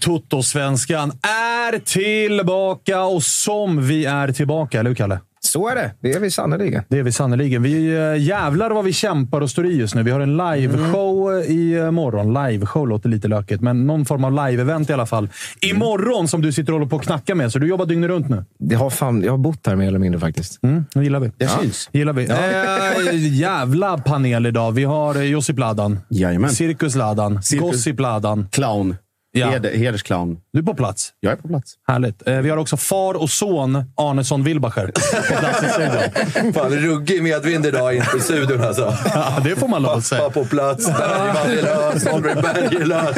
Toto-svenskan är tillbaka. Och som vi är tillbaka, eller hur Kalle? Så är det. Det är vi sannerligen. Det är vi sannerligen. Vi äh, jävlar vad vi kämpar och står i just nu. Vi har en liveshow Mm. i äh, morgon. Liveshow låter lite lökigt, men någon form av live-event i alla fall. Imorgon som du sitter och håller på och knackar med, så du jobbar dygnet runt nu. Jag har, fan, jag har bott här mer eller mindre faktiskt. Mm, det gillar vi. Det syns. Gillar vi. Äh, jävla panel idag. Vi har eh, Josip Ladan, Jajamän. Cirkus Ladan, Cirkus. Gossip Ladan. Clown. Ja. Heder, hedersclown. Du är på plats. Jag är på plats. Härligt. Eh, Vi har också far och son Arnesson Wilbacher på plats i studion. Fan, ruggig medvind idag in i studion alltså. Ja, det får man lov att säga. Pappa på plats, Bergman är lös, Holmberg Berg är lös.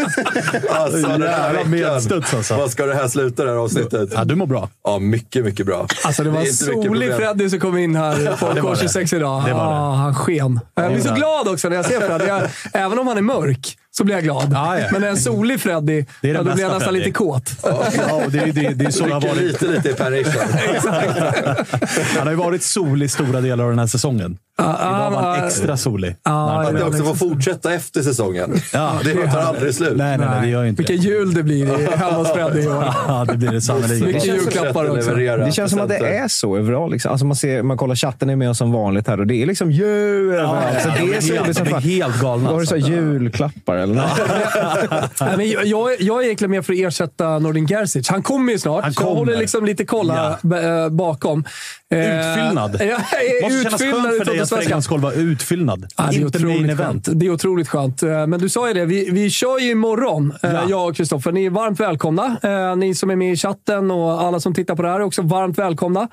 Alltså, den här veckan. alltså. Vad ska det här sluta, det här avsnittet? Ja, du mår bra. Ja, mycket, mycket bra. Alltså det var mycket solig. Freddy som kom in här på det var det. K26 idag. Det var det. Ah, han sken. Jag blir så glad också när jag ser Freddy. Även om han är mörk så blir jag glad. Ja, ja. Men en solig Freddy, Det är ja, då blir jag nästan Freddy. lite kåt. Ja, det, är- det, är- det är så det har varit. lite, lite i Per. Han har ju varit solig stora delar av den här säsongen. Idag var han extra solig. Ja, Att det också får fortsätta efter säsongen. Ja, det tar aldrig slut. Nej, nej, nej, det gör inte Vilken det. jul det blir i- hemma hos Freddy i år. Ja, det blir det sannerligen. Mycket julklappar också. Det känns som att det är så överallt. Liksom. Alltså man, ser, man kollar chatten är med oss som vanligt här och det är liksom jul ja, det är så helt- helt galna, Har du så alltså. julklappar eller? Nej, men jag, jag, jag är egentligen med för att ersätta Nordin Gerzic. Han kommer ju snart. Han så jag kommer. håller liksom lite kolla b- eh, bakom. Eh, Utfyllnad. Ja, måste kännas skönt för dig att för en gångs skull vara utfyllnad. Ja, det, är inte main event. skönt. det är otroligt skönt. Eh, Men du sa ju det, vi, vi kör ju imorgon, Ja. jag och Kristoffer. Ni är varmt välkomna. Ni som är med i chatten och alla som tittar på det här är också varmt välkomna.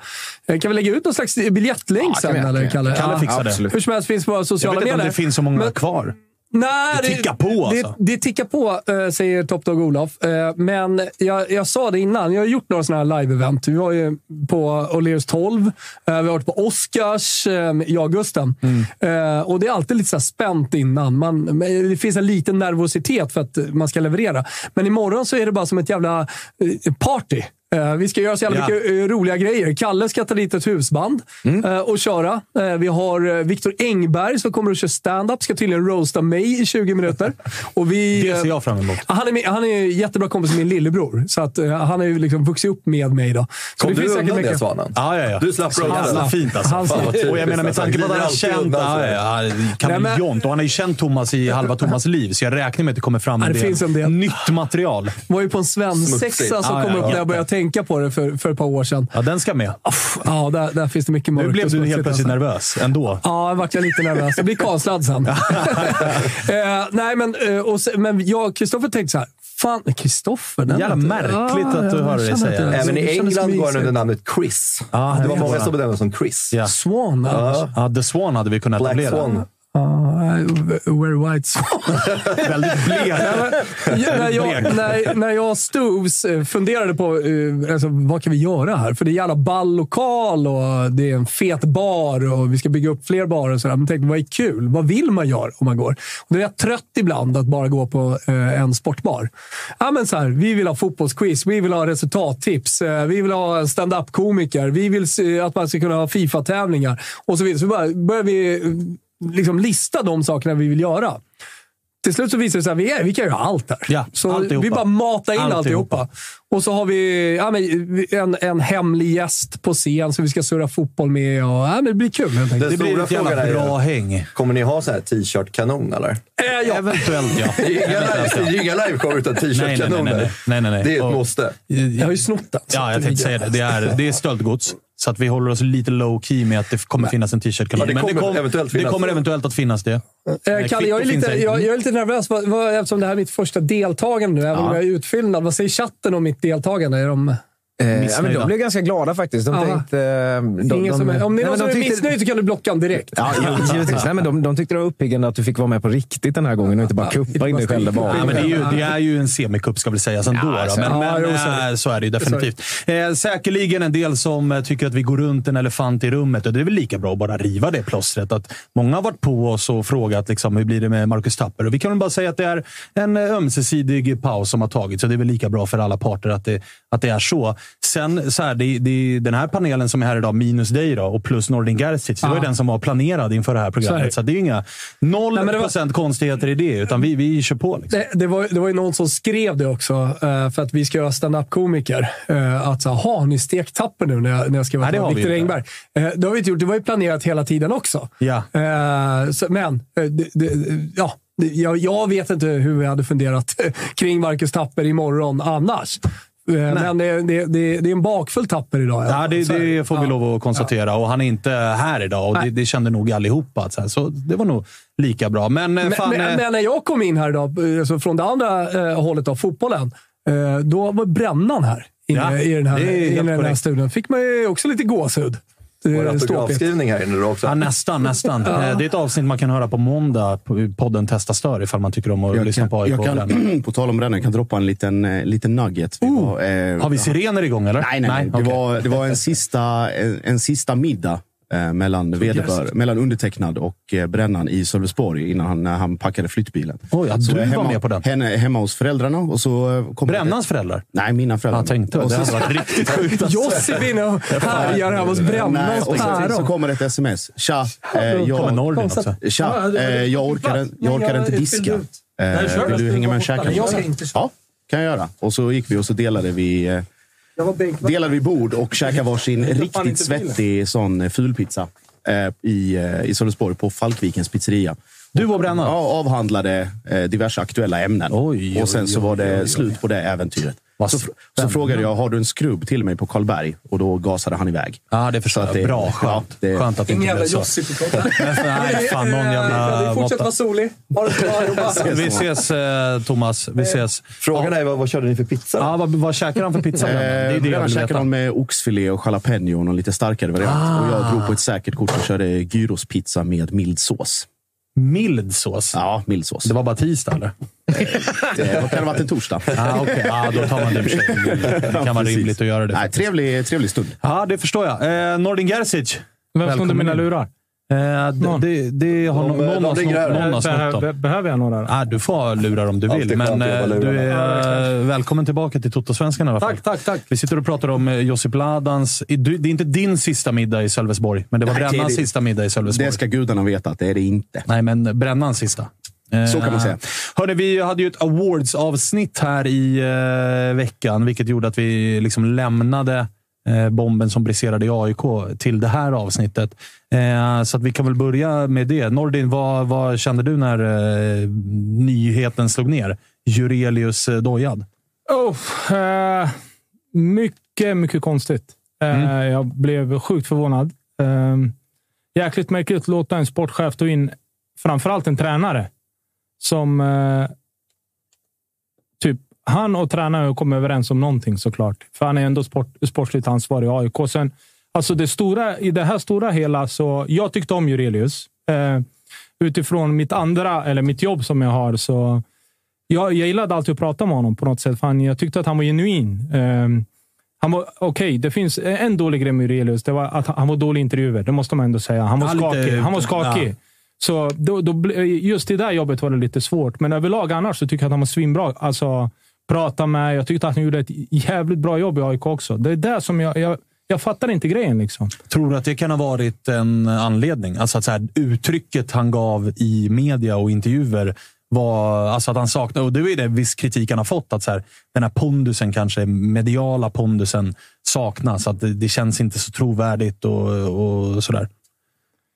Kan vi lägga ut någon slags biljettlänk Ja, sen, vi eller Kalle? Kalle Ja. fixar det. absolut. Hur som helst finns på våra Jag sociala vet inte om medier. det finns så många Men- kvar. Nej, Det tickar på, alltså. Det, det tickar på, eh, säger Top Dog Olof. Eh, Men jag, jag sa det innan, jag har gjort några sådana här live-event. Vi var ju på O'Learys 12, eh, vi har varit på Oscars i Augusten. Mm. Och det är alltid lite så spänt innan. Man, det finns en liten nervositet för att man ska leverera. Men imorgon så är det bara som ett jävla party. Eh, Vi ska göra så jävla Ja. mycket eh, roliga grejer. Kalle ska ta dit ett husband Mm. eh, och köra. Vi har Viktor Engberg som kommer att köra stand-up. Ska tydligen roasta mig i 20 minuter. Och vi, Det ser jag fram emot. han är, han är jättebra kompis med min lillebror, så att, han har ju liksom vuxit upp med mig. Då. Så Kom det du finns säkert undan det, mycket- Svanen? Ja, ja, ja. Du slapp Så roasta. fint alltså. Han slapp. och jag menar med tanke på att han har känt... Ja, ja, kameleont. Och han har ju känt Thomas i halva Thomas liv, så jag räknar med att det kommer fram en det del, finns en del. nytt material. var ju på en svensexa som Ja, kom upp när jag började tänka på det för, för ett par år sedan. Ja, den ska med. Ja, där, där finns det mycket mörkt Nu blev du helt plötsligt alltså. nervös ändå. Ja, jag vart jag lite nervös. Jag blir kanslad sen. eh, nej, men, eh, och, men jag och Kristoffer tänkte så här. Fan, Kristoffer? Jävla märkligt att du jag hör dig säga det. Även i England går han under namnet Chris. Ja, det var många som benämnde som Chris. Ja. Swan, ja. Ja, The Swan hade vi kunnat Black etablera. Swan. Ja, Wear White. Väldigt blek. När, jag, när, när jag och Stoves eh, funderade på eh, alltså, vad kan vi göra här? För det är en jävla ball lokal och det är en fet bar och vi ska bygga upp fler barer. Och sådär. Men tänkte, vad är kul? Vad vill man göra om man går? Och det är trött ibland att bara gå på eh, en sportbar. Ja, men så här, vi vill ha fotbollsquiz, vi vill ha resultattips, vi vill ha stand-up-komiker, vi vill att man ska kunna ha Fifa-tävlingar och så vidare. Så bara börjar vi liksom lista de sakerna vi vill göra. Till slut så visar det sig att vi, är, vi kan göra allt där. Ja, så alltihopa. vi bara matar in Alltihopa. alltihopa. Och så har vi ja, men, en, en hemlig gäst på scen som vi ska surra fotboll med. Och, ja, men det blir kul. Den Det blir ett jävla bra häng. kommer ni ha så här t-shirt-kanon eller? Eh, ja. Eventuellt, ja. Det är inga live- det är ju inga liveshow utan Nej, nej, nej, nej, nej, nej, nej. Det är ett Och- måste. Jag har ju snott den. Ja, jag det tänkte säga det. Det är, det är stöldgods. Så att vi håller oss lite low key med att det kommer finnas en t-shirt-kanal. Ja, det Men kommer eventuellt det kommer eventuellt att finnas det. Eh, Kalle, jag är, lite, jag, jag är lite nervös vad, vad, eftersom det här är mitt första deltagande nu. Även om Ja. jag är utfyllnad. Vad säger chatten om mitt deltagande? Är de, Eh, ja, men de blev ganska glada faktiskt. De Ja. tänkte... eh, De, ingen som är, om det är någon som de är tyckte- missnöjd så kan du blocka honom direkt. Ja, givetvis. Nej, men de, de tyckte det var uppiggande att du fick vara med på riktigt den här gången och inte bara kuppa in dig själv där. Ja, men det, är ju, det är ju en semikupp ska väl sägas ändå. Ja, då. Men, ja, men jo, så är eh, så är det ju definitivt. Eh, säkerligen en del som eh, tycker att vi går runt en elefant i rummet. Och det är väl lika bra att bara riva det plåstret. Att många har varit på oss och frågat liksom, hur blir det med Marcus Tapper. Och vi kan väl bara säga att det är en ömsesidig paus som har tagits. Så det är väl lika bra för alla parter att det, att det är så. Sen, så här, det, det, den här panelen som är här idag, minus dig då, och plus Nordin Gerzic. Det var ju den som var planerad inför det här programmet. det. Så, det är ju inga noll Nej, procent konstigheter i det, utan vi, vi kör på. Liksom. Det, det, var, det var ju någon som skrev det också, eh, för att vi ska göra stand-up-komiker. Uh, att så, har ni stekt tapper nu när jag, när jag ska vara vi Viktor. Engberg? Uh, det har vi inte gjort. Det var ju planerat hela tiden också. Ja. Eh, men, eh, ja, jag, jag vet inte hur vi hade funderat kring Marcus Tapper imorgon annars. Men det, det, det, det är en bakfull Tapper idag. Ja, det, det får vi lov att konstatera. Och han är inte här idag och det, det kände nog allihopa. Så, så det var nog lika bra. Men, eh, Men, fan, men, eh, men när jag kom in här idag, alltså från det andra eh, hållet av fotbollen, eh, då var brännan här inne Ja, i den här, i den här studion. fick man ju också lite gåshud. En Eh, ståpigt. autografskrivning här inne då också. ja, nästan, nästan. Eh, Det är ett avsnitt man kan höra på måndag på podden Testa Stör ifall man tycker om att Jag lyssna på kan, AIK. jag kan, på tal om brännan, kan droppa en liten, eh, liten nugget. Vi var, eh, Har vi sirener igång eller? Nej, nej, nej. Det, okej. var, det var en sista, en, en sista middag eh, mellan, vederbör, mellan undertecknad och eh, brännan i Sölvesborg innan han, när han packade flyttbilen. Oj, ja, Så du var hemma, med på den. Henne, hemma hos föräldrarna. Och så eh, kom Brännans föräldrar? Nej, mina föräldrar. Jag tänkte och det så, hade varit riktigt sjukt. Josefin och härjar hemma hos Brännans och så, så kommer ett sms. Tja, eh, jag, tja eh, jag orkar, jag orkar inte diska. Eh, vill du hänga med och käka? Ja, kan jag göra. Och så gick vi och så delade vi Jag var bänkvakt. delade vi bord och käkade varsin riktigt svettig sån eh, fulpizza eh, i, eh, i Sölvesborg på Falkvikens pizzeria. Du var brännan? Ja, avhandlade eh, diverse aktuella ämnen. Oj, och sen oj, så oj, var det oj, oj. slut på det äventyret. Så, så frågade jag, har du en skrubb till mig på Karlberg? Och då gasade han iväg. Ja, det förstår jag. det- Bra. Skönt. ja, det- Skönt att det Ingen inte jävla blev så. Josefin. Nej, fan, någon jävla Fortsätt måtta. vara solig. Ha det bra. Vi ses, eh, Thomas. Vi ses. Frågan är vad, vad körde ni för pizza? Ja, vad, vad käkar han för pizza? Eh, det är det jag käkade veta. någon med oxfilé och jalapeno och någon lite starkare variant. Och jag drog på ett säkert kort och körde gyrospizza med mild sås. Mild sås. Ja, mild sås. Det var bara tisdag, eller? Det kan ha varit en torsdag. Ah, okay. ah, då tar man det för sig. Det kan vara rimligt att göra det. Nej, trevlig, trevlig stund. Ja, det förstår jag. Eh, Nordin Gerzic. Vem snodde mina in. lurar? Eh, det, det har De, någon, eh, någon, de har snott, någon har snott Behöver, dem. behöver jag några? Ah, du får ha lurar om du vill, men eh, du är eh, välkommen tillbaka till Toto-svenskan i alla fall. Tack, tack, tack. Vi sitter och pratar om eh, Josip Ladans... Det är inte din sista middag i Sölvesborg, men det var Nej, Brännans det. sista middag i Sölvesborg. Det ska gudarna veta att det är det inte. Nej, men Brännans sista. Eh, Så kan man säga. Hörde, vi hade ju ett awards-avsnitt här i eh, veckan, vilket gjorde att vi liksom lämnade eh, bomben som briserade i AIK till det här avsnittet. Eh, så att vi kan väl börja med det. Nordin, vad, vad kände du när eh, nyheten slog ner? Jurelius eh, dojad. Oh, eh, mycket, mycket konstigt. Eh, Jag blev sjukt förvånad. Eh, jäkligt märkligt att låta en sportchef ta in framförallt en tränare som eh, han och tränaren kom överens om någonting såklart. För han är ändå sport, sportsligt ansvarig i AIK. Sen, alltså det stora, I det här stora hela så jag tyckte om Jurelius. Eh, utifrån mitt andra, eller mitt jobb som jag har, så jag, jag gillade alltid att prata med honom på något sätt. För han, jag tyckte att han var genuin. Han var okej. det finns en dålig grej med Jurelius. Det var att han, var dålig i intervjuer. Det måste man ändå säga. Han var lite- skakig. Han var skakig. ja. Så då, då, just i det där jobbet var det lite svårt. Men överlag annars så tycker jag att han var svinbra. Alltså, prata med. Jag tyckte att han gjorde ett jävligt bra jobb i AIK också. Det är där som jag... Jag, jag fattar inte grejen. liksom. Tror du att det kan ha varit en anledning? Alltså att så här, uttrycket han gav i media och intervjuer var alltså att han saknade, och det är det viss kritik han har fått, att så här, den här pondusen, kanske mediala pondusen, saknas. Att det, det känns inte så trovärdigt och, och sådär.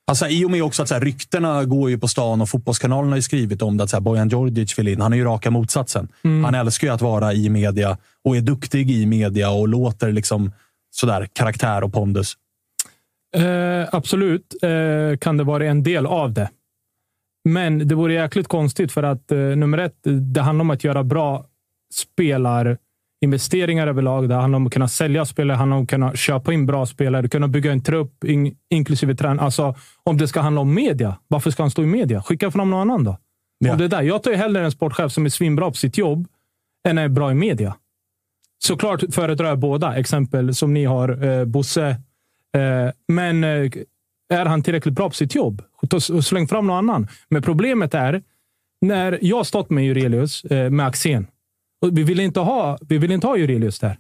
Alltså, I och med också att så här, ryktena går ju på stan och fotbollskanalen har ju skrivit om det. Att så här, Bojan Djordjic vill in. Han är ju raka motsatsen. Han älskar ju att vara i media och är duktig i media och låter liksom sådär karaktär och pondus. Eh, absolut eh, kan det vara en del av det. Men det vore jäkligt konstigt för att eh, nummer ett, det handlar om att göra bra spelarinvesteringar överlag. Det handlar om att kunna sälja spelare, handlar om att kunna köpa in bra spelare, kunna bygga en trupp, in, inklusive tränare. Alltså, om det ska handla om media, varför ska han stå i media? Skicka fram någon annan då. Ja. Om det där. Jag tar ju hellre en sportchef som är svinbra på sitt jobb än är bra i media. Såklart föredrar jag båda. Exempel som ni har, eh, Bosse. Eh, men eh, är han tillräckligt bra på sitt jobb? Släng fram någon annan. Men problemet är, när jag har stått med Jurelius, eh, med Axén. Och vi vill inte ha, vi vill inte ha Jurelius där.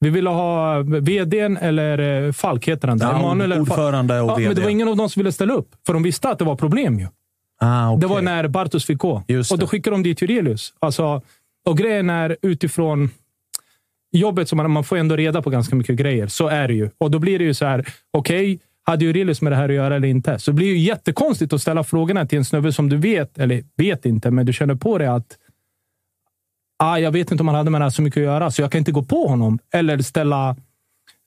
Vi ville ha vdn eller eh, Falk heter han. där. Ja, Emanuel ordförande och ja, VD. Men det var ingen av dem som ville ställa upp. För de visste att det var problem. ju. Ah, okej. Det var när Bartos fick gå. Just och då skickade de dit Jurelius. Alltså, och grejen är utifrån jobbet, som man, man får ändå reda på ganska mycket grejer. Så är det ju. Och då blir det ju så här, okej, hade Jurelius med det här att göra eller inte? Så det blir ju jättekonstigt att ställa frågorna till en snubbe som du vet, eller vet inte, men du känner på dig att ah, jag vet inte om han hade med det här så mycket att göra, så jag kan inte gå på honom. Eller ställa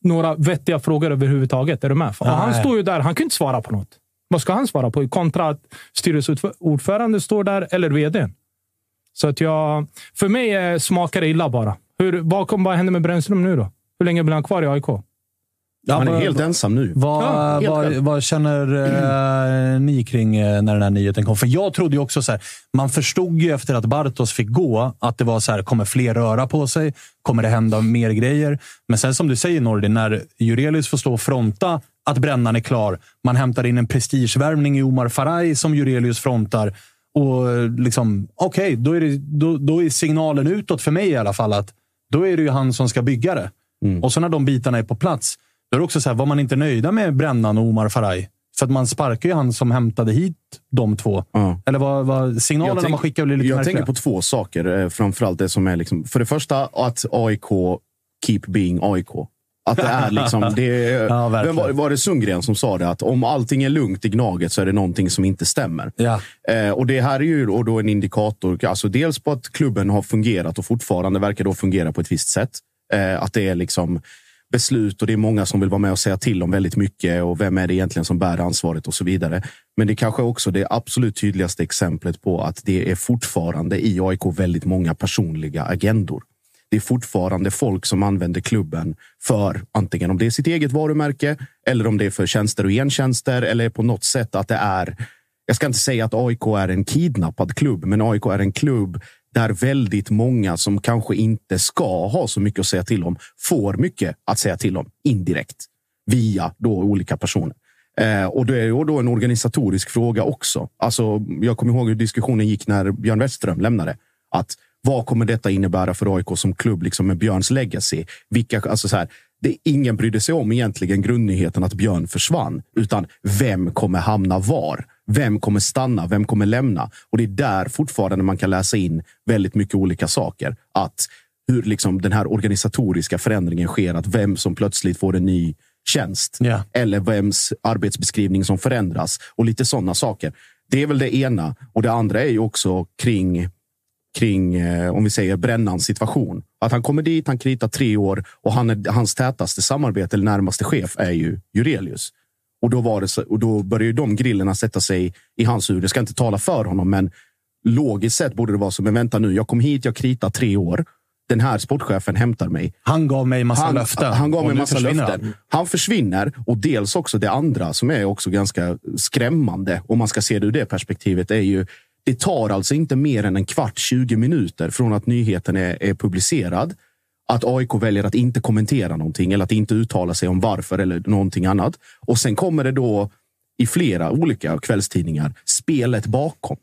några vettiga frågor överhuvudtaget. Är du med? Nej. han står ju där, han kan inte svara på något. Vad ska han svara på? Kontra att styrelseordförande står där, eller vdn. Så att jag... För mig smakar det illa bara. Hur, vad, kom, vad händer med Brännström nu då? Hur länge blir han kvar i AIK? Han är helt ensam nu. Vad, Ja, helt vad, känner eh, ni kring eh, när den här nyheten kom? För jag trodde ju också så här, man förstod ju efter att Bartos fick gå att det var så här, kommer fler röra på sig? Kommer det hända mer grejer? Men sen som du säger Nordin, när Jurelius får stå och fronta att brännan är klar. Man hämtar in en prestigevärvning i Omar Faraj som Jurelius frontar. Och eh, liksom, okej, då, är det- då, då är signalen utåt för mig i alla fall att då är det ju han som ska bygga det. Och så när de bitarna är på plats, då är det också så här, var man inte nöjda med Brännan och Omar Faraj? För att man sparkar ju han som hämtade hit de två. Ja. Eller vad, vad signalerna tänk- man skickar blir lite Jag märkliga. tänker på två saker. eh, Framförallt det som är liksom, för det första att AIK keep being AIK. Att det är liksom, det Ja, vem var, var det Sundgren som sa det? Att om allting är lugnt i Gnaget så är det någonting som inte stämmer. Ja. Eh, och det här är ju och då en indikator, alltså dels på att klubben har fungerat och fortfarande verkar då fungera på ett visst sätt. Eh, att det är liksom beslut och det är många som vill vara med och säga till om väldigt mycket och vem är det egentligen som bär ansvaret och så vidare. Men det kanske också det absolut tydligaste exemplet på att det är fortfarande i AIK väldigt många personliga agendor. Det är fortfarande folk som använder klubben för antingen om det är sitt eget varumärke eller om det är för tjänster och gentjänster eller på något sätt att det är jag ska inte säga att AIK är en kidnappad klubb, men AIK är en klubb där väldigt många som kanske inte ska ha så mycket att säga till om får mycket att säga till om indirekt via då olika personer. Eh, och det är ju då en organisatorisk fråga också. Alltså, jag kommer ihåg hur diskussionen gick när Björn Westström lämnade. Att vad kommer detta innebära för AIK som klubb liksom med Björns legacy? Vilka, alltså så här, det, ingen brydde sig om egentligen grundnyheten att Björn försvann, utan vem kommer hamna var? Vem kommer stanna? Vem kommer lämna? Och det är där fortfarande man kan läsa in väldigt mycket olika saker. Att hur liksom den här organisatoriska förändringen sker, att vem som plötsligt får en ny tjänst Ja. eller vems arbetsbeskrivning som förändras och lite sådana saker. Det är väl det ena. Och det andra är ju också kring kring, eh, om vi säger Brännans situation. Att han kommer dit, han kritar tre år och han är, hans tätaste samarbete eller närmaste chef är ju Jurelius. Och då, var det så, och då börjar ju de grillerna sätta sig i hans huvud. Jag ska inte tala för honom, men logiskt sett borde det vara så. Men vänta nu, jag kom hit, jag kritar tre år. Den här sportchefen hämtar mig. Han gav mig massa Han, löften. han gav mig massa försvinner löften. han. Han. försvinner och dels också det andra som är också ganska skrämmande om man ska se det ur det perspektivet är ju det tar alltså inte mer än en kvart, 20 minuter från att nyheten är, är publicerad att AIK väljer att inte kommentera någonting eller att inte uttala sig om varför eller någonting annat. Och sen kommer det då i flera olika kvällstidningar spelet bakom.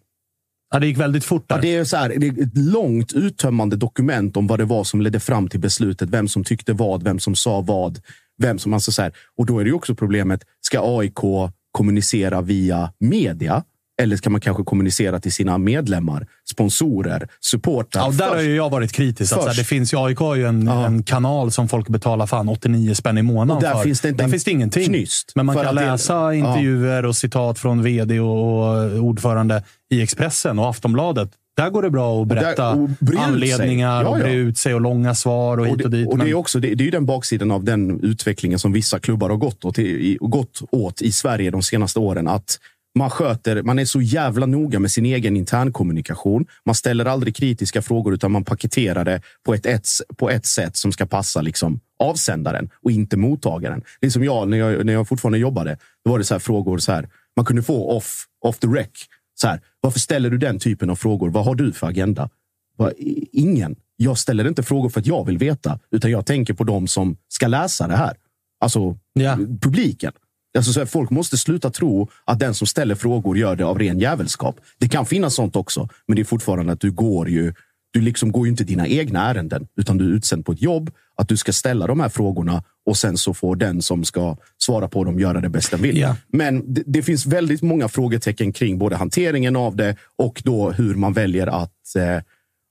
Ja, det gick väldigt fort där. Ja, det, är så här, det är ett långt uttömmande dokument om vad det var som ledde fram till beslutet. Vem som tyckte vad, vem som sa vad. Vem som, alltså så här. Och då är det också problemet, ska AIK kommunicera via media? Eller ska man kanske kommunicera till sina medlemmar, sponsorer, supportrar? Ja, och där har först? ju jag varit kritisk. Att, här, det finns ju, AIK har ju en, Ja. en kanal som folk betalar fan 89 spänn i månaden Och där för. finns det inte där finns det ingenting. knyst. Men man kan att det- läsa Ja. intervjuer och citat från vd och, och ordförande i Expressen och Aftonbladet. Där går det bra att berätta och ut sig. anledningar Ja, och bre ut sig och långa svar och hit och, och det, dit. och det, men- är också, det, det är ju den baksidan av den utvecklingen som vissa klubbar har gått åt, i, gått åt i Sverige de senaste åren. Att man sköter, man är så jävla noga med sin egen internkommunikation. Man ställer aldrig kritiska frågor utan man paketerar det på ett, ett, på ett sätt som ska passa liksom avsändaren och inte mottagaren. Det är som jag, när jag, när jag fortfarande jobbade. Då var det så här frågor så här. Man kunde få off, off the rec. Så här, varför ställer du den typen av frågor? Vad har du för agenda? Bara, Ingen. Jag ställer inte frågor för att jag vill veta, utan jag tänker på de som ska läsa det här. Alltså Ja. publiken. Alltså, så här, folk måste sluta tro att den som ställer frågor gör det av ren jävelskap. Det kan finnas sånt också, men det är fortfarande att du går ju du liksom går ju inte dina egna ärenden, utan du är utsänd på ett jobb. Att du ska ställa de här frågorna och sen så får den som ska svara på dem göra det bäst den vill. Ja. Men det, det finns väldigt många frågetecken kring både hanteringen av det och då hur man väljer att, eh,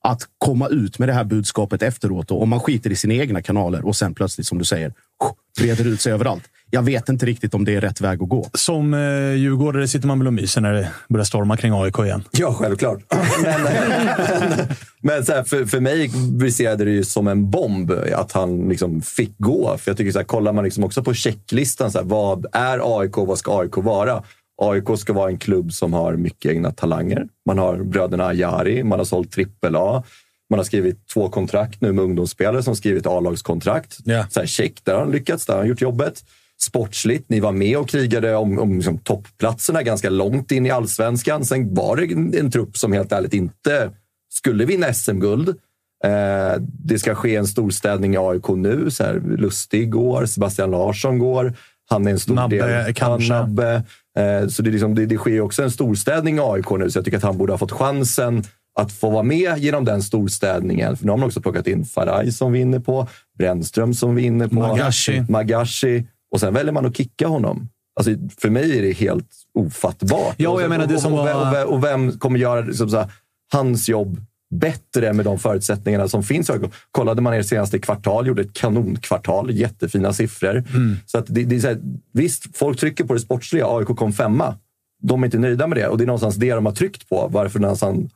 att komma ut med det här budskapet efteråt. Och om man skiter i sina egna kanaler och sen plötsligt, som du säger, breder ut sig överallt. Jag vet inte riktigt om det är rätt väg att gå. Som eh, djurgårdare sitter man väl och myser när det börjar storma kring AIK igen. Ja, självklart. Men, men, men så här, för, för mig briserade det ju som en bomb att han liksom fick gå. För jag tycker så här, kollar man liksom också på checklistan, så här, vad är AIK? Vad ska AIK vara? AIK ska vara en klubb som har mycket egna talanger. Man har bröderna Ajari, man har sålt trippel A. Man har skrivit två kontrakt nu med ungdomsspelare som skrivit A-lagskontrakt. Så här, check, där har han lyckats, där har han gjort jobbet. Sportsligt, ni var med och krigade om, om liksom, toppplatserna ganska långt in i allsvenskan. Sen var det en, en trupp som helt ärligt inte skulle vinna SM-guld. Eh, det ska ske en storstädning i AIK nu. Så här, Lustig går, Sebastian Larsson går. Han är en stor Nabbe, del. kanske. Ja, Nabbe. Eh, så det, liksom, det, det sker också en storstädning i AIK nu, så jag tycker att han borde ha fått chansen att få vara med genom den storstädningen. För nu har man också plockat in Faraj som vi är inne på, Brännström som vi är inne på, Magashi. Magashi och sen väljer man att kicka honom. Alltså, för mig är det helt ofattbart. Ja, och jag menar det och- som och, var- och, vem- kommer göra liksom, här, hans jobb bättre med de förutsättningarna som finns. Kollade man er senaste kvartal, gjorde ett kanonkvartal, jättefina siffror. Mm. Så att det, det är så här, visst, folk trycker på det sportsliga. AIK kom femma. De är inte nöjda med det och det är någonstans det de har tryckt på, varför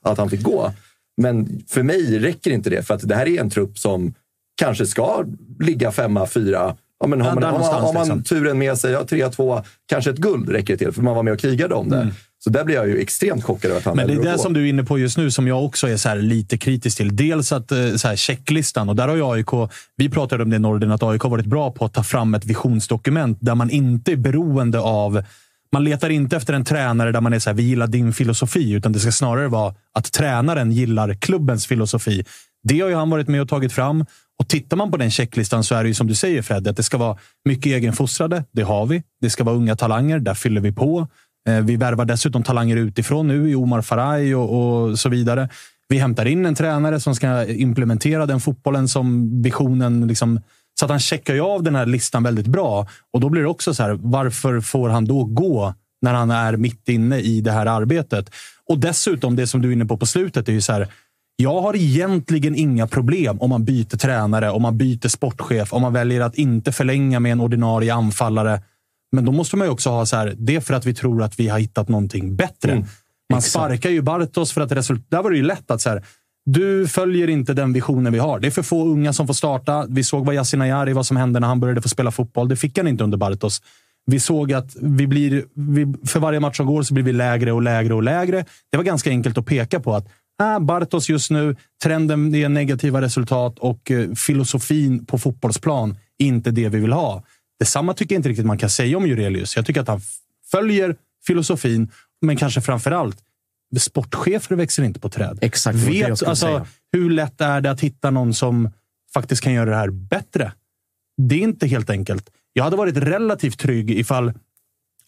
att han fick gå. Men för mig räcker inte det, för att det här är en trupp som kanske ska ligga femma, fyra. Ja, men har man, har man, har man liksom. turen med sig, ja, tre, två, kanske ett guld räcker till, för man var med och krigade om det. Så där blir jag ju extremt chockad över att han Men det är det som du är inne på just nu som jag också är så lite kritisk till. Dels att eh, så här, checklistan, och där har ju AIK, vi pratade om det i Norden, att AIK har varit bra på att ta fram ett visionsdokument där man inte är beroende av man letar inte efter en tränare där man är så här, vi gillar din filosofi, utan det ska snarare vara att tränaren gillar klubbens filosofi. Det har ju han varit med och tagit fram. Och tittar man på den checklistan så är det ju som du säger Fred, att det ska vara mycket egenfostrade. Det har vi. Det ska vara unga talanger. Där fyller vi på. Eh, vi värvar dessutom talanger utifrån nu i Omar Faraj och, och så vidare. Vi hämtar in en tränare som ska implementera den fotbollen som visionen liksom så att han checkar ju av den här listan väldigt bra. Och då blir det också så här, varför får han då gå när han är mitt inne i det här arbetet? Och dessutom, det som du är inne på på slutet, är ju så här. Jag har egentligen inga problem om man byter tränare, om man byter sportchef, om man väljer att inte förlänga med en ordinarie anfallare. Men då måste man ju också ha så här, det är för att vi tror att vi har hittat någonting bättre. man sparkar ju Bartos för att resultat... Där var det ju lätt att så här, du följer inte den visionen vi har. Det är för få unga som får starta. Vi såg vad Yasin Ayari, vad som hände när han började få spela fotboll. Det fick han inte under Bartos. Vi såg att vi blir, vi, för varje match som går så blir vi lägre och lägre och lägre. Det var ganska enkelt att peka på att ah, Bartos just nu, trenden är negativa resultat och eh, filosofin på fotbollsplan inte det vi vill ha. Detsamma tycker jag inte riktigt man kan säga om Jurelius. Jag tycker att han följer filosofin, men kanske framför allt sportchefer växer inte på träd. Exakt, Vet, alltså, säga. hur lätt är det att hitta någon som faktiskt kan göra det här bättre? Det är inte helt enkelt. Jag hade varit relativt trygg ifall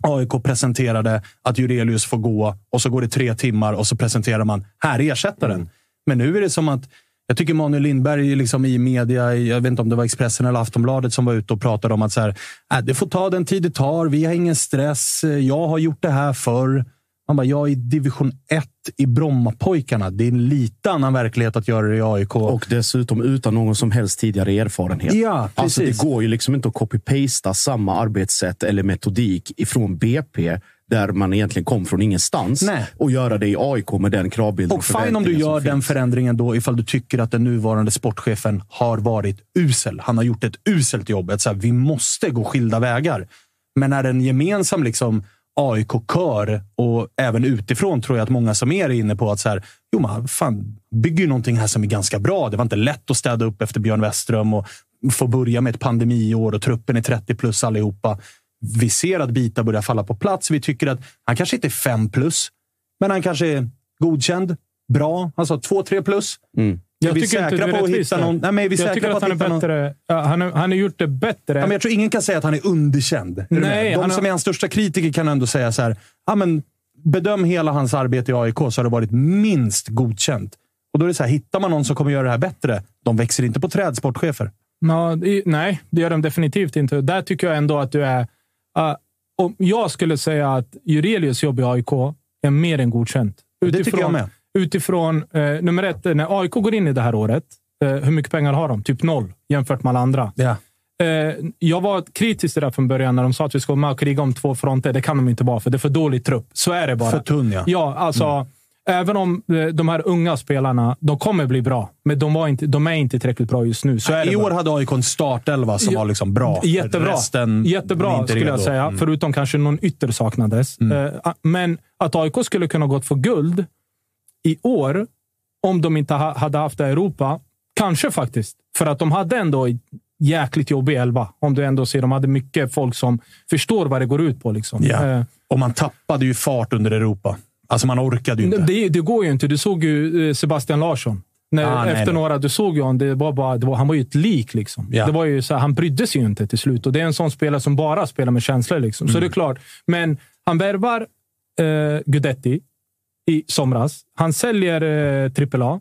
AIK presenterade att Jurelius får gå och så går det tre timmar och så presenterar man här är ersättaren. Men nu är det som att jag tycker Manuel Lindberg liksom i media, jag vet inte om det var Expressen eller Aftonbladet som var ute och pratade om att så här, äh, det får ta den tid det tar. Vi har ingen stress. Jag har gjort det här förr. Man bara, jag är i division 1 i Brommapojkarna. Det är en lite annan verklighet att göra det i AIK. Och dessutom utan någon som helst tidigare erfarenhet. Ja, Alltså, det precis. går ju liksom inte att copy-pasta samma arbetssätt eller metodik ifrån BP där man egentligen kom från ingenstans Nej. och göra det i AIK med den kravbilden. Och fine om du gör den förändringen då ifall du tycker att den nuvarande sportchefen har varit usel. Han har gjort ett uselt jobb. Att så här, vi måste gå skilda vägar. Men när en gemensam liksom, AIK-kör och även utifrån tror jag att många som är inne på att så här, jo, man fan, bygger ju någonting här som är ganska bra. Det var inte lätt att städa upp efter Björn Westström och få börja med ett pandemiår och truppen är 30 plus allihopa. Vi ser att bitar börjar falla på plats. Vi tycker att han kanske inte är 5 plus, men han kanske är godkänd, bra. Alltså 2-3 plus. Mm. Är Jag vi tycker säkra på är att hitta någon... Nej, men är vi Jag säkra tycker på att han är bättre. Ja, han, har- han har gjort det bättre. Ja, men jag tror ingen kan säga att han är underkänd. Är Nej? De som är hans största kritiker kan ändå säga så här. Ja, men bedöm hela hans arbete i AIK så har det varit minst godkänt. Och då är det så här, hittar man någon som kommer göra det här bättre, de växer inte på träd, sportchefer. Det- nej, det gör de definitivt inte. Där tycker jag ändå att du är... Uh, om jag skulle säga att Jurelius jobb i AIK är mer än godkänt. Det tycker jag med. Utifrån, eh, nummer ett, när AIK går in i det här året, eh, hur mycket pengar har de? Typ noll jämfört med alla andra. Ja. Eh, jag var kritisk till det från början när de sa att vi ska vara med och kriga om två fronter. Det kan de inte vara, för det är för dålig trupp. Så är det bara. För tunn, ja. Ja, alltså. Även om eh, de här unga spelarna, de kommer bli bra. Men de, inte, de är inte tillräckligt bra just nu. Så är det I bara. år hade AIK en startelva som Ja, var liksom bra. Jättebra. Resten Jättebra skulle jag säga. Mm. Förutom kanske någon ytter saknades. Eh, Men att AIK skulle kunna gått för guld i år, om de inte ha, hade haft Europa. Kanske faktiskt. För att de hade ändå jäkligt jobbig elva. Om du ändå ser, de hade mycket folk som förstår vad det går ut på. Liksom. Ja. Eh, Och man tappade ju fart under Europa. Alltså man orkade ju inte. det, det går ju inte. Du såg ju eh, Sebastian Larsson. När, Ah, efter nej. några, du såg ju honom. Det var bara, det var, han var ju ett lik. Liksom. Ja. Det var ju så här, han brydde sig ju inte till slut. Och Det är en sån spelare som bara spelar med känslor. Liksom. Mm. Så det är klart. Men han värvar eh, Gudetti i somras. Han säljer eh, AAA.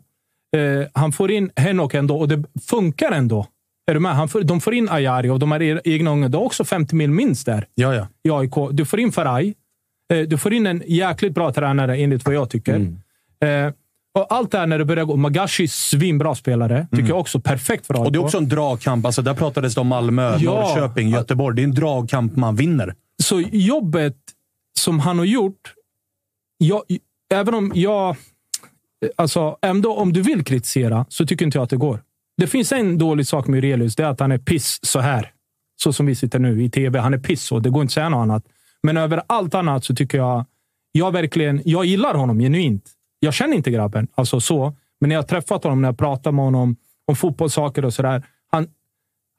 Eh, han får in Henok ändå och det funkar ändå. Är du med? Han får, de får in Ayari och de har egna unga. Det är också 50 mil minst där Ja, ja. i AIK. Du får in Faraj. Eh, Du får in en jäkligt bra tränare, enligt vad jag tycker. Eh, och allt det här när det börjar gå. Magashi, svinbra spelare. Tycker jag också. Perfekt för AIK. Och det är också en dragkamp. Alltså där pratades det om Malmö, Ja. Norrköping, Göteborg. Det är en dragkamp man vinner. Så jobbet som han har gjort, jag, även om jag... Eh, alltså, ändå om du vill kritisera så tycker inte jag att det går. Det finns en dålig sak med Aurelius. Det är att han är piss så här. Så som vi sitter nu i tv. Han är piss så. Det går inte att säga något annat. Men över allt annat så tycker jag... Jag verkligen... Jag gillar honom genuint. Jag känner inte grabben, alltså så. Men när jag har träffat honom, när jag pratar med honom om fotbollssaker och sådär.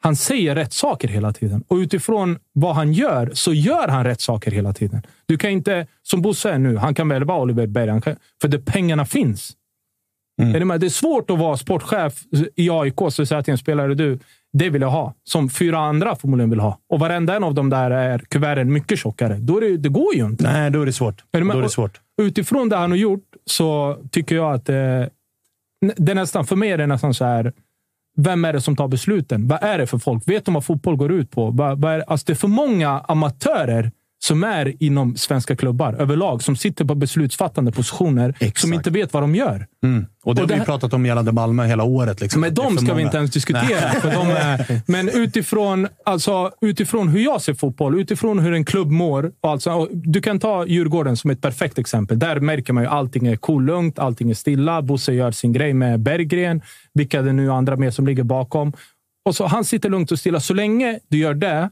Han, säger rätt saker hela tiden. Och utifrån vad han gör, så gör han rätt saker hela tiden. Du kan inte, som Bosse är nu, han kan välja Oliver Berg. Kan, för det pengarna finns. Är med? Det är svårt att vara sportchef i AIK och säga till en spelare du, det vill jag ha. Som fyra andra förmodligen vill ha. Och varenda en av dem där är kuverten mycket tjockare. Då det, det går ju inte. Nej, då är det svårt. Är? Då är det svårt. Utifrån det han har gjort så tycker jag att det, det är nästan, för mig är det nästan så här. Vem är det som tar besluten? Vad är det för folk? Vet de vad fotboll går ut på? Vad, vad är, alltså det är för många amatörer som är inom svenska klubbar överlag, som sitter på beslutsfattande positioner, Exakt. som inte vet vad de gör. Mm. Och det Och har det vi här- pratat om gällande Malmö hela året. Liksom. Men de ska vi inte ens diskutera. För de är, men utifrån, alltså, utifrån hur jag ser fotboll, utifrån hur en klubb mår. Alltså, du kan ta Djurgården som ett perfekt exempel. Där märker man ju allting är cool, lugnt, allting är stilla. Bosse gör sin grej med Berggren. Vilka det nu andra med som ligger bakom. Och så Han sitter lugnt och stilla. Så länge du gör det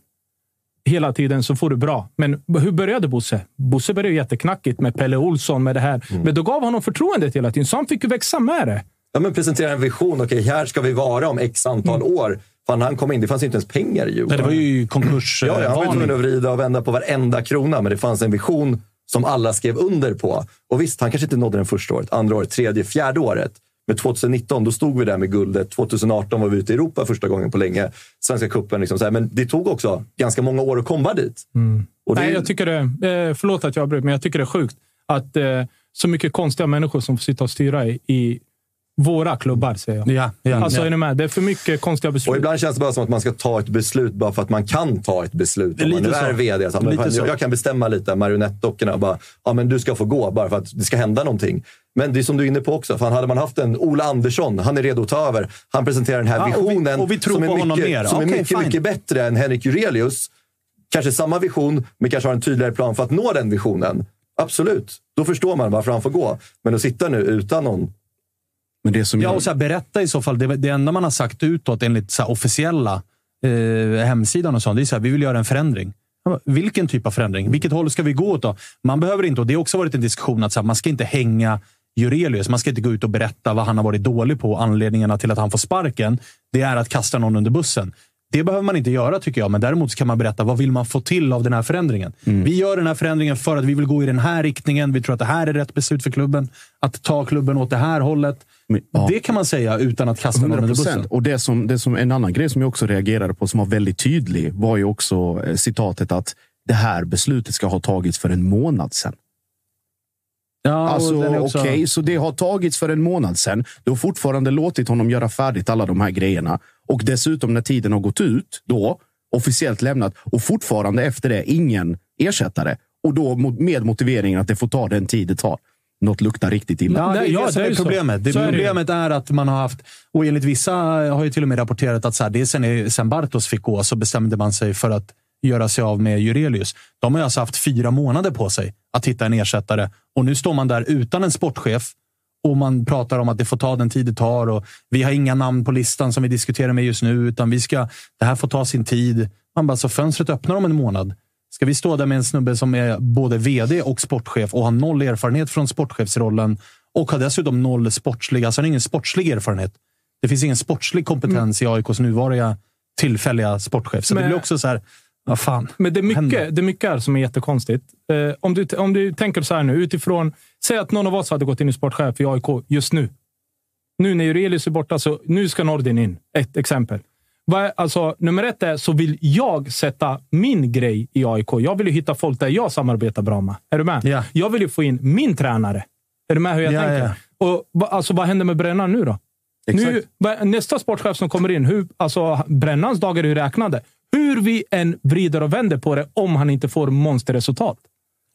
hela tiden så får du bra. Men hur började Bosse? Bosse började jätteknackigt med Pelle Olsson med det här. Men då gav honom förtroendet hela tiden, så han fick ju växa med det. Ja, men presentera en vision. Okej, här ska vi vara om x antal år. Fan, han kom in. Det fanns inte ens pengar i Nej, Djurgården. det var ju konkurs. Ja, ja, han var tvungen att vrida och vända på varenda krona, men det fanns en vision som alla skrev under på. Och visst, han kanske inte nådde den första året, andra året, tredje, fjärde året. Men 2019, då stod vi där med guldet. 2018 var vi ute i Europa första gången på länge. Svenska cupen. Liksom så här. Men det tog också ganska många år att komma dit. Och det, Nej, jag tycker det, eh, förlåt att jag avbryter, men jag tycker det är sjukt att eh, så mycket konstiga människor som får sitta och styra i, i våra klubbar, säger jag. Ja, ja, Alltså, ja. är ni med? Det är för mycket konstiga och beslut. ibland känns det bara som att man ska ta ett beslut bara för att man kan ta ett beslut. Om man Lite nu så. är vd. Så, Lite fan, så. jag, kan bestämma lite, marionettdockorna. Bara, ja, men du ska få gå bara för att det ska hända någonting. Men det är som du är inne på också. Fan, hade man haft en Ola Andersson, han är redo att ta över. Han presenterar den här Ja, och vi- visionen och vi tror som, är mycket, som är Okej, mycket, mycket bättre än Henrik Jurelius. kanske samma vision, men kanske har en tydligare plan för att nå den visionen. Absolut, då förstår man varför han får gå. Men att sitta nu utan någon Men det som Ja, jag- och så här, berätta i så fall. Det, det enda man har sagt utåt enligt så här, officiella eh, hemsidan och sånt, det är så här, vi vill göra en förändring. Vilken typ av förändring? Vilket håll ska vi gå åt då? Man behöver inte, och det har också varit en diskussion, att så här, man ska inte hänga Jurelius. Man ska inte gå ut och berätta vad han har varit dålig på. Anledningarna till att han får sparken, det är att kasta någon under bussen. Det behöver man inte göra tycker jag, men däremot kan man berätta vad vill man få till av den här förändringen. Vi gör den här förändringen för att vi vill gå i den här riktningen. Vi tror att det här är rätt beslut för klubben. Att ta klubben åt det här hållet. Men, ja. Det kan man säga utan att kasta någon 100 under bussen. Och det som, det som en annan grej som jag också reagerade på som var väldigt tydlig var ju också eh, citatet att det här beslutet ska ha tagits för en månad sedan. Ja, Alltså är okej, också- så det har tagits för en månad sedan. Du har fortfarande låtit honom göra färdigt alla de här grejerna. Och dessutom när tiden har gått ut, då officiellt lämnat och fortfarande efter det ingen ersättare. Och då med motiveringen att det får ta den tid det tar. Något luktar riktigt illa. Ja, det är Nej, ja, det är är problemet. Det Så är det problemet är att man har haft, och enligt vissa har ju till och med rapporterat att så här, det är sen, sen Bartos fick gå så bestämde man sig för att göra sig av med Jurelius. De har alltså haft fyra månader på sig att hitta en ersättare och nu står man där utan en sportchef och man pratar om att det får ta den tid det tar och vi har inga namn på listan som vi diskuterar med just nu, utan vi ska, det här får ta sin tid. Man bara, så fönstret öppnar om en månad. Ska vi stå där med en snubbe som är både vd och sportchef och har noll erfarenhet från sportchefsrollen och har dessutom noll sportslig, alltså ingen sportslig erfarenhet. Det finns ingen sportslig kompetens i AIKs nuvarande tillfälliga sportchef. Så det Men- blir också så här, vad fan. Men det är mycket, det är mycket här som är jättekonstigt. Eh, om, du, om du tänker så här nu, utifrån... Säg att någon av oss hade gått in i sportchef i AIK just nu. Nu när Jurelius är borta, så nu ska Nordin in. Ett exempel. Alltså, nummer ett är så vill jag sätta min grej i AIK. Jag vill ju hitta folk där jag samarbetar bra med. Är du med? Ja. Jag vill ju få in min tränare. Är du med hur jag Ja, tänker? ja. Och, alltså, vad händer med Brännan nu då? Nu, va- nästa sportchef som kommer in, hur, alltså, Brännans dagar är ju räknade. Hur vi än vrider och vänder på det, om han inte får monsterresultat.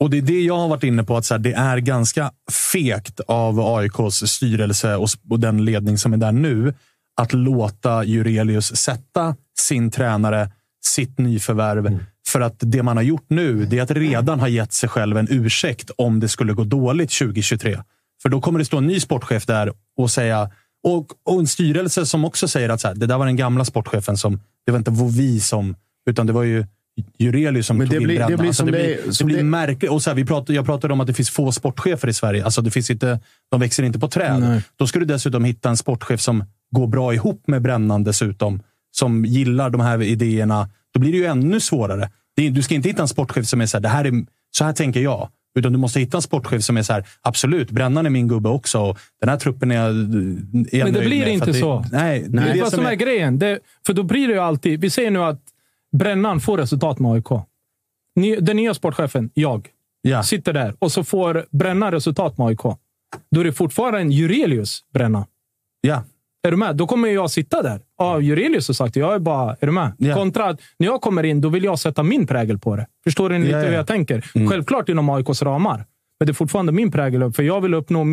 Och det är det jag har varit inne på, att så här, det är ganska fegt av AIKs styrelse och, och den ledning som är där nu att låta Jurelius sätta sin tränare, sitt nyförvärv. För att det man har gjort nu, det är att redan ha gett sig själv en ursäkt om det skulle gå dåligt 2023. För då kommer det stå en ny sportchef där och säga och, och en styrelse som också säger att så här, det där var den gamla sportchefen som, det var inte vi som, utan det var ju Jurelius som Men tog det in blir- det blir Alltså det det- blir, det blir det- märkligt. Och så här, vi pratade, jag pratade om att det finns få sportchefer i Sverige. Alltså det finns inte, de växer inte på träd. Nej. Då ska du dessutom hitta en sportchef som går bra ihop med Brännan dessutom. Som gillar de här idéerna. Då blir det ju ännu svårare. Du ska inte hitta en sportchef som är så här, det här är, så här tänker jag. Utan du måste hitta en sportchef som är så här, absolut, Brännan är min gubbe också. Och den här truppen är jag, är Men det blir inte det, så. Nej, det är Det vad som är grejen. Det, för då blir det ju alltid... Vi säger nu att Brännan får resultat med AIK. Ny, den nya sportchefen, jag, Ja. sitter där och så får Brännan resultat med AIK. Då är det fortfarande en Jurelius Brännan. Ja. Är du med? Då kommer jag sitta där. Ja, Jurelius har sagt det. Jag är bara... Är du med? Ja. Kontra att när jag kommer in, då vill jag sätta min prägel på det. Förstår du lite Ja, ja. hur jag tänker? Självklart inom AIKs ramar. Men det är fortfarande min prägel, för jag vill uppnå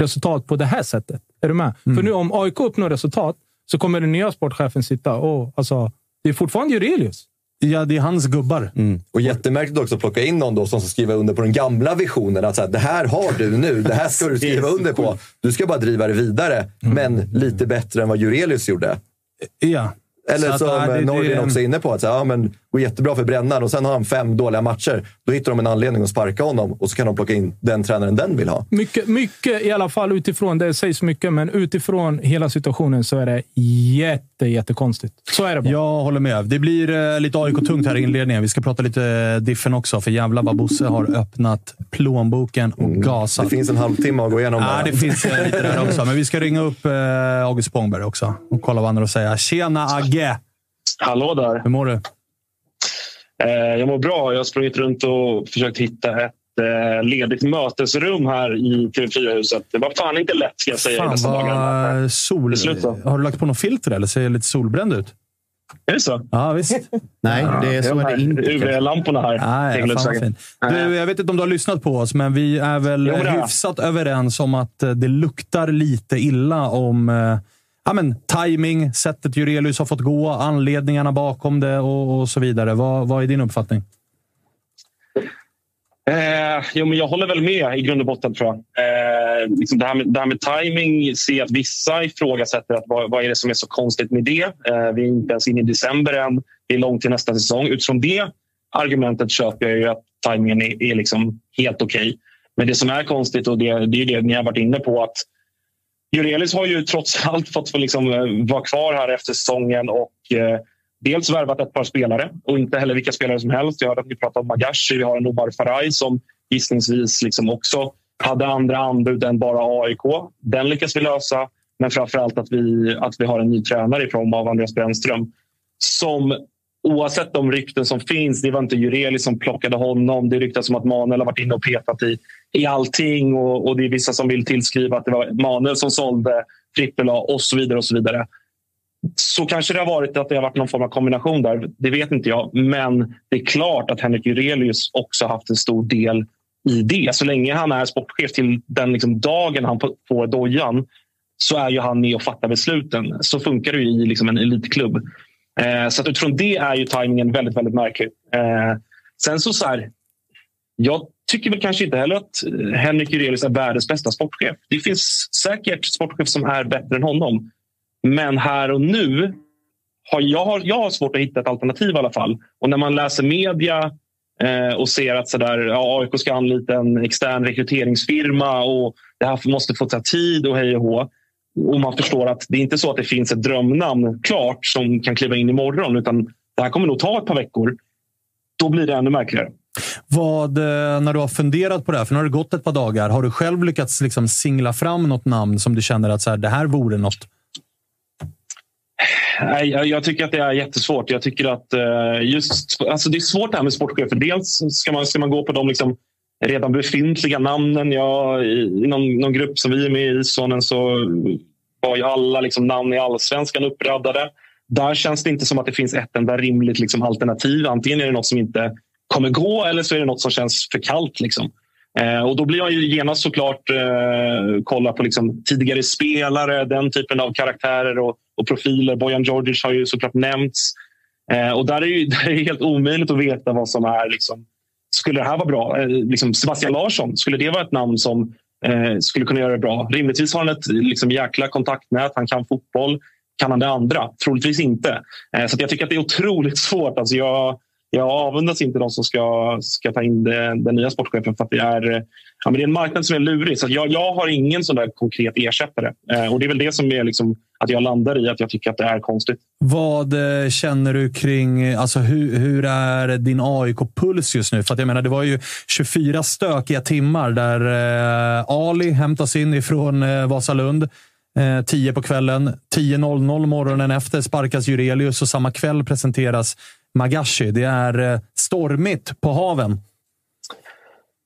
resultat på det här sättet. Är du med? För nu om AIK uppnår resultat så kommer den nya sportchefen sitta och... Alltså, det är fortfarande Jurelius. Ja, det är hans gubbar. Och jättemärkligt också att plocka in någon då som ska skriva under på den gamla visionen. Att så här, det här har du nu, det här ska du skriva under på. Du ska bara driva det vidare, men lite bättre än vad Jurelius gjorde. Ja. Eller Så som det- också är inne på, att så här, ja, men, går jättebra för Brännan och sen har han fem dåliga matcher. Då hittar de en anledning att sparka honom och så kan de plocka in den tränaren den vill ha. Mycket, mycket i alla fall utifrån, det sägs mycket, men utifrån hela situationen så är det jätte, jättekonstigt. Så är det bara. Jag håller med. Det blir eh, lite AIK-tungt här i inledningen. Vi ska prata lite eh, Diffen också, för jävlar vad Bosse har öppnat plånboken och gasat. Det finns en halvtimme att gå igenom. Ja, det finns eh, lite där också. Men vi ska ringa upp August Spångberg också och kolla vad han har att säga. Tjena Agge! Hallå där. Hur mår du? Eh, jag mår bra. Jag har sprungit runt och försökt hitta ett eh, ledigt mötesrum här i TV4-huset. Det var fan inte lätt ska jag säga Fan vad sol... Beslut då. Har du lagt på något filter eller? Ser lite solbränd ut? Är det så? Ja, visst. Nej, det är, så är det inte. UV-lamporna här. Nej, Tänker fan. Du, jag vet inte om du har lyssnat på oss, men vi är väl Jo, jag. hyfsat överens om att eh, det luktar lite illa om ja, men, timing, sättet Jurelius har fått gå, anledningarna bakom det och, och så vidare. Vad, vad är din uppfattning? Eh, jo, men jag håller väl med i grund och botten. tror jag. Eh, liksom det, här med, det här med timing ser att vissa ifrågasätter att vad, vad är det som är så konstigt med det. Eh, vi är inte ens inne i december än. Det är långt till nästa säsong. Utifrån det argumentet köper jag ju att tajmingen är, är liksom helt okej. Okay. Men det som är konstigt och det, det är det ni har varit inne på att Jurelius har ju trots allt fått liksom eh, vara kvar här efter säsongen och eh, dels värvat ett par spelare och inte heller vilka spelare som helst. Jag hörde att ni pratade om Magashi. Vi har en Omar Faraj som gissningsvis liksom också hade andra anbud än bara AIK. Den lyckas vi lösa. Men framför allt att vi, att vi har en ny tränare i form av Andreas Brännström som oavsett de rykten som finns, det var inte Jureli som plockade honom. Det ryktas om att Manuel har varit inne och petat i, i allting och, och det är vissa som vill tillskriva att det var Manuel som sålde trippel A och så vidare. och Så vidare. Så kanske det har varit att det har varit någon form av kombination där. Det vet inte jag. Men det är klart att Henrik Jurelius också haft en stor del i det. Så länge han är sportchef till den liksom dagen han får dojan så är ju han med och fattar besluten. Så funkar det i liksom en elitklubb. Eh, så att utifrån det är ju tajmingen väldigt, väldigt märklig. Eh, sen så, så här, jag tycker väl kanske inte heller att eh, Henrik Jurelius är världens bästa sportchef. Det finns säkert sportchef som är bättre än honom. Men här och nu har jag, har, jag har svårt att hitta ett alternativ i alla fall. Och när man läser media eh, och ser att så där, ja, AIK ska anlita en extern rekryteringsfirma och det här måste få ta tid och hej och hå. Och man förstår att det är inte så att det finns ett drömnamn klart som kan kliva in imorgon utan det här kommer nog ta ett par veckor. Då blir det ännu märkligare. Vad, eh, när du har funderat på det här, för nu har det gått ett par dagar. Har du själv lyckats liksom singla fram något namn som du känner att så här, det här vore något? Nej, jag tycker att det är jättesvårt. Jag tycker att eh, just, alltså det är svårt det här med sportchefer. Dels ska man, ska man gå på de liksom redan befintliga namnen. Ja, I någon, någon grupp som vi är med i, Sonen, så var ju alla liksom namn i allsvenskan uppradade. Där känns det inte som att det finns ett enda rimligt liksom, alternativ. Antingen är det något som inte kommer gå eller så är det något som känns för kallt. Liksom. Eh, och då blir jag ju genast såklart eh, kolla på liksom, tidigare spelare, den typen av karaktärer och, och profiler. Bojan Djordjic har ju såklart nämnts. Eh, och där är, ju, där är det helt omöjligt att veta vad som är liksom, skulle det här vara bra? Eh, liksom Sebastian Larsson, skulle det vara ett namn som eh, skulle kunna göra det bra? Rimligtvis har han ett liksom, jäkla kontaktnät, han kan fotboll. Kan han det andra? Troligtvis inte. Eh, så jag tycker att det är otroligt svårt. Alltså jag, jag avundas inte de som ska, ska ta in det, den nya sportchefen för att det är, ja, men det är en marknad som är lurig. Så jag, jag har ingen sån där konkret ersättare. Eh, och det är väl det som är liksom, att jag landar i att jag tycker att det är konstigt. Vad eh, känner du kring, alltså hur, hur är din AIK-puls just nu? För att jag menar, det var ju 24 stökiga timmar där eh, Ali hämtas in ifrån eh, Vasalund. Eh, 10 på kvällen. 10.00 morgonen efter sparkas Jurelius och samma kväll presenteras Magashi. Det är eh, stormigt på haven.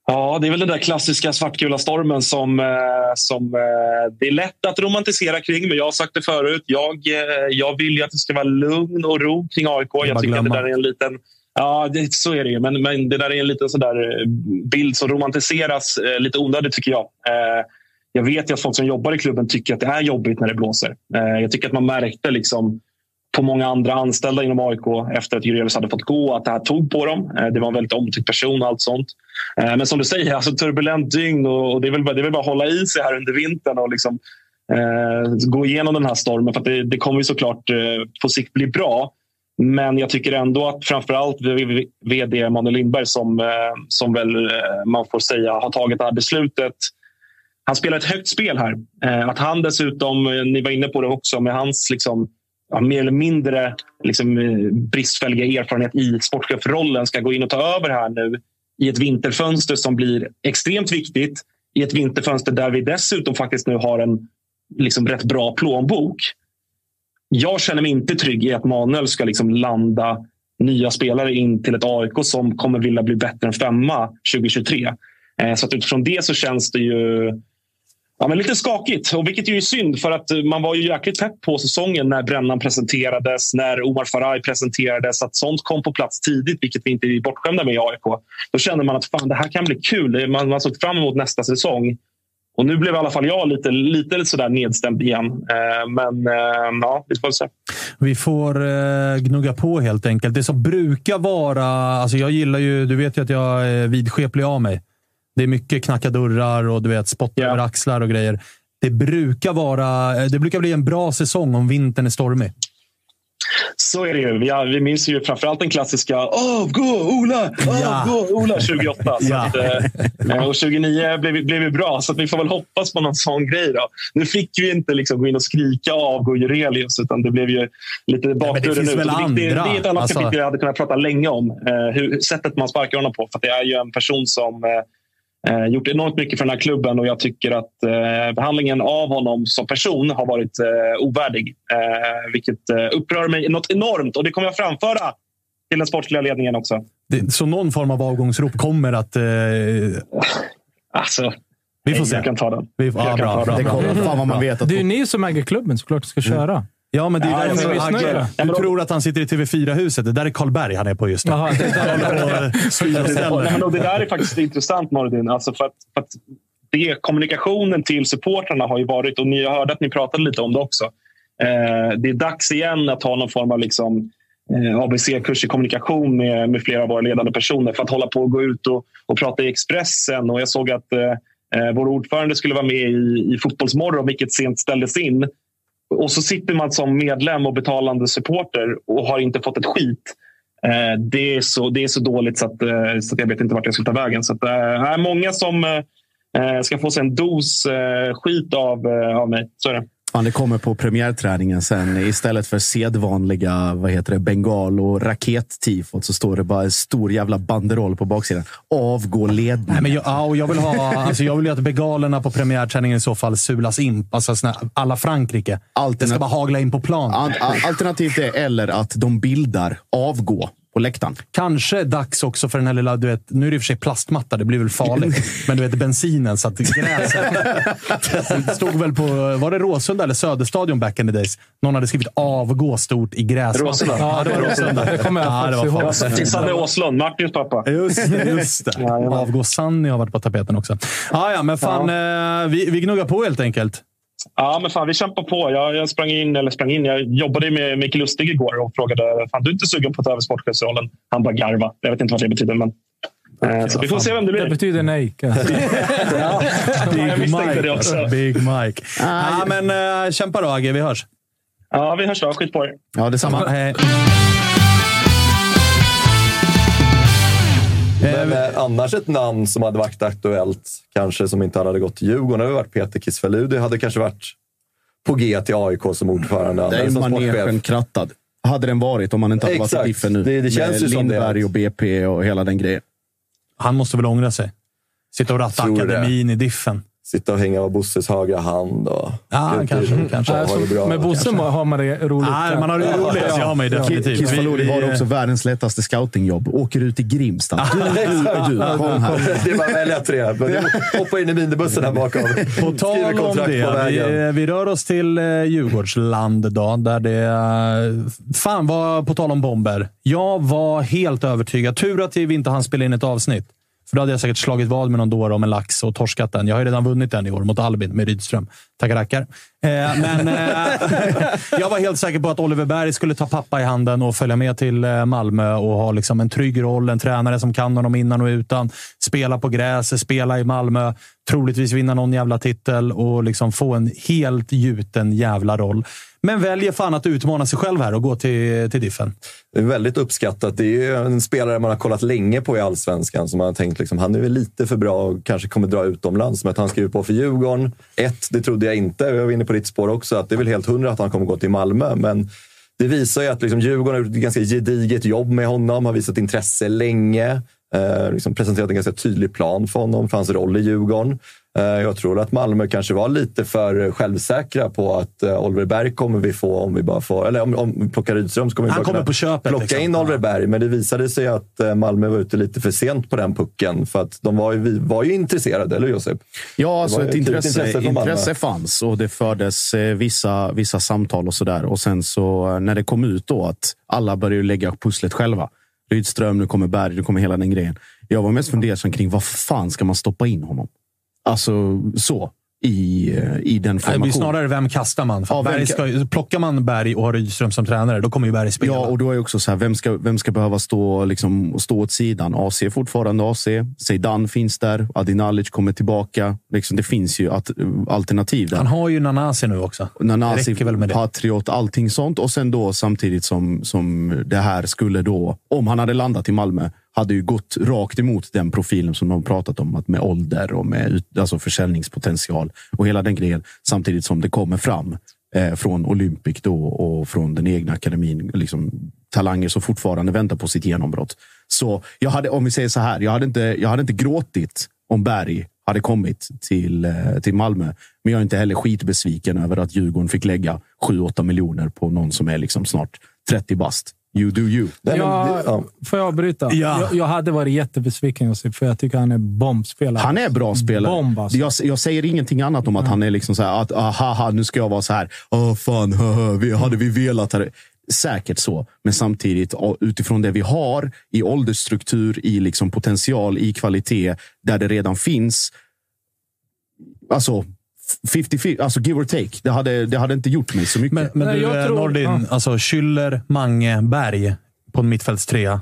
Ja, det är väl den där klassiska svartgula stormen som, eh, som eh, det är lätt att romantisera kring. Men jag har sagt det förut. Jag, eh, jag vill ju att det ska vara lugn och ro kring AIK. Jag, jag tycker att det där är en liten... Ja, det, så är det ju. Men, men det där är en liten sådär bild som romantiseras lite onödigt tycker jag. Jag vet ju att folk som jobbar i klubben tycker att det är jobbigt när det blåser. Jag tycker att man märkte liksom på många andra anställda inom AIK efter att Jurelius hade fått gå. Att det här tog på dem. Eh, det var en väldigt omtyckt person och allt sånt. Eh, men som du säger, alltså turbulent dygn och det är väl, det är väl bara att hålla i sig här under vintern och liksom, eh, gå igenom den här stormen. För det, det kommer ju såklart eh, på sikt bli bra. Men jag tycker ändå att framförallt vd Emanuel Lindberg som, eh, som väl eh, man får säga har tagit det här beslutet han spelar ett högt spel här. Eh, att han dessutom, ni var inne på det också, med hans liksom, ja, mer eller mindre liksom, eh, bristfälliga erfarenhet i sportchefrollen ska gå in och ta över här nu i ett vinterfönster som blir extremt viktigt. I ett vinterfönster där vi dessutom faktiskt nu har en liksom, rätt bra plånbok. Jag känner mig inte trygg i att Manuel ska liksom landa nya spelare in till ett AIK som kommer vilja bli bättre än femma 2023. Eh, så att utifrån det så känns det ju Ja, men lite skakigt, och vilket ju är synd för att eh, man var ju jäkligt pepp på säsongen när Brännan presenterades, när Omar Faraj presenterades. Att sånt kom på plats tidigt, vilket vi inte är bortskämda med i AIK. Då kände man att fan, det här kan bli kul. Eh, man, man såg fram emot nästa säsong. Och nu blev i alla fall jag lite, lite sådär nedstämd igen. Eh, men eh, ja, vi får se. Vi får eh, gnugga på helt enkelt. Det som brukar vara... Alltså jag gillar ju... Du vet ju att jag är vidskeplig av mig. Det är mycket knacka dörrar och du vet, spotta Ja. över axlar och grejer. Det brukar, vara, det brukar bli en bra säsong om vintern är stormig. Så är det ju. Vi, har, vi minns ju framförallt den klassiska Avgå Ola! Avgå Ola 2008. Så Ja. att, eh, och 2009 blev, blev vi bra, så att vi får väl hoppas på någon sån grej. Då. Nu fick vi inte liksom gå in och skrika avgå Jurelius, utan det blev ju lite bakdörren finns ut. det, det, det är ett annat alltså- kapitel jag hade kunnat prata länge om. Eh, hur, sättet man sparkar honom på. För att det är ju en person som eh, eh, gjort enormt mycket för den här klubben och jag tycker att eh, behandlingen av honom som person har varit eh, ovärdig. Eh, vilket eh, upprör mig något enormt och det kommer jag framföra till den sportsliga ledningen också. Det, så någon form av avgångsrop kommer att... Eh, Alltså, vi får nej, se. jag kan ta den. Vi, ja, jag kan bra, ta bra, den. Det bra. kommer. Fan vad man vet att... Det är ju ni som äger klubben såklart ska köra. Ja, men det är Ja, där jag. Agge, Du då- tror att han sitter i TV4-huset. Det där är Karlberg han är på just nu. Jaha, det där- och det där är faktiskt intressant, Nordin. Alltså för att, för att det, kommunikationen till supportrarna har ju varit, och ni hörde att ni pratade lite om det också. Eh, det är dags igen att ha någon form av liksom, eh, ABC-kurs i kommunikation med, med flera av våra ledande personer för att hålla på och gå ut och, och prata i Expressen. Och jag såg att eh, eh, vår ordförande skulle vara med i, i Fotbollsmorgon, vilket sent ställdes in. Och så sitter man som medlem och betalande supporter och har inte fått ett skit. Eh, det, är så, det är så dåligt så att, eh, så att jag vet inte vart jag ska ta vägen. Så att, eh, det är många som eh, eh ska få sig en dos eh, skit av, eh, av mig. Så är det. Fan, det kommer på premiärträningen sen. Istället för sedvanliga vad heter det, bengal och rakettifot så står det bara en stor jävla banderoll på baksidan. Avgå ledningen. Nej, men jag, ja, och jag, vill ha, alltså jag vill ju att begalerna på premiärträningen i så fall sulas in. Alltså såna, alla Frankrike. Det ska bara hagla in på plan. Al- al- Alternativt är eller att de bildar avgå på läktaren. Kanske dags också för den här lilla... Du vet, nu är det i och för sig plastmatta, det blir väl farligt. Men du vet bensinen, så att gräset... Det stod väl på... Var det Råsunda eller Söderstadion back in the days? Någon hade skrivit avgå stort i gräsmattan. Råsunda. Ja, det var Råsunda. Det kommer jag ja, det var ihåg. fan. Sanne Åslund, Martins pappa. Just det. Just det. Avgå Sanni har varit på tapeten också. Ah, ja, men fan, eh, vi, vi gnuggar på helt enkelt. Ja, men fan, vi kämpar på. Jag, jag sprang in, eller sprang in. Jag jobbade med Mikael Lustig igår och frågade fan, du är inte sugen på att ta över sportchefsrollen. Han bara garva. Jag vet inte vad det betyder, men... eh, så vi får se vem det Det blir. betyder nej. Ja, jag misstänkte det också. Big Mike. Ja, men eh, kämpa då, Agge. Vi hörs. Ja, vi hörs då. Skit på er. Ja, detsamma. Samma. Hej. Men eh, annars ett namn som hade varit aktuellt, kanske som inte hade gått till Djurgården, hade varit Peter Kisvelud. Det hade kanske varit på G till AIK som ordförande. Det är som manegen sportchef. krattad. Hade den varit om man inte hade varit Exakt. i Diffen nu. Det- det känns Med ju som det. Lindberg och BP och hela den grejen. Han måste väl ångra sig. Sitta och ratta Tror det. akademin i diffen. Sitta och hänga av Bosses högra hand. Och Ja, Gud, kanske, det- kanske. har det bra, med Bosse kanske. har man det roligt. Nej, man har det roligt. Ja, har man ju definitivt. Kiss Faludi har också världens lättaste scoutingjobb. Åker ut i Grimstad. Du, du, du, kom här. Det är bara att välja tre. Hoppar in i minibussen här bakom. På tal om det, vi, vi rör oss till eh, Djurgårdsland då, där det... eh, Fan, var, på tal om bomber. Jag var helt övertygad. Tur att vi inte hann spela in ett avsnitt. För då hade jag säkert slagit vad med någon dåre om en lax och torskat den. Jag har ju redan vunnit den i år mot Albin med Rydström. Tackar, tackar. Eh, men eh, jag var helt säker på att Oliver Berg skulle ta pappa i handen och följa med till eh, Malmö och ha liksom en trygg roll. En tränare som kan honom innan och utan. Spela på gräset, spela i Malmö. Troligtvis vinna någon jävla titel och liksom få en helt gjuten jävla roll. Men väljer fan att utmana sig själv här och gå till, till Diffen. Det är väldigt uppskattat. Det är ju en spelare man har kollat länge på i allsvenskan. Som man har tänkt liksom, han är väl lite för bra och kanske kommer dra utomlands. Men att han skriver på för Djurgården. Ett, det trodde jag inte. Jag var inne på ditt spår också. Att det är väl helt hundra att han kommer gå till Malmö. Men det visar ju att liksom, Djurgården har gjort ett ganska gediget jobb med honom. Har visat intresse länge. Eh, liksom presenterat en ganska tydlig plan för honom, för hans roll i Djurgården. Eh, jag tror att Malmö kanske var lite för självsäkra på att eh, Oliver Berg kommer vi få om vi bara får... Eller om, om vi plockar Rydström så kommer vi Han bara kommer kunna på köpet, plocka liksom. in Oliver. Berg. Men det visade sig att eh, Malmö var ute lite för sent på den pucken. För att de var ju, vi var ju intresserade, eller Josip? Ja, alltså ett intresse, intresse intresse fanns och det fördes eh, vissa, vissa samtal och sådär. Och sen så eh, när det kom ut då att alla började lägga pusslet själva. Rydström, nu kommer Berg, nu kommer hela den grejen. Jag var mest fundersam kring vad fan ska man stoppa in honom? Alltså så i, eh, i den Det formationen. blir snarare vem kastar man? För Ja, Berg ska, plockar man Berg och har Rydström som tränare, då kommer ju Berg spela. Ja, och då är också så här, vem ska, vem ska behöva stå, liksom, stå åt sidan? AC är fortfarande AC. Zeidan finns där. Adi Nalic kommer tillbaka. Liksom, det finns ju att, alternativ där. Han har ju Nanasi nu också. det Nanasi, det. Patriot, allting sånt. Och sen då samtidigt som, som det här skulle då, om han hade landat i Malmö, hade ju gått rakt emot den profilen som de pratat om, att med ålder och med ut, alltså försäljningspotential och hela den grejen. Samtidigt som det kommer fram eh, från Olympic då och från den egna akademin. Liksom, talanger som fortfarande väntar på sitt genombrott. Så jag hade, om vi säger så här, jag hade inte, jag hade inte gråtit om Berg hade kommit till, eh, till Malmö. Men jag är inte heller skitbesviken över att Djurgården fick lägga 7-8 miljoner på någon som är liksom snart 30 bast. You do you. Nej, men Jag, det- ja. Får jag avbryta? Ja. Jag, jag hade varit jättebesviken, Josip, för jag tycker han är bombspelare. Han är bra spelare. Bomb, alltså. jag, jag säger ingenting annat om att han är liksom så här, att ah, haha, nu ska jag vara så här. Åh fan, haha, vi, hade vi velat. Hade... Säkert så, men samtidigt utifrån det vi har i åldersstruktur, i liksom potential, i kvalitet, där det redan finns. Alltså 50-50, alltså give or take. Det hade, det hade inte gjort mig så mycket. Men, men Nej, du, jag eh, tror- Nordin, ja. alltså Schüller, Mange, Berg på en mittfältstrea.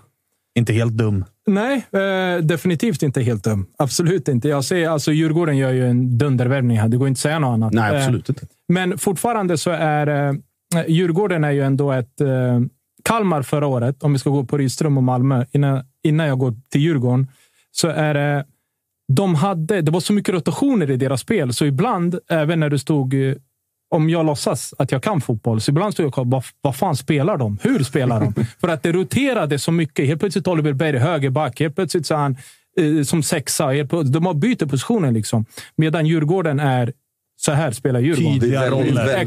Inte helt dum. Nej, eh, definitivt inte helt dum. Absolut inte. Jag ser, alltså, Djurgården gör ju en dundervärvning här. Det går inte att säga något annat. Nej, Eh, absolut inte. Men fortfarande så är eh, Djurgården är ju ändå ett... Eh, Kalmar förra året, om vi ska gå på Rydström och Malmö, innan, innan jag går till Djurgården, så är det... De hade, det var så mycket rotationer i deras spel, så ibland, även när du stod... eh, Om jag låtsas att jag kan fotboll, så ibland stod jag och kollade, vad, vad fan spelar de? Hur spelar de? För att det roterade så mycket. Helt plötsligt Oliver Berg högerback, helt plötsligt så han eh, som sexa. Helt plötsligt, de har byter positionen liksom. Medan Djurgården är så här spelar Djurgården. Tydliga roller.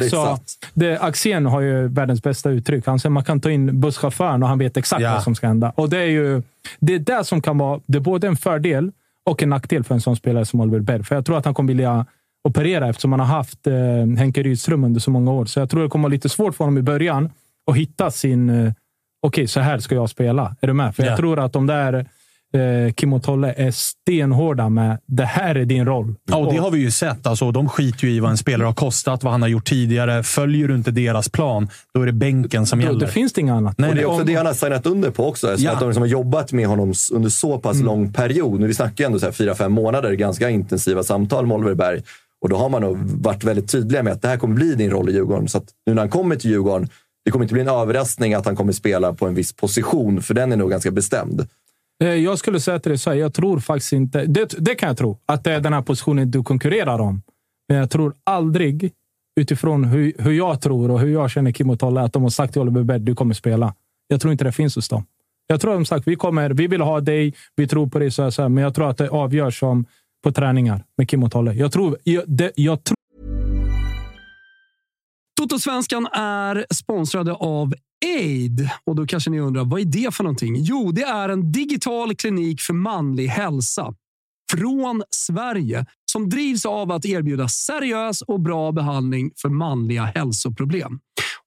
Det, Axén har ju världens bästa uttryck. Han säger man kan ta in busschauffören och han vet exakt Ja. vad som ska hända. Och det är ju det är det som kan vara det är både en fördel och en nackdel för en sån spelare som Oliver Berg. För jag tror att han kommer vilja operera eftersom han har haft eh, Henke Rydström under så många år. Så jag tror det kommer vara lite svårt för honom i början att hitta sin... Eh, Okej, så här ska jag spela. Är du med? För Ja. jag tror att de där eh, Kim och Tolle är stenhårda med det här är din roll. Ja, och det har vi ju sett. Alltså, de skiter ju i vad en spelare har kostat, vad han har gjort tidigare. Följer du inte deras plan, då är det bänken som då, gäller. det finns det inget annat. Nej, Och det är Om- också det han har signat under på också. Eftersom Ja. att de liksom har jobbat med honom under så pass lång period. Nu vi snackar ju ändå så här fyra, fem månader, ganska intensiva samtal med Oliver Berg. Och då har man nog varit väldigt tydliga med att det här kommer bli din roll i Djurgården. Så att nu när han kommer till Djurgården, det kommer inte bli en överraskning att han kommer spela på en viss position, för den är nog ganska bestämd. Eh, jag skulle säga till dig så här, jag tror faktiskt inte... Det, det kan jag tro, att det är den här positionen du konkurrerar om. Men jag tror aldrig, utifrån hur, hur jag tror och hur jag känner Kim och Tolle, att de har sagt till Oliver Berg du kommer spela. Jag tror inte det finns hos dem. Jag tror att de sagt vi kommer, vi vill ha dig, vi tror på dig, så här, så här, men jag tror att det avgörs som på träningar med Kim och Tolle. Jag tror, jag, det, jag tror Totosvenskan är sponsrade av Aid. Och då kanske ni undrar, vad är det för någonting? Jo, det är en digital klinik för manlig hälsa från Sverige som drivs av att erbjuda seriös och bra behandling för manliga hälsoproblem.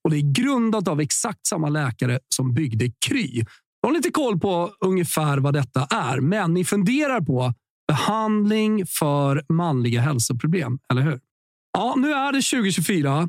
Och Det är grundat av exakt samma läkare som byggde Kry. Jag har lite koll på ungefär vad detta är, men ni funderar på behandling för manliga hälsoproblem, eller hur? Ja, nu är det 2024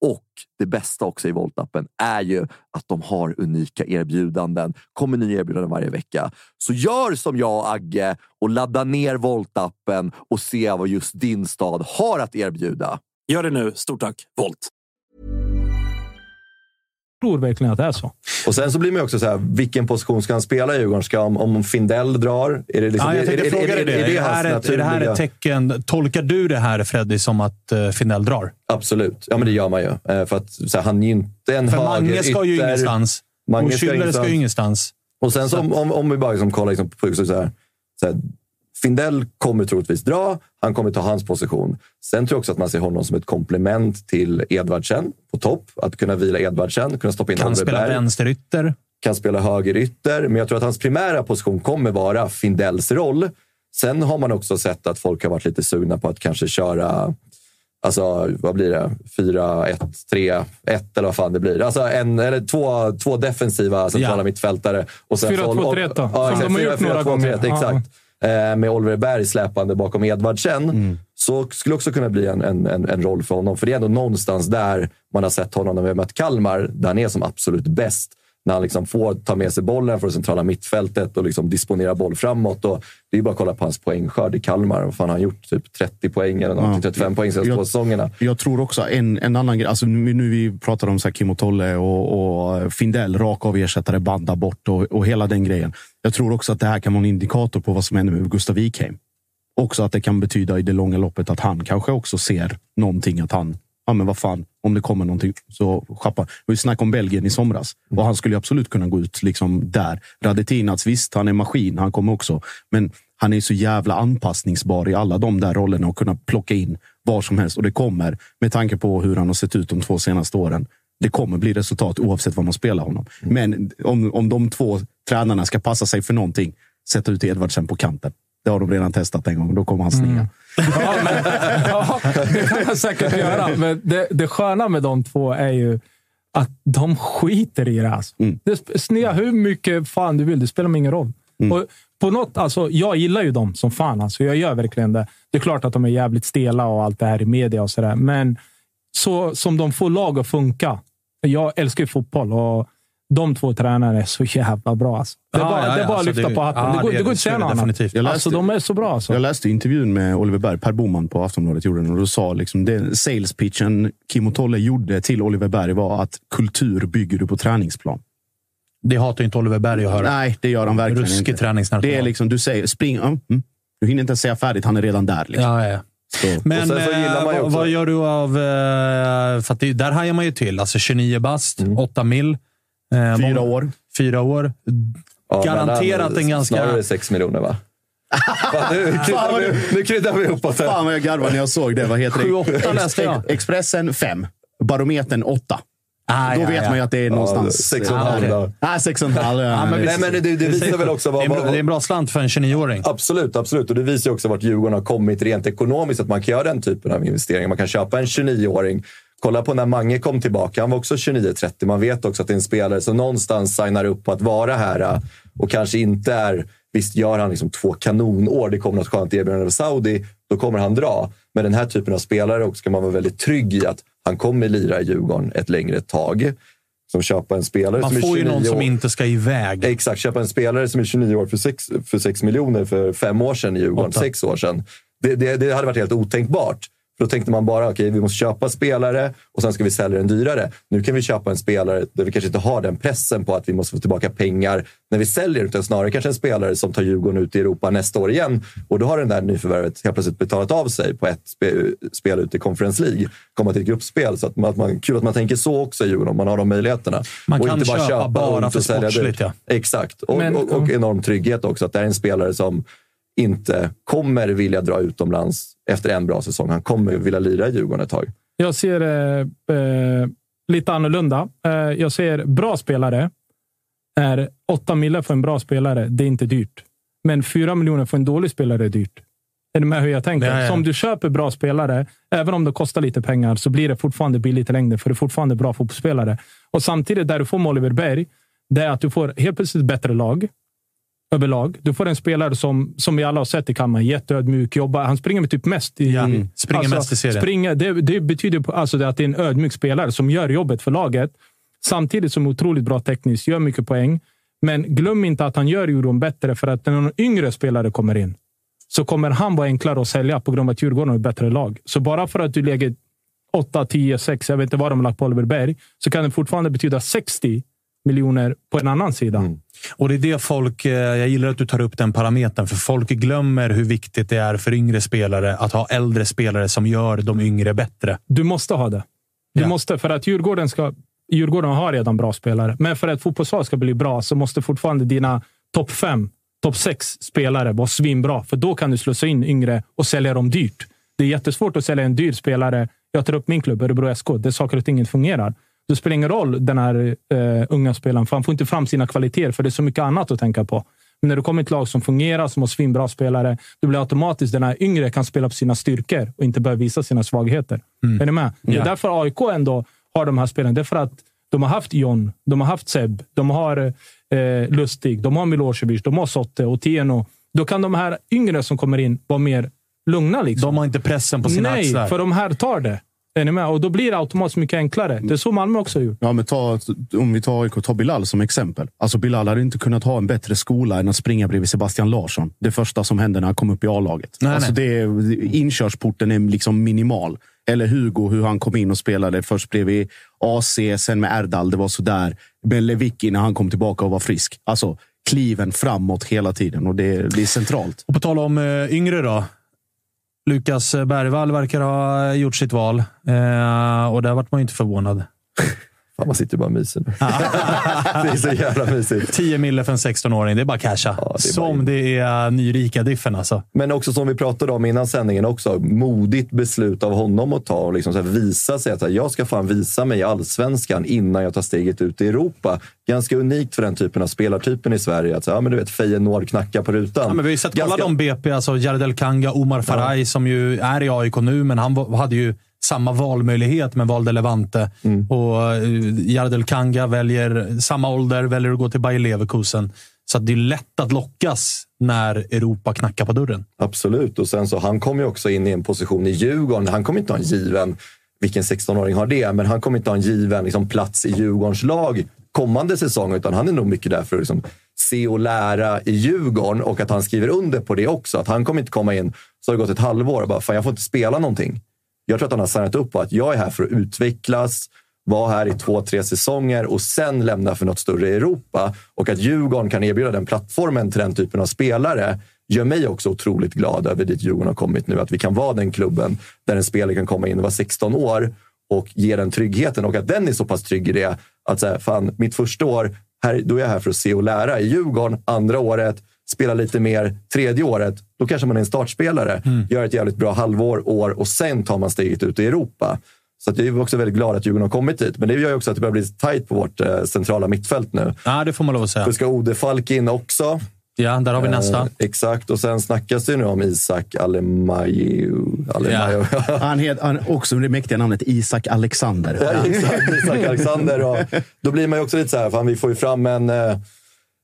Och det bästa också i Volt-appen är ju att de har unika erbjudanden. kommer nya erbjudanden varje vecka. Så gör som jag och Agge och ladda ner Volt-appen och se vad just din stad har att erbjuda. Gör det nu. Stort tack, Volt. Jag tror verkligen att det är så. Och sen så blir man ju också så här, vilken position ska han spela i Djurgården? Ska, om, om Findell drar? Är det liksom, Ja, jag tänkte är, fråga dig det. Är det, hans här ett, är det här ett tecken? Tolkar du det här, Freddy, som att uh, Finell drar? Absolut. Ja, men det gör man ju. Eh, För att så här, han är ju inte en För Mange ska ju högerytter. ingenstans. Mange och ska Schüller ska ju ingenstans. Och sen så, om, om, om vi bara liksom kollar liksom på så här, så här, Findell kommer troligtvis dra. Han kommer ta hans position. Sen tror jag också att man ser honom som ett komplement till Edvardsen på topp. Att kunna vila Edvardsen, kunna stoppa in Kan spela Berg. vänsterytter. kan spela högerytter, men jag tror att hans primära position kommer vara Findells roll. Sen har man också sett att folk har varit lite sugna på att kanske köra Alltså, vad blir det? 4, 1, 3, 1 eller vad fan det blir. Alltså en, eller två, två defensiva centrala Ja. mittfältare. Och sen 4-2-3-1 då, som exakt, de har gjort 4-4-2-3-1, några gånger. Exakt. Eh, med Oliver Berg släpande bakom Edvardsen. Så skulle också kunna bli en, en, en, en roll för honom. För det är ändå någonstans där man har sett honom när vi har mött Kalmar, där han är som absolut bäst. När han liksom får ta med sig bollen från centrala mittfältet och liksom disponera boll framåt. Och det är bara att kolla på hans poängskörd i Kalmar. Vad fan har han gjort? Typ 30 poäng eller någonting, 35 poäng senaste två säsongerna. Jag tror också en, en annan grej. Alltså nu, nu vi pratar om så här Kim och Tolle och, och Findell, rak av ersättare, banda bort och, och hela den grejen. Jag tror också att det här kan vara en indikator på vad som händer med Gustav Wikheim. Också att det kan betyda i det långa loppet att han kanske också ser någonting. Att han, ja men vad fan, om det kommer någonting så schappa. Det var ju snack om Belgien i somras och han skulle absolut kunna gå ut liksom där. Radetinac, visst, han är maskin, han kommer också. Men han är så jävla anpassningsbar i alla de där rollerna och kunna plocka in var som helst. Och det kommer, med tanke på hur han har sett ut de två senaste åren, det kommer bli resultat oavsett vad man spelar honom. Men om, om de två tränarna ska passa sig för någonting, sätta ut Edvardsen på kanten. Det har de redan testat en gång då kommer han snea. Ja, men, ja, det kan man säkert göra. Men det, det sköna med de två är ju att de skiter i det. Alltså. Mm. det snea hur mycket fan du vill, det spelar ingen roll. Och på något, alltså, jag gillar ju dem som fan. Alltså, jag gör verkligen det. Det är klart att de är jävligt stela och allt det här i media och sådär. Men så som de får lag att funka. Jag älskar ju fotboll och de två tränarna är så jävla bra. Alltså. Det är Ja, bara, ja, det är bara alltså, att lyfta det- på hatten. ja, det, går, det- det går inte att så säga något annat. definitivt. Jag läste- Alltså, de är så bra. Alltså. Jag läste intervjun med Oliver Berg, Per Boman på Aftonbladet gjorde den och då sa liksom det sales pitchen Kim och Tolle gjorde till Oliver Berg var att kultur bygger du på träningsplan. Det hatar inte Oliver Berg att höra. Nej, det gör han verkligen Ruskig inte. Det är liksom, du säger spring, ja, mm. du hinner inte ens säga färdigt, han är redan där. Liksom. Ja, ja. Så. Men eh, vad, gör du av... eh, För att det, där hajar man ju till. Alltså 29 bast, Mm. 8 mil. Eh, Fyra år. Fyra år. Ja, Garanterat en ganska... Snarare 6 miljoner, va? Fan, nu, kryddar vad vi, nu kryddar vi uppåt här. Fan vad jag garvade när jag såg det. Vad heter det? Sju, åtta läste jag. Ex- Expressen 5. Barometern 8. Ah, Då ja, vet ja. man ju att det är någonstans... sex och en halv Ja, dag. Nej, sex och en halv. Ja, men men vi- Nej, men det, det, visar väl också Det är, vad... bra, det är en bra slant för en 29-åring. Absolut, absolut. Och det visar ju också vart Djurgården har kommit rent ekonomiskt. Att man kan göra den typen av investeringar. Man kan köpa en 29-åring. Kolla på när Mange kom tillbaka. Han var också 29-30. Man vet också att det är en spelare som någonstans signar upp på att vara här äh, och kanske inte är... Visst gör han liksom två kanonår. Det kommer något skönt erbjudande av Saudi. Då kommer han dra. Men den här typen av spelare också ska man vara väldigt trygg i att han kommer lira i Djurgården ett längre tag. Som köpa en spelare Man som får ju 29 någon som år. inte ska iväg. Exakt, köpa en spelare som är 29 år för 6, för 6 miljoner för fem år sedan i Djurgården, Åtta. sex år sedan. Det, det, det hade varit helt otänkbart. För då tänkte man bara, okej, vi måste köpa spelare och sen ska vi sälja den dyrare. Nu kan vi köpa en spelare där vi kanske inte har den pressen på att vi måste få tillbaka pengar när vi säljer, utan snarare kanske en spelare som tar Djurgården ut i Europa nästa år igen. Och då har den där nyförvärvet helt plötsligt betalat av sig på ett spe, spel ute i Conference League, komma till ett gruppspel. Så att man, att man, kul att man tänker så också i Djurgården, om man har de möjligheterna. Man och kan inte bara köpa köpa bara för sportsligt, ja. Exakt. Och, Men- och, och enorm trygghet också. Att det är en spelare som inte kommer vilja dra utomlands efter en bra säsong. Han kommer vilja lira i Djurgården ett tag. Jag ser eh, eh, lite annorlunda. Eh, jag ser bra spelare. Är 8 miljoner för en bra spelare, det är inte dyrt. Men 4 miljoner för en dålig spelare är dyrt. Är du med hur jag tänker? Ja. Så om du köper bra spelare, även om det kostar lite pengar, så blir det fortfarande billigt i längden, för det är fortfarande bra fotbollsspelare. Och samtidigt, där du får med Oliver Berg, det är att du får helt plötsligt ett bättre lag överlag. Du får en spelare som, som vi alla har sett i kammaren, jätteödmjuk, jobbar. Han springer med typ mest i, Ja, springer mest i serien. Springer, det, det betyder alltså att det är en ödmjuk spelare som gör jobbet för laget. Samtidigt som otroligt bra tekniskt, gör mycket poäng. Men glöm inte att han gör Djurgården bättre för att när någon yngre spelare kommer in så kommer han vara enklare att sälja på grund av att Djurgården har ett bättre lag. Så bara för att du lägger 8, 10, 6, jag vet inte vad de har lagt på Oliver Berg, så kan det fortfarande betyda 60 miljoner på en annan sida. Och det är det folk... eh, Jag gillar att du tar upp den parametern, för folk glömmer hur viktigt det är för yngre spelare att ha äldre spelare som gör de yngre bättre. Du måste ha det. Du Ja. måste, för att Djurgården, ska, Djurgården har redan bra spelare. Men för att fotbollslag ska bli bra så måste fortfarande dina topp fem, topp sex spelare vara svinbra. För då kan du slussa in yngre och sälja dem dyrt. Det är jättesvårt att sälja en dyr spelare. Jag tar upp min klubb, Örebro SK, där saker och ting inte fungerar. Det spelar ingen roll, den här eh, unga spelaren, för han får inte fram sina kvaliteter, för det är så mycket annat att tänka på. Men när du kommer till ett lag som fungerar, som har svinbra spelare, då blir automatiskt den här yngre kan spela på sina styrkor och inte behöva visa sina svagheter. Är ni med? Det är därför AIK ändå har de här spelarna. Det är för att de har haft John, de har haft Seb, de har eh, Lustig, de har Milosevic, de har Sotte och Tieno. Då kan de här yngre som kommer in vara mer lugna. Liksom. De har inte pressen på sina Nej, axlar. för de här tar det. Är ni med? Och då blir det automatiskt mycket enklare. Det är så Malmö också har gjort. Ja, men ta, om vi tar AIK, ta Bilal som exempel. Alltså Bilal hade inte kunnat ha en bättre skola än att springa bredvid Sebastian Larsson. Det första som hände när han kom upp i A-laget. Nej, Alltså det, inkörsporten är liksom minimal. Eller Hugo, hur han kom in och spelade. Först bredvid AC, sen med Erdal. Det var sådär. Men Lewicki när han kom tillbaka och var frisk. Alltså kliven framåt hela tiden och det, det är centralt. Och på tal om eh, yngre då. Lukas Bergvall verkar ha gjort sitt val eh, och där vart man ju inte förvånad. Fan, man sitter bara och myser nu. det är så jävla mysigt. 10 mille för en 16-åring. Det är bara casha. Ja, det är bara Som in. det är nyrika-diffen alltså. Men också som vi pratade om innan sändningen också. Modigt beslut av honom att ta och liksom så visa sig att här, jag ska fan visa mig i allsvenskan innan jag tar steget ut i Europa. Ganska unikt för den typen av spelartypen i Sverige. Att så, ja, men du vet, Feyenoord knackar på rutan. Ja, men vi har ju sett Ganska- alla de BP, alltså Jardel Kanga, Omar Faraj, som ju är i AIK nu, men han hade ju samma valmöjlighet men valde Levante. Och eh, Jardel Kanga väljer samma ålder, väljer att gå till Bayer Leverkusen. Så att det är lätt att lockas när Europa knackar på dörren. Absolut. Och sen så han kom ju också in i en position i Djurgården. Han kommer inte ha en given, vilken 16-åring har det, men han kommer inte ha en given liksom, plats i Djurgårdens lag kommande säsong, utan han är nog mycket där för att liksom, se och lära i Djurgården och att han skriver under på det också. Att han kommer inte komma in, så har det gått ett halvår och bara, fan jag får inte spela någonting. Jag tror att han har signat upp på att jag är här för att utvecklas, vara här i två, tre säsonger och sen lämna för något större i Europa. Och att Djurgården kan erbjuda den plattformen till den typen av spelare gör mig också otroligt glad över dit Djurgården har kommit nu. Att vi kan vara den klubben där en spelare kan komma in och vara 16 år och ge den tryggheten och att den är så pass trygg i det att säga, fan, mitt första år, här, då är jag här för att se och lära. I Djurgården, andra året, spela lite mer. Tredje året, då kanske man är en startspelare. Mm. Gör ett jävligt bra halvår, år och sen tar man steget ut i Europa. Så att jag är också väldigt glad att Djurgården har kommit dit. Men det gör ju också att det börjar bli tajt på vårt eh, centrala mittfält nu. Ja, det får man lov att säga. För ska Ode Falk in också? Ja, där har vi nästa. Eh, exakt, och sen snackas det ju nu om Isak Alemayu. Alemayu. Han heter också det mäktiga namnet Isak Alexander. Ja, Isak, Isak Alexander. Och då blir man ju också lite så här, fan, vi får ju fram en, eh,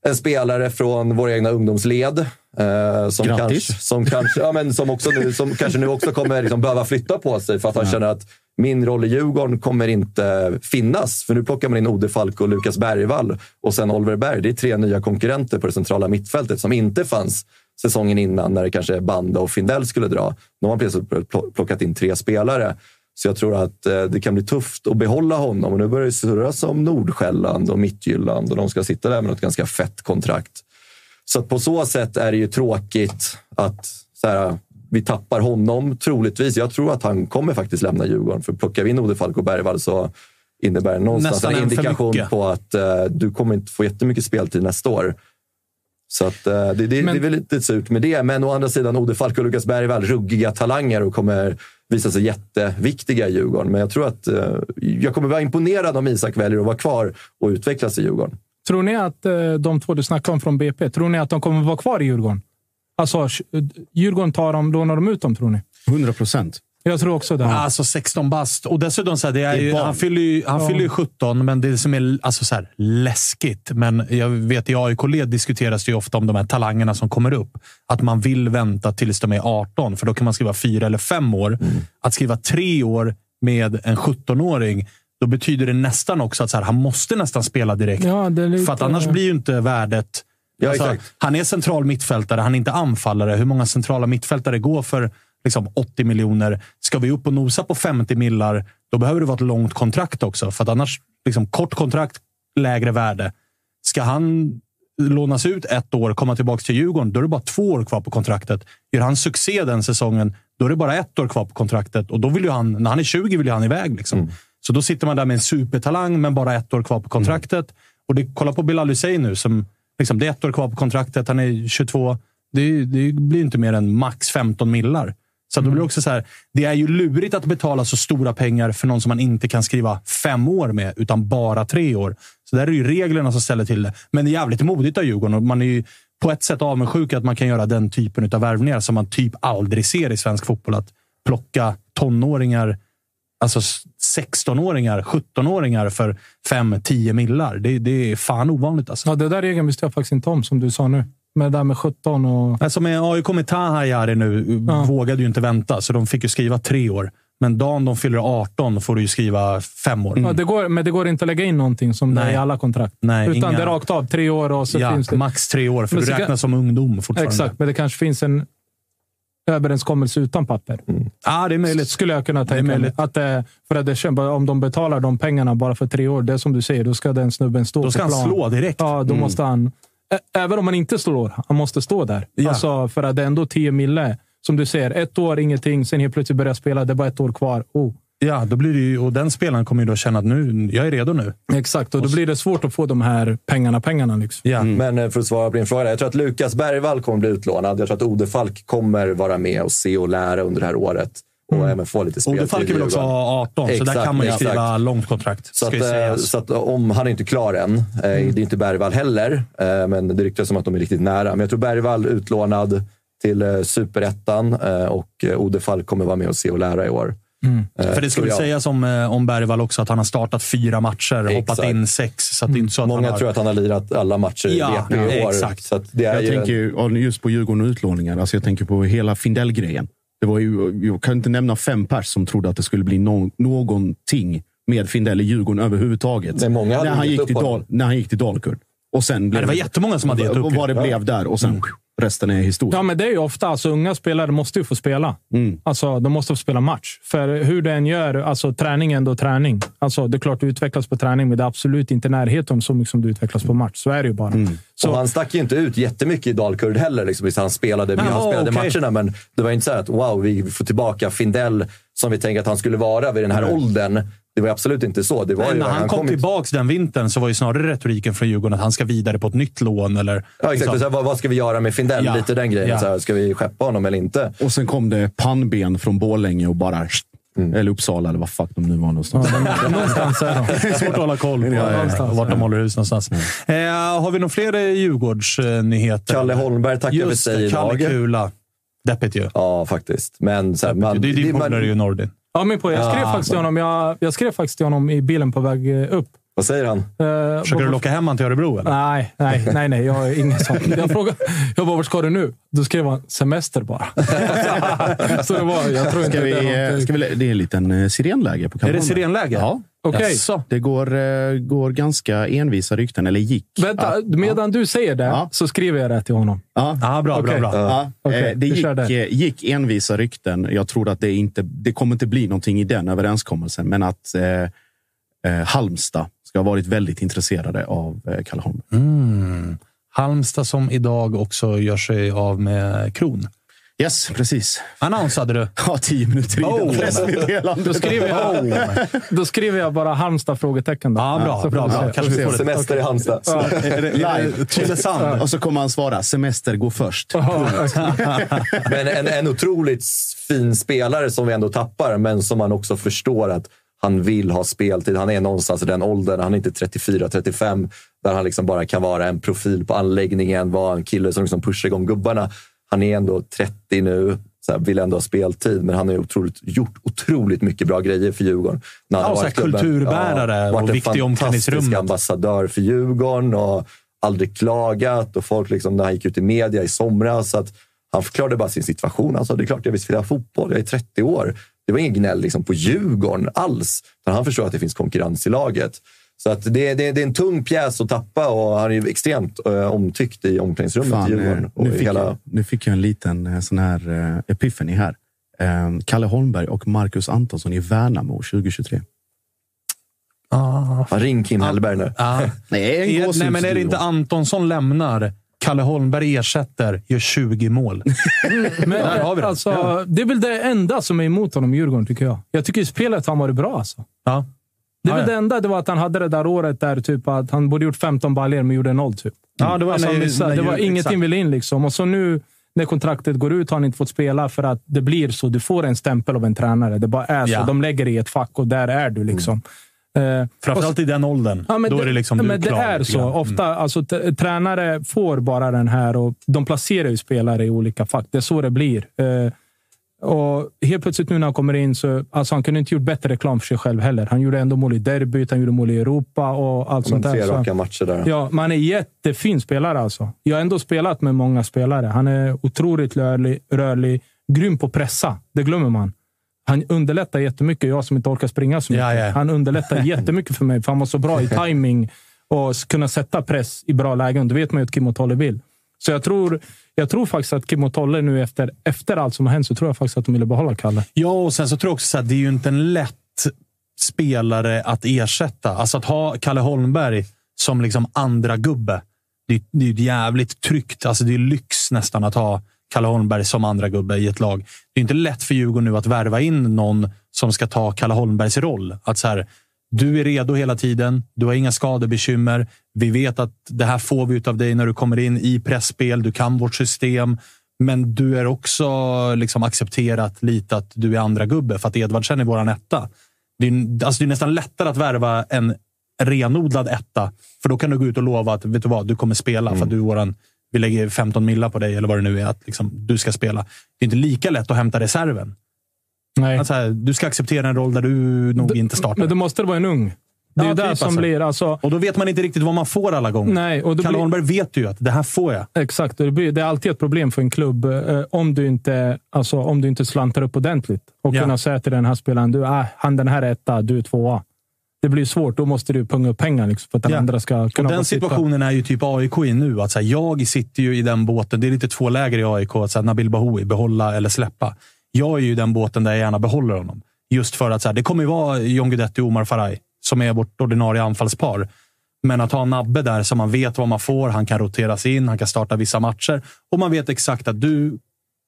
en spelare från våra egna ungdomsled. Eh, som, Grattis. kanske, som, kanske, ja, men som, också nu, som kanske nu också kommer liksom behöva flytta på sig för att han känner att min roll i Djurgården kommer inte finnas. För nu plockar man in Ode Falk och Lukas Bergvall och sen Oliver Berg. Det är tre nya konkurrenter på det centrala mittfältet som inte fanns säsongen innan när det kanske Banda och Findell skulle dra. Nu har man plötsligt plockat in tre spelare. Så jag tror att eh, det kan bli tufft att behålla honom. Och nu börjar det surras om Nordsjälland och Mittjylland och de ska sitta där med något ganska fett kontrakt. Så på så sätt är det ju tråkigt att här, vi tappar honom troligtvis. Jag tror att han kommer faktiskt lämna Djurgården. För plockar vi in Ode Falk och Bergvall så innebär det någonstans Nästan en indikation på att eh, du kommer inte få jättemycket speltid nästa år. Så att, eh, det, det, det är väl lite surt med det. Men å andra sidan, Ode Falk och Lukas Bergvall, ruggiga talanger och kommer visa sig jätteviktiga i Djurgården. Men jag tror att eh, jag kommer vara imponerad om Isak väljer att vara kvar och utvecklas i Djurgården. Tror ni att eh, de två du snackade om från BP, tror ni att de kommer vara kvar i Djurgården? Alltså, eh, Djurgården tar dem, lånar de ut dem, tror ni? 100 procent. Jag tror också det. Alltså 16 bast. Och dessutom, så här, det är Det är han fyller ju, han Ja. fyller ju 17, men det som är alltså så här, läskigt. Men jag vet i AIK-led diskuteras det ju ofta om de här talangerna som kommer upp. Att man vill vänta tills de är 18, för då kan man skriva fyra eller fem år. Att skriva tre år med en 17-åring, då betyder det nästan också att så här, han måste nästan spela direkt. Ja, det är lite- För att annars blir ju inte värdet... Ja, Alltså, han är central mittfältare, han är inte anfallare. Hur många centrala mittfältare går för liksom, 80 miljoner? Ska vi upp och nosa på 50 millar, då behöver det vara ett långt kontrakt också. För att annars, liksom, kort kontrakt, lägre värde. Ska han lånas ut ett år, komma tillbaka till Djurgården, då är det bara två år kvar på kontraktet. Gör han succé den säsongen, då är det bara ett år kvar på kontraktet. Och då vill ju han, när han är 20 vill ju han iväg. Liksom. Så då sitter man där med en supertalang, men bara ett år kvar på kontraktet. Och det, kolla på Bilal Hussein nu, som liksom, det är ett år kvar på kontraktet. Han är 22. Det, det blir inte mer än max 15 millar. Så att då blir det också så här, det är ju lurigt att betala så stora pengar för någon som man inte kan skriva fem år med, utan bara tre år. Så där är det ju reglerna som ställer till det. Men det är jävligt modigt av Djurgården och man är ju på ett sätt avundsjuk att man kan göra den typen av värvningar som man typ aldrig ser i svensk fotboll. Att plocka tonåringar, alltså 16-åringar, 17-åringar för 5-10 millar. Det, det är fan ovanligt alltså. Ja, det där regeln visste jag faktiskt inte om, som du sa nu. Med det där med 17 och... Alltså med AIK med Taha Jari nu vågade ju inte vänta, så de fick ju skriva tre år. Men dagen de fyller 18 får du ju skriva fem år. Ja, det går, men det går inte att lägga in någonting som det är Nej. i alla kontrakt. Nej, Utan inga- det är rakt av. Tre år och så ja, finns det... max tre år, för Men du så kan- räknas som ungdom fortfarande. Exakt, men det kanske finns en överenskommelse utan papper. Ja, det är möjligt. Skulle jag kunna tänka mig. Att, eh, för att det, känns bara- om de betalar de pengarna bara för tre år, det är som du säger, då ska den snubben stå Då ska på han plan. slå direkt. Ja, då Mm. måste han... Även om han inte slår, han måste stå där. Ja. Alltså, för att det är ändå 10 mille. Som du säger, ett år, ingenting. Sen helt plötsligt börjar spela. Det är bara ett år kvar. Oh. Ja, då blir det ju, och den spelaren kommer ju då känna att nu, jag är redo nu. Exakt, och då blir det svårt att få de här pengarna. pengarna liksom. Ja. Men eh, för att svara på din fråga. Jag tror att Lukas Bergvall kommer bli utlånad. Jag tror att Ode Falk kommer vara med och se och lära under det här året. Och även få lite speltid Ode Falk i vill också ha 18, så där Exakt, kan man ju exakt. skriva långt kontrakt. Så att, eh, så att om han är inte klar än. Eh, Det är inte Bergvall heller, eh, men det ryktas som att de är riktigt nära. Men jag tror Bergvall utlånad till superettan och Ode Falk kommer vara med och se och lära i år. Eh, För det jag. sägas om, om Bergvall också att han har startat fyra matcher, hoppat Exakt. in sex. Så att det är inte så att Många han har... tror att han har lirat alla matcher i Ja, VP i år. exakt. Så att det är Jag ju tänker en, just på Djurgården och utlåningar. Alltså jag tänker på hela Findell-grejen. Det var ju, jag kan inte nämna fem pers som trodde att det skulle bli nå- någonting med Findell i Djurgården överhuvudtaget. Nej, många hade när, han gick till. Dal, när han gick till Dalkurd. Och sen blev det var jättemånga som hade gett upp vad det blev där och sen resten är historia. Ja, men det är ju ofta, alltså, unga spelare måste ju få spela. Mm. Alltså, de måste få spela match. För hur den gör, alltså träning är ändå träning. Alltså, det är klart du utvecklas på träning, men det är absolut inte närheten så mycket som du utvecklas på match. Så är det ju bara. Mm. Så, och han stack ju inte ut jättemycket i Dalkurd heller. Liksom, han spelade, men han spelade okej. matcherna, men det var inte så att wow, vi får tillbaka Findell som vi tänker att han skulle vara vid den här åldern. Det var absolut inte så. Det var Nej, ju, när han, kom kommit- tillbaks den vintern så var ju snarare retoriken från Djurgården att han ska vidare på ett nytt lån. Eller, Ja, exakt. liksom. Så här, vad, vad ska vi göra med Findell? Ja. Lite den grejen. Ja. Så här, ska vi skeppa honom eller inte? Och sen kom det pannben från Borlänge och bara... Mm. Eller Uppsala eller vad fuck de nu var någonstans. Någonstans är de. Det är svårt att hålla koll på Ja, ja, ja. vart de håller hus någonstans. Eh, har vi några fler Djurgårdsnyheter? Kalle Holmberg tackar för Just sig det, Kalle idag. Kula. Deppigt ju. Ja, faktiskt. Men så här, man, det är din polare ju Nordin. Ja, min på. Jag skrev, Ja, faktiskt till honom, jag, jag skrev faktiskt till honom i bilen på väg eh, upp. Vad säger han? Eh, Försöker du locka hem han till Örebro? Eller? Nej, nej, nej, nej. Jag är ingen sån. Jag frågade, jag bara, vart ska du nu? Då skrev han semester bara. så det var, jag tror inte Ska vi, det är eh, ska vi, det är en liten eh, sirenläge på Är det sirenläge? Ja. Okej. Jaså? Det går, går ganska envisa rykten, eller gick. Vänta, Ja. medan du säger det Ja. så skriver jag det till honom. Ja. Ja, bra, Okej. bra, bra. Ja, eh, det gick, det. gick envisa rykten. Jag tror att det, inte, det kommer inte bli någonting i den överenskommelsen, men att eh, Halmstad ska ha varit väldigt intresserade av eh, Kalle Holmberg. Mm. Halmstad som idag också gör sig av med Kron. Yes, precis. Annonsade du? Ja, tio minuter innan Oh. pressmeddelandet. Då skriver jag, då skriver jag bara Halmstad? frågetecken. Då. Ja, bra, Så får bra, bra. se. Kanske vi får det. Semester i Halmstad. Ja. Live. Tylösand. Och så kommer han svara, semester går först. Men en, en otroligt fin spelare som vi ändå tappar, men som man också förstår att han vill ha speltid. Han är någonstans i den åldern. Han är inte 34-35 där han liksom bara kan vara en profil på anläggningen, vara en kille som liksom pushar igång gubbarna. Han är ändå 30 nu, så vill ändå ha speltid, men han har otroligt, gjort otroligt mycket bra grejer för Djurgården. När han Ja, varit kulturbärare varit och viktig i omklädningsrummet. ambassadör för Djurgården och aldrig klagat. Och folk liksom, när han gick ut i media i somras, så att han förklarade bara sin situation. Alltså, det är klart jag vill spela fotboll, jag är 30 år. Det var ingen gnäll liksom, på Djurgården alls. Utan han förstår att det finns konkurrens i laget. Så att det, det, det är en tung pjäs att tappa och han är extremt eh, omtyckt i omklädningsrummet Fan, i Djurgården. eh, Och nu, fick hela... jag, nu fick jag en liten eh, sån här uh, epiphany här. Eh, Kalle Holmberg och Marcus Antonsson i Värnamo 2023. Ah, ring Kim Hellberg nu. ah. Nej, nej, men är det inte. Antonsson lämnar, Kalle Holmberg ersätter, gör 20 mål? Men, Där har vi det. Alltså, Ja. Det är väl det enda som är emot honom i Djurgården, tycker jag. Jag tycker spelet har varit bra. Alltså. Ja. Det är väl ja. det enda, det var att han hade det där året där typ att han borde gjort 15 baljor men gjorde noll. Typ. Ja, det var Alltså, när- missade. när det var ingenting exakt. ville in liksom. Och så nu när kontraktet går ut har han inte fått spela för att det blir så. Du får en stämpel av en tränare. Det bara är så. Ja. De lägger dig i ett fack och där är du. liksom. Eh, Framförallt i den åldern. Ja, men Då är det liksom du men det är så. Mm. Ofta, alltså, tränare får bara den här och de placerar ju spelare i olika fack. Det är så det blir. Eh, och helt plötsligt nu när han kommer in så alltså han kunde inte gjort bättre reklam för sig själv heller. Han gjorde ändå mål i derbyt, han gjorde mål i Europa och allt sånt där. tre raka matcher där. Ja, man är jättefin spelare alltså. Jag har ändå spelat med många spelare. Han är otroligt rörlig, rörlig grym på pressa. Det glömmer man. Han underlättar jättemycket. Jag som inte orkar springa så mycket. Ja, ja. Han underlättar jättemycket för mig, för han var så bra i timing och kunna sätta press i bra lägen. Det vet man ju att Kim och Tolle vill. Så jag tror, jag tror faktiskt att Kim och Tolle nu efter, efter allt som har hänt, så tror jag faktiskt att de ville behålla Kalle. Ja, och sen så tror jag också att det är ju inte en lätt spelare att ersätta. Alltså att ha Kalle Holmberg som liksom andra gubbe. Det är, det är jävligt tryggt. Alltså det är lyx nästan att ha Kalle Holmberg som andra gubbe i ett lag. Det är inte lätt för Djurgården nu att värva in någon som ska ta Kalle Holmbergs roll. Att så här, du är redo hela tiden. Du har inga skadebekymmer. Vi vet att det här får vi av dig när du kommer in i pressspel. Du kan vårt system. Men du är också liksom accepterat lite att du är andra gubbe för att Edvardsen är våran etta. Det är, alltså det är nästan lättare att värva en renodlad etta. För då kan du gå ut och lova att vet du vad, du kommer spela för att du är våran, vi lägger 15 millar på dig eller vad det nu är. Att liksom, du ska spela. Det är inte lika lätt att hämta reserven. Nej. Alltså, här, du ska acceptera en roll där du nog inte startar. Men då måste det vara en ung. Det är Ja, ju där typ som alltså. blir... Alltså, Och då vet man inte riktigt vad man får alla gånger. nej, och Kalle blir, Holmberg vet ju att det här får jag. Exakt. Det, blir, det är alltid ett problem för en klubb eh, om, du inte, alltså, om du inte slantar upp ordentligt. Och Ja. kunna säga till den här spelaren, du, ah, han den här är etta, du är tvåa. Det blir svårt. Då måste du punga upp pengar liksom, för att den Ja. andra ska Och kunna den få sitta. situationen är ju typ AIK i nu. Att så här, jag sitter ju i den båten. Det är lite två läger i AIK. Att så här, Nabil Bahoui, behålla eller släppa. Jag är ju i den båten där jag gärna behåller honom. Just för att så här, det kommer ju vara John Guidetti och Omar Faraj som är vårt ordinarie anfallspar. Men att ha Nabbe där så man vet vad man får. Han kan roteras in, han kan starta vissa matcher och man vet exakt att du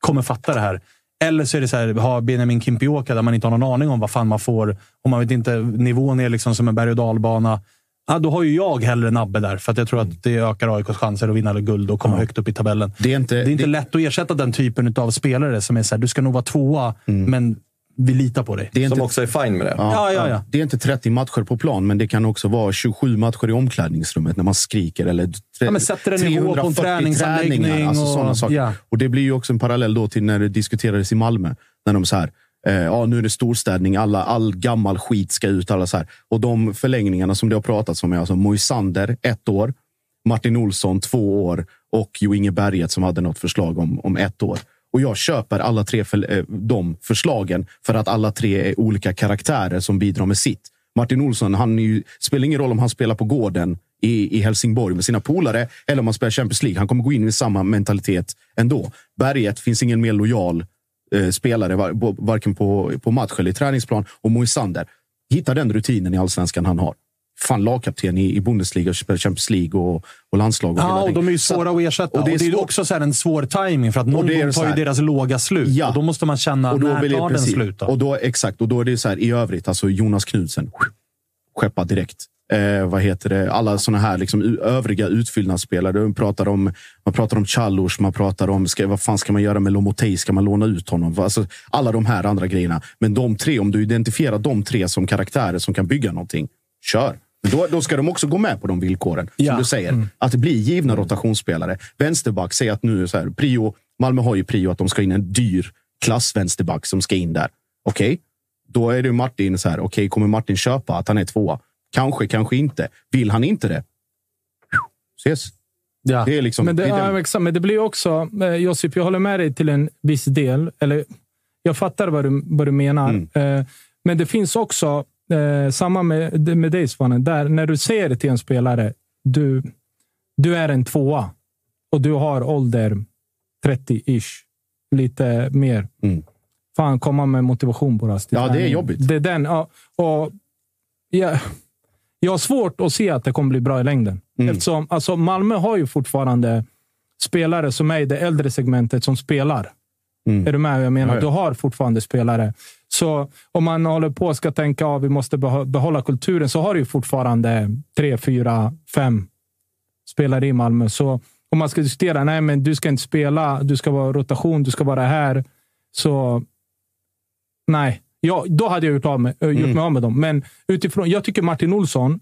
kommer fatta det här. Eller så är det så här, ha Benjamin Kimpioka där man inte har någon aning om vad fan man får. Och man vet inte, nivån är liksom som en berg och dalbana. Ja, då har ju jag hellre Nabbe där, för att jag tror att det ökar AIKs chanser att vinna guld och komma Ja. högt upp i tabellen. Det är inte, Det är inte det, lätt att ersätta den typen av spelare som är så här, du ska nog vara tvåa, men vi litar på dig. det är Som inte, också är fine med det. Ja, ja, ja. Det är inte 30 matcher på plan, men det kan också vara 27 matcher i omklädningsrummet när man skriker. Eller tre- Ja, sätter en nivå på en 340 träningsanläggning alltså och- sådana saker. ja. Och det blir ju också en parallell då till när det diskuterades i Malmö. När de så här, eh, ja, nu är det storstädning, alla, all gammal skit ska ut. Alla så här. Och de förlängningarna som det har pratats om är alltså Moisander, ett år. Martin Olsson, två år. Och Jo Inge Berget som hade något förslag om, om ett år. Och jag köper alla tre för, eh, de förslagen för att alla tre är olika karaktärer som bidrar med sitt. Martin Olsson, han är ju, spelar ingen roll om han spelar på gården i, i Helsingborg med sina polare eller om han spelar Champions League. Han kommer gå in med samma mentalitet ändå. Berget finns ingen mer lojal eh, spelare, var, varken på, på match eller i träningsplan. Och Moisander, hitta den rutinen i allsvenskan han har. Fan, lagkapten i, i Bundesliga, och spelar Champions League och, och landslag. Och Ja, och de är ju svåra att ersätta. och det är Och det är också så en svår timing för att någon gång tar ju deras låga slut. Ja. Och då måste man känna, och då när tar den slut? Då? Och då, exakt, och då är det så här i övrigt. Alltså Jonas Knudsen, skeppa direkt. Eh, vad heter det? Alla såna här liksom, övriga utfyllnadsspelare. Man pratar om, man pratar om Challos, man pratar om ska, vad fan ska man göra med Lomotey? Ska man låna ut honom? Alltså, alla de här andra grejerna. Men de tre, om du identifierar de tre som karaktärer som kan bygga någonting, kör. Då, då ska de också gå med på de villkoren. Som Ja. du säger. Att det blir givna rotationsspelare. Vänsterback, säg att nu är så här, prio, Malmö har ju prio att de ska in en dyr klassvänsterback som ska in där. Okej, då är det Martin så här. Okej, kommer Martin köpa att han är tvåa? Kanske, kanske inte. Vill han inte det? Ses. ja. Det är liksom... Men det, det är ja, men det blir också... Eh, Josip, jag håller med dig till en viss del. Eller, jag fattar vad du, vad du menar. Mm. Eh, men det finns också, eh, samma med, med dig Svanen, där när du säger till en spelare, du, du är en tvåa och du har ålder 30-ish, lite mer. Mm. Fan, komma med motivation på rast. Ja, det är jobbigt. Det är den. Ja, och jag, jag har svårt att se att det kommer bli bra i längden. Mm. Eftersom alltså, Malmö har ju fortfarande spelare som är i det äldre segmentet som spelar. Mm. Är du med vad jag menar? Ja, ja. Du har fortfarande spelare. Så om man håller på och ska tänka att vi måste behålla kulturen så har du fortfarande tre, fyra, fem spelare i Malmö. Så om man ska diskutera, nej men du ska inte spela, du ska vara rotation, du ska vara här. Så nej, ja, då hade jag gjort, av med, äh, gjort Mm. mig av med dem. Men utifrån, jag tycker Martin Olsson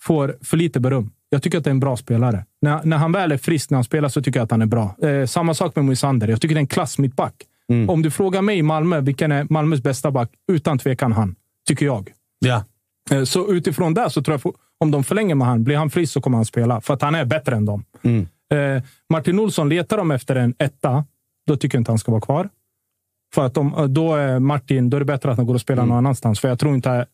får för lite beröm. Jag tycker att det är en bra spelare. När, när han väl är frisk när han spelar så tycker jag att han är bra. Eh, samma sak med Moisander. Jag tycker det är en klass mittback. Mm. Om du frågar mig i Malmö, vilken är Malmös bästa back? Utan tvekan han, tycker jag. Ja. Eh, Så utifrån det så tror jag, om de förlänger med han, blir han frisk så kommer han spela. För att han är bättre än dem. Mm. Eh, Martin Olsson, letar de efter en etta, då tycker jag inte han ska vara kvar. För att de, då är Martin, då är det bättre att han går och spelar någon annanstans. För jag tror inte...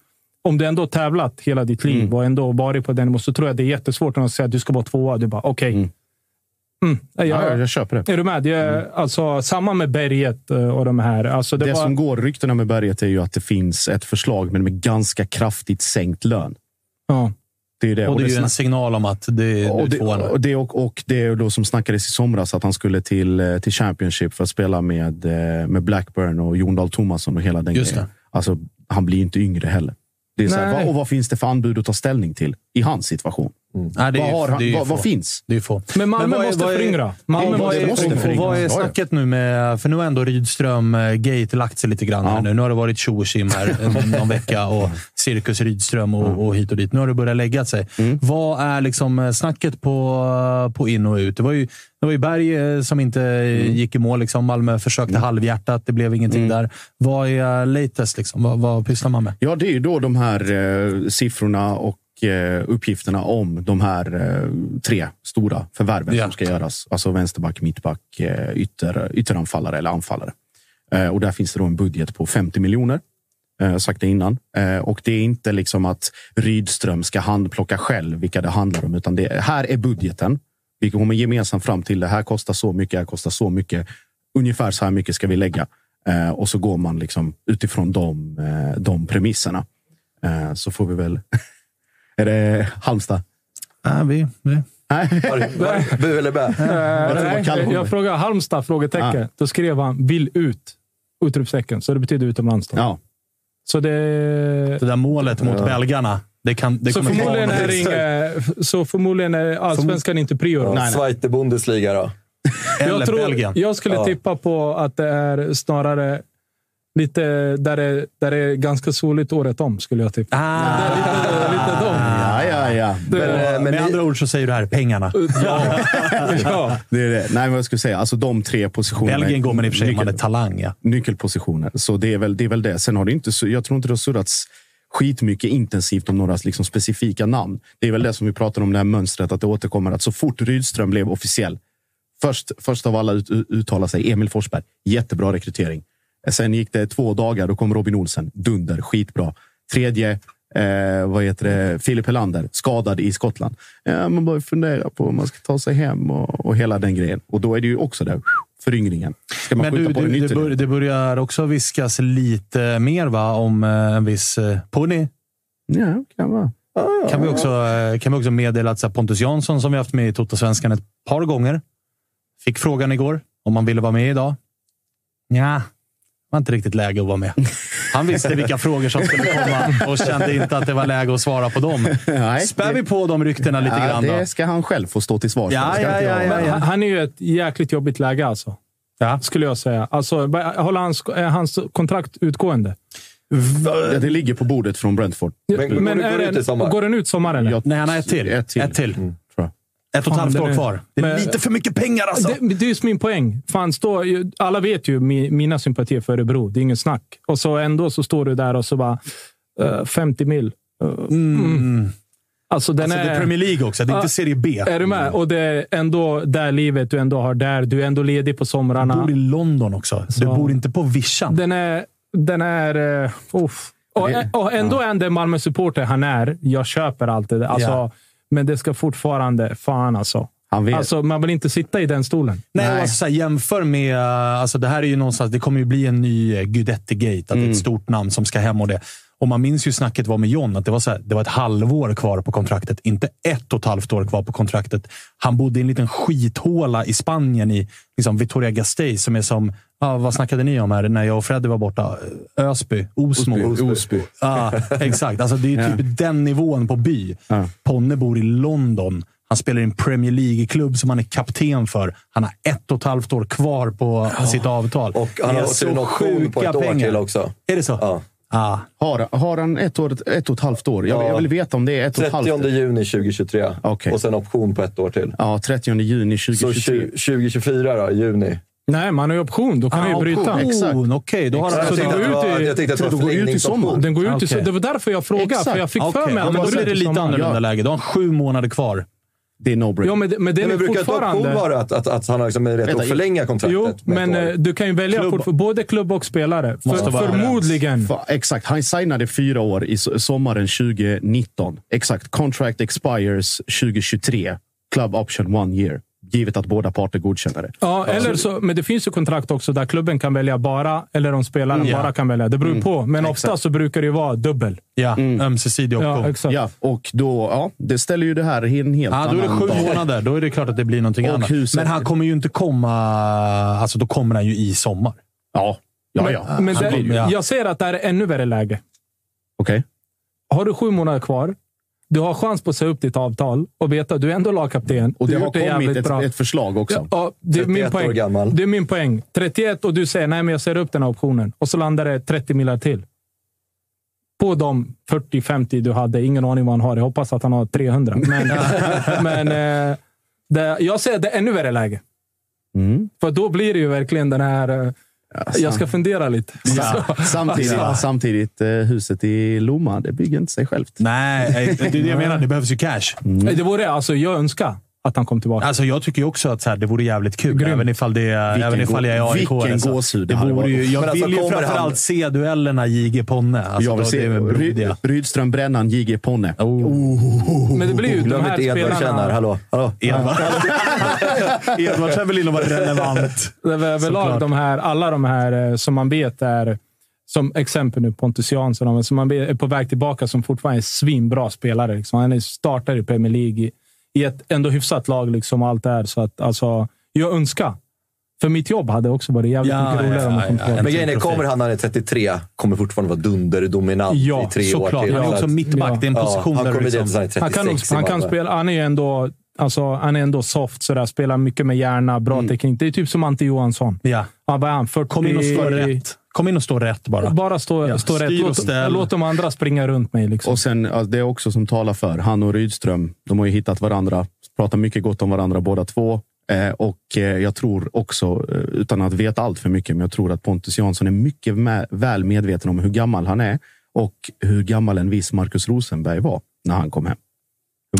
Om du ändå tävlat hela ditt liv och ändå varit på den nivån så tror jag det är jättesvårt när de säger att du ska vara tvåa. Du bara, okej. Mm. Mm. Jag, Ja, jag, jag köper det. är du med? Det är, alltså, samma med Berget eh, och de här. Alltså, det Det var, som går ryktena med Berget är ju att det finns ett förslag, men med ganska kraftigt sänkt lön. ja. Det är det. Och det är ju en signal om att det och är det, och, det, och, och det är då som snackades i somras att han skulle till, eh, till Championship för att spela med, eh, med Blackburn och Jon Dahl Tomasson och hela den Just grejen. Alltså, han blir inte yngre heller. Det är så här, och vad finns det för anbud att ta ställning till i hans situation? Nej, det är vad, har han, vad, vad finns? Det är få. Men Malmö vad är- måste vad är- föryngra. Malmö vad måste är, måste föryngra. vad är snacket nu med... För nu har ändå Rydström eh, Gate lagt sig lite grann. Här Ja. nu. nu har det varit tjo och här en- någon vecka och cirkus Rydström och, och hit och dit. Nu har det börjat lägga sig. Mm. Vad är liksom eh, snacket på, på in och ut? Det var ju, det var ju Berg eh, som inte Mm. gick i mål. Liksom. Malmö försökte halvhjärtat. Det blev ingenting där. Vad är latest? Liksom? Vad, vad pysslar man med? Ja, det är ju då de här eh, siffrorna och eh, uppgifterna om de här eh, tre stora förvärven Ja. som ska göras. Alltså vänsterback, mittback, eh, ytter, ytteranfallare eller anfallare. Och där finns det då en budget på 50 miljoner. Jag har sagt det innan. Och det är inte liksom att Rydström ska handplocka själv vilka det handlar om, utan det, här är budgeten. Vi kommer gemensamt fram till det här kostar så mycket, det här kostar så mycket. Ungefär så här mycket ska vi lägga. Och så går man liksom utifrån de, de premisserna. Så får vi väl... är det Halmstad? Ah, vi, vi. Nej. Bu eller bä? Eh, nej, Holmberg. jag frågade Halmstad? Frågetecken. Ah. Då skrev han “vill ut”. Utropstecken. Så det betyder utomlands. Då. Ja. Så det... Det där målet mot belgarna. Det kan, det så, förmodligen är inga, så förmodligen är allsvenskan inte prio. då. Ja, Zweite Bundesliga då? Eller jag, tror, Belgien. jag skulle Ja. tippa på att det är snarare lite där det, där det är ganska soligt året om, skulle jag tippa. Ah. Det är lite, lite dem. Ja, ja, ja. Det, Men, eh, men Med ni- andra ord så säger du här, pengarna. ja. ja. Det är det. Nej, men jag skulle säga. Alltså de tre positionerna. Belgien går man i och för sig nyckel- talang. Ja. nyckelpositioner. Så det är, väl, det är väl det. Sen har det inte, jag tror inte det har surrats skitmycket intensivt om några liksom specifika namn. Det är väl det som vi pratar om, det här mönstret, att det återkommer. Att så fort Rydström blev officiell, först, först av alla ut, uttala sig, Emil Forsberg. Jättebra rekrytering. Sen gick det två dagar, då kom Robin Olsen. Dunder, skitbra. Tredje, eh, vad heter det, Filip Helander, skadad i Skottland. Ja, man börjar fundera på om man ska ta sig hem och, och hela den grejen. Och då är det ju också där, föryngringen. Ska man Men skjuta du, på du, den det, bör, det börjar också viskas lite mer va, om eh, en viss eh, Pony. Ja, kan vara. Kan vi också, eh, kan vi också meddela att Pontus Jansson, som vi haft med i Toto-svenskan ett par gånger, fick frågan igår om han ville vara med idag. Ja, var inte riktigt läge att vara med. Han visste vilka frågor som skulle komma och kände inte att det var läge att svara på dem. Nej, Spär det- vi på de ryktena lite ja, grann då? Det ska han själv få stå till svars Ja, för. Det ja, ja, ja, Men han- är ju ett jäkligt jobbigt läge alltså. Ja. Skulle jag säga. Alltså, håller hans, hans kontrakt utgående? Ja, det ligger på bordet från Brentford. Men går det- går det ut i sommar? går den ut sommar eller? Jag- Nej, han har ett till. Ett till. Ett till. jag. Ett och ett halvt den år är- kvar. Det är Men- lite för mycket pengar alltså. Det, det är just min poäng. Fan, stå, alla vet ju mi, mina sympatier för Örebro. Det är ingen snack. Och så ändå så står du där och så bara eh, 50 mil. Eh, Mm. Alltså, den Alltså, det är är, Premier League också. Det är Ja. inte Serie B. är du med? Och det är ändå där livet du ändå har där. Du är ändå ledig på Du somrarna. bor i London också. Du Så- bor inte på vischan. Den är... Den är uh, och, och ändå är det Malmö-supporter han är. Jag köper allt det där. alltså, Ja. Men det ska fortfarande... Fan alltså. Alltså. Man vill inte sitta i den stolen. Nej, Nej. Alltså, så här, jämför med... Alltså, det här är ju någonstans... Det kommer ju bli en ny eh, Guidetti-gate. Att det är ett stort namn som ska hem och det. Och man minns ju snacket var med John, att det var, så här, det var ett halvår kvar på kontraktet. Inte ett och ett halvt år kvar på kontraktet. Han bodde i en liten skithåla i Spanien, i liksom Vitoria Gasteiz, som är som... Ja, vad snackade ni om här när jag och Freddy var borta? Ösby? Osmo? Osby. Ja, exakt. Alltså, det är typ den nivån på by. Ja. Ponne bor i London. Han spelar i en Premier League-klubb som han är kapten för. Han har ett och ett halvt år kvar på sitt avtal. Och han har också en option på sjuka ett år pengar. till också. Är det så? Ja. Ah. Har, har han ett, år, ett och ett halvt år? Jag, Ja. jag vill veta om det är ett och ett 30 halvt. juni 2023 Okej. och sen option på ett år till. Ja, 30 juni Så 2023. 20, 2024 då, juni. Nej, man har ju option. Då kan han ju Ah, bryta. option. Exakt. Okej, då har Så han... det jag, går ut i- jag tänkte att det var ut i sommar. Den går ut i, så Det var därför jag frågade. Exakt. För jag fick för Okej, mig ja, att då den blir det lite annorlunda Ja. läge. Då har sju månader kvar. Det är no-brainer. Ja, men, det- men det Nej, är men brukar fortfarande... vara att, att, att han har liksom Vänta, att förlänga kontraktet? Jo, men eh, du kan ju välja Klubb- fort, både klubb och spelare. För, förmodligen. Fa- Exakt. Han signade fyra år i so- sommaren 2019. Exakt. Contract expires 2023. Club option one year. Givet att båda parter godkänner det. Ja, eller så, men det finns ju kontrakt också där klubben kan välja bara, eller om spelaren Ja. bara kan välja. Det beror Mm. på, men ofta så brukar det ju vara dubbel. Ja, ömsesidig option. Ja, Ja, exakt. Ja, och då, ja, det ställer ju det här i en helt då är det annan sju månader. Då är det klart att det blir någonting Och annat. huset- Men han kommer ju inte komma... Alltså, då kommer han ju i sommar. Ja, ja, Men, ja. men det, kommer- ja. jag ser att det är ännu värre läge. Okej. Har du sju månader kvar, du har chans på att säga upp ditt avtal och veta att du är ändå lagkapten. Och du det har har det kommit ett, bra. ett förslag också. Ja, det är min 31 år poäng. gammal. Det är min poäng. 31 och du säger nej, men jag ser upp den här optionen. Och så landar det 30 miljoner till. På de 40-50 du hade. Ingen aning vad han har. Jag hoppas att han har 300. Men, men eh, det, jag säger att det är ännu värre läge. Mm. För då blir det ju verkligen den här... eh, jag ska fundera lite. Ja, samtidigt, samtidigt eh, huset i Lomma, det bygger inte sig självt. Nej, det är det jag menar. Det behövs ju cash. Det vore alltså, jag önskar att han kom tillbaka. Alltså, jag tycker också att så här, det vore jävligt kul. Grymt. Även ifall, det, även ifall jag är AIK. vilken alltså. gåshud det det hade vore ju. Jag Men alltså, vill ju framförallt han- se duellerna JG Ponne. Alltså, jag vill se. Ryd, Rydström, Brännan, JG Ponne. Men det blir ju de Glöm här inte Edvard Känn här. spelarna... Hallå? Hallå? Edvard Edvard känner väl in att vara relevant. Överlag de här, alla de här eh, som man vet är, som exempel nu Pontus Jansson, som man är på väg tillbaka som fortfarande är svinbra spelare. Liksom. Han är startar i Premier League i, ett ändå hyfsat lag liksom, allt det här. Så att, alltså, jag önskar För mitt jobb hade också varit jävligt Ja, mycket roligare ja, om ja, tillbaka. Men grejen är, kommer han när han är 33, kommer fortfarande vara dunderdominant Ja, i tre Såklart. år till. Han är Så också mittback. Det är en Ja, position han liksom... han är Han 36 kan, han kan spela, han är ändå, alltså, han är ändå soft, sådär, spelar mycket med hjärna, bra teknik. Det är typ som Ante Johansson. Ja. Han var han 40, Kom in och stå rätt. Kom in och stå rätt bara. Bara stå, Ja, stå rätt. Låt, låt de andra springa runt mig. Liksom. Och sen, det är också som talar för. Han och Rydström, de har ju hittat varandra. Pratar mycket gott om varandra båda två. Eh, och eh, jag tror också, eh, utan att veta allt för mycket, men jag tror att Pontus Jansson är mycket med, väl medveten om hur gammal han är och hur gammal en viss Marcus Rosenberg var när han kom hem.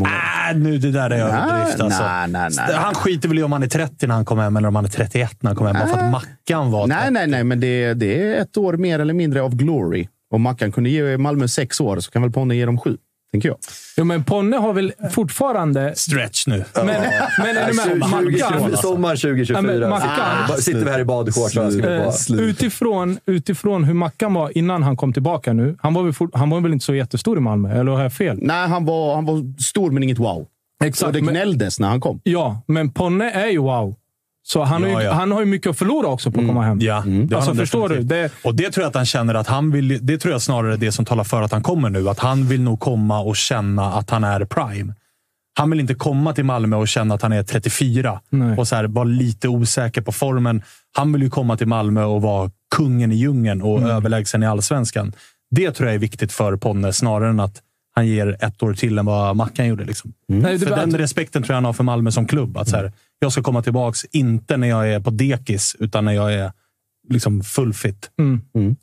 Äh, nu, det där är överdrift. Alltså. nej, nej, nej. Han skiter väl i om han är 30 när han kommer hem eller om han är 31 när han kommer hem. Bara för att Mackan var Nej, 30. nej, nej, men det, det är ett år mer eller mindre av glory. Om Mackan kunde ge Malmö sex år så kan väl Ponne ge dem sju, tänker jag. Jo, men Ponne har väl fortfarande... Stretch nu. Men, men är du med? Mackan, Sommar 2024. Ja, men Mackan- Ah, sitter vi här i badshorts och. Eh, utifrån, utifrån hur Mackan var innan han kom tillbaka nu. Han var väl, fort, han var väl inte så jättestor i Malmö, eller har jag fel? Nej, han var, han var stor men inget wow. Exakt. Och det gnälldes när han kom. Ja, men Ponne är ju wow. Så han, har, Ja, ju, ja. han har ju mycket att förlora också på att komma hem. Ja, det har Alltså, förstår du? Det, Och det tror jag att han känner att han vill. Det tror jag snarare är det som talar för att han kommer nu. Att han vill nog komma och känna att han är prime. Han vill inte komma till Malmö och känna att han är 34 Nej. och så här, vara lite osäker på formen. Han vill ju komma till Malmö och vara kungen i djungeln och Mm. överlägsen i allsvenskan. Det tror jag är viktigt för Ponne, snarare än att han ger ett år till än vad Mackan gjorde. Liksom. nej, det, För den respekten tror jag han har för Malmö som klubb. Att så här, jag ska komma tillbaka, inte när jag är på dekis, utan när jag är liksom full fit. mm.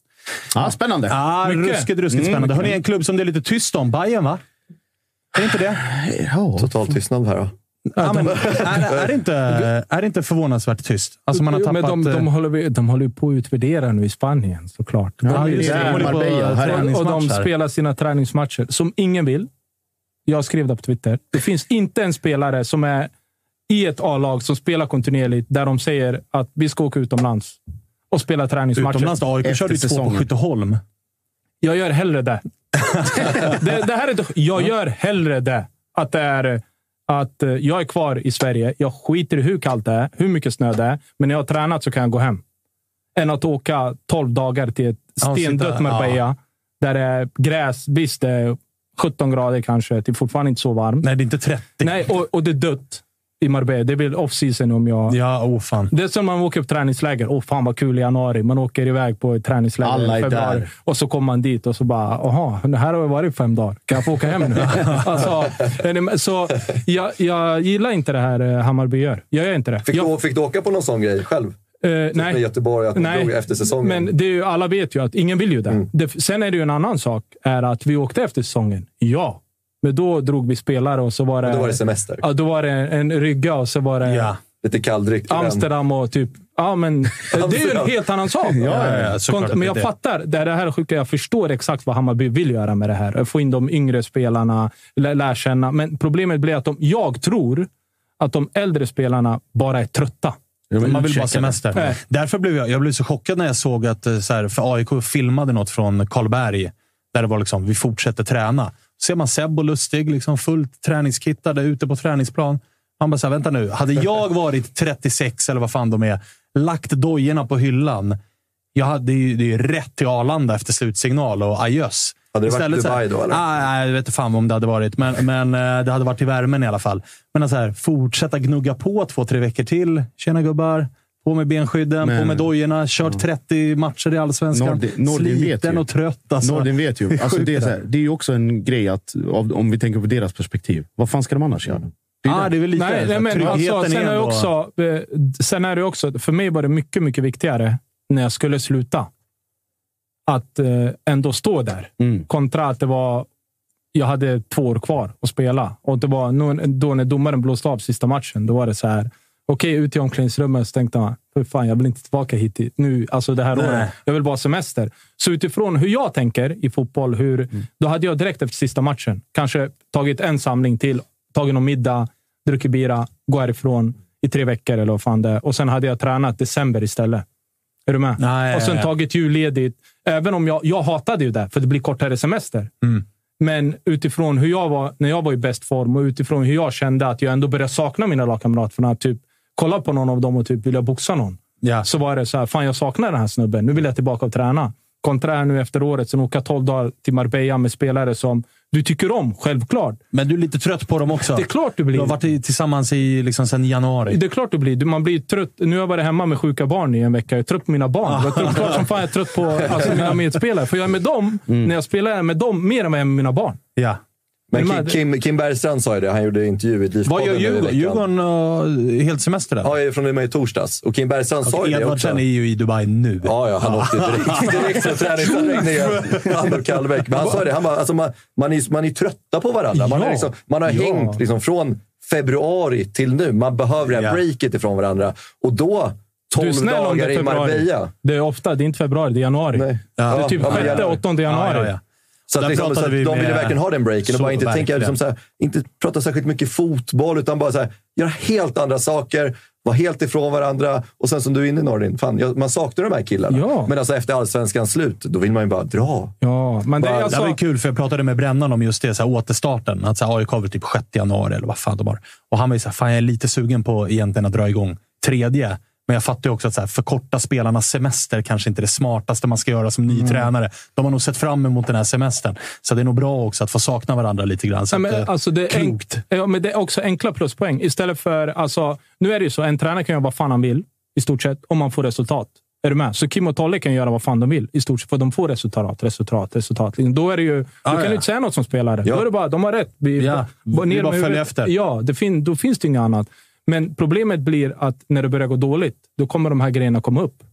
Ja, spännande. Ah, Mycket. ruskigt, ruskigt spännande. Hörni, en klubb som det är lite tyst om. Bayern va? Är det inte det? Ja. Total tystnad här då. Ja, men, är, är, det inte, är det inte förvånansvärt tyst? Alltså man har Jo, tappat... men de, de, eh, håller, vi- de håller ju på att utvärdera nu i Spanien såklart. Ja, de, just håller på och, de spelar sina träningsmatcher som ingen vill. Jag skrev det på Twitter. Det finns inte en spelare som är i ett A-lag som spelar kontinuerligt där de säger att vi ska åka utomlands och spela träningsmatcher. Utomlands då? AIK körde ju två på. Skytteholm. Jag gör hellre det. det, det här är inte, jag gör hellre det. Att det är att eh, jag är kvar i Sverige. Jag skiter i hur kallt det är, hur mycket snö det är. Men när jag har tränat så kan jag gå hem. Än att åka 12 dagar till ett Ja, stendött Marbella. Där det är gräs. Visst, det är 17 grader kanske. Det är fortfarande inte så varmt. Nej, det är inte 30. Nej, och, och det är dött i Marbella. Det väl off-season om jag... Ja, oh fan. Det är som man åker på träningsläger. Åh, fan vad kul i januari. Man åker iväg på ett träningsläger Alla i februari. där. Och så kommer man dit och så bara, jaha, här har jag varit fem dagar. Kan jag få åka hem nu? alltså, så jag, jag gillar inte det här eh, Hammarby gör. Jag gör inte det. Fick, jag, du, fick du åka på någon sån grej själv? Med nej. Göteborg, att Nej, efter säsongen? Men det är ju, alla vet ju att ingen vill ju det. Mm. det. Sen är det ju en annan sak, är att vi åkte efter säsongen. Ja, men då drog vi spelare och så var det... Då var det semester. Ja, då var det en rygga och så var det Ja. Lite kalldryck. Amsterdam och typ... Ja, men det är ju en helt annan sak. ja, ja, Kont- men jag det. fattar. Det är det här är sjuka. Jag förstår exakt vad Hammarby vill göra med det här. Få in de yngre spelarna, lä- lära känna. Men problemet blir att de, jag tror att de äldre spelarna bara är trötta. Man vill bara semester. Nej. Därför blev jag, jag blev så chockad när jag såg att eh, så här, för AIK filmade något från Karlberg. Där det var liksom, vi fortsätter träna. Ser man Seb och Lustig, liksom fullt träningskittade ute på träningsplan. Han bara så här, vänta nu. Hade jag varit 36, eller vad fan de är, lagt dojorna på hyllan. Jag hade, ju det är ju rätt till Arlanda efter slutsignal och adjöss. Hade det varit Istället här- Dubai då, eller? Ah, nej, jag vet inte fan om det hade varit, men, men eh, det hade varit i värmen i alla fall. Men så här, fortsätta gnugga på två, tre veckor till. Tjena gubbar. På med benskydden, Men- på med dojorna, kört 30 matcher i Allsvenskan. Nordin- Nordin Sliten och trött. Alltså. Nordin vet ju. Alltså, det, är så det här, det är ju också en grej att, om vi tänker på deras perspektiv. Vad fan ska de annars göra? Det är ah, det. det är väl lite Nej, nej, men tryggheten alltså, sen, är det ändå- också, eh, sen är det också... För mig var det mycket, mycket viktigare när jag skulle sluta. Att eh, ändå stå där. Mm. Kontra att det var... Jag hade två år kvar att spela. Och det var då när domaren blåste av sista matchen, då var det så här. Okej, ut i omklädningsrummet. Så tänkte man, för fan, jag vill inte tillbaka hit nu, alltså det här Nej. året. Jag vill bara ha semester. Så utifrån hur jag tänker i fotboll, hur, Mm. då hade jag direkt efter sista matchen kanske tagit en samling till, tagit någon middag, druckit bira, gå härifrån i tre veckor eller vad fan det är. Och sen hade jag tränat december istället. Är du med? Nej, och sen ja, ja. tagit julledigt. Även om jag, jag hatade ju det, för det blir kortare semester. Mm. Men utifrån hur jag var när jag var i bäst form och utifrån hur jag kände att jag ändå började sakna mina lagkamrater. Från typ kolla på någon av dem och typ vilja boxa någon. Ja. så var det så här, fan jag saknar den här snubben. Nu vill jag tillbaka och träna. Kontra här nu efter året, sen åka 12 dagar till Marbella med spelare som du tycker om, självklart. Men du är lite trött på dem också. Det är klart du blir. Du har varit tillsammans i, liksom, sedan januari. Det är klart du blir. Man blir trött. Nu har jag varit hemma med sjuka barn i en vecka. Jag är trött på mina barn. Jag är trött, klart som fan jag är trött på alltså, mina medspelare. För jag är med dem, när jag spelar, jag med dem mer än vad jag är med mina barn. Ja. Men Men Kim, Kim, Kim Bergstrand sa ju det. Han gjorde intervju i Vad DIF-podden gör Djurgården? Djurgården uh, helt semester där? Ja, från och med i torsdags. Och Kim Bergstrand sa ju det också. Edvardsen är ju i Dubai nu. Ja, ja, han åkte direkt, direkt från träningsanläggningen. Han och Kallbäck. Men han sa det, han bara, alltså man, man, är, man är trötta på varandra. Man, är Ja. liksom, man har Ja. hängt liksom från februari till nu. Man behöver det här Ja. breaket ifrån varandra. Och då, Du är 12 snäll om det dagar är i februari. Marbella. Det är ofta, det är inte februari, det är januari. Nej. Det är typ Ja, men 6 jävlar. 8 januari. Så, att liksom, så att vi de ville verkligen ha den breaken och Så, bara inte, tänka, liksom, så här, inte prata särskilt mycket fotboll, utan bara så här, göra helt andra saker, vara helt ifrån varandra. Och sen som du är inne Nordin, fan, jag, man saknar de här killarna. Ja. Men alltså, efter allsvenskans slut, då vill man ju bara dra. Ja, men det är Bara- Det alltså... här var ju kul, för jag pratade med Brännan om just det, så här, återstarten. Att så här, AIK var väl typ 6 januari eller vad fan det var. Och han var ju så här, fan jag är lite sugen på egentligen att dra igång tredje. Men jag fattar ju också att så här, förkorta spelarnas semester kanske inte är det smartaste man ska göra som ny tränare. De har nog sett fram emot den här semestern. Så det är nog bra också att få sakna varandra lite grann. Så Ja, men, att, eh, alltså, det är klokt. enk- ja, men det är också enkla pluspoäng. Istället för... Alltså, nu är det ju så, en tränare kan göra vad fan han vill, i stort sett, om man får resultat. Är du med? Så Kim och Tolle kan göra vad fan de vill, i stort sett, för de får resultat, resultat, resultat. Då är det ju... Du kan ja. ju inte säga något som spelare. Ja. Då är det bara, de har rätt. Vi, Ja, bara- vi ner bara med följer efter. Ja, det fin, då finns det inget annat. Men problemet blir att när det börjar gå dåligt, då kommer de här grejerna komma upp.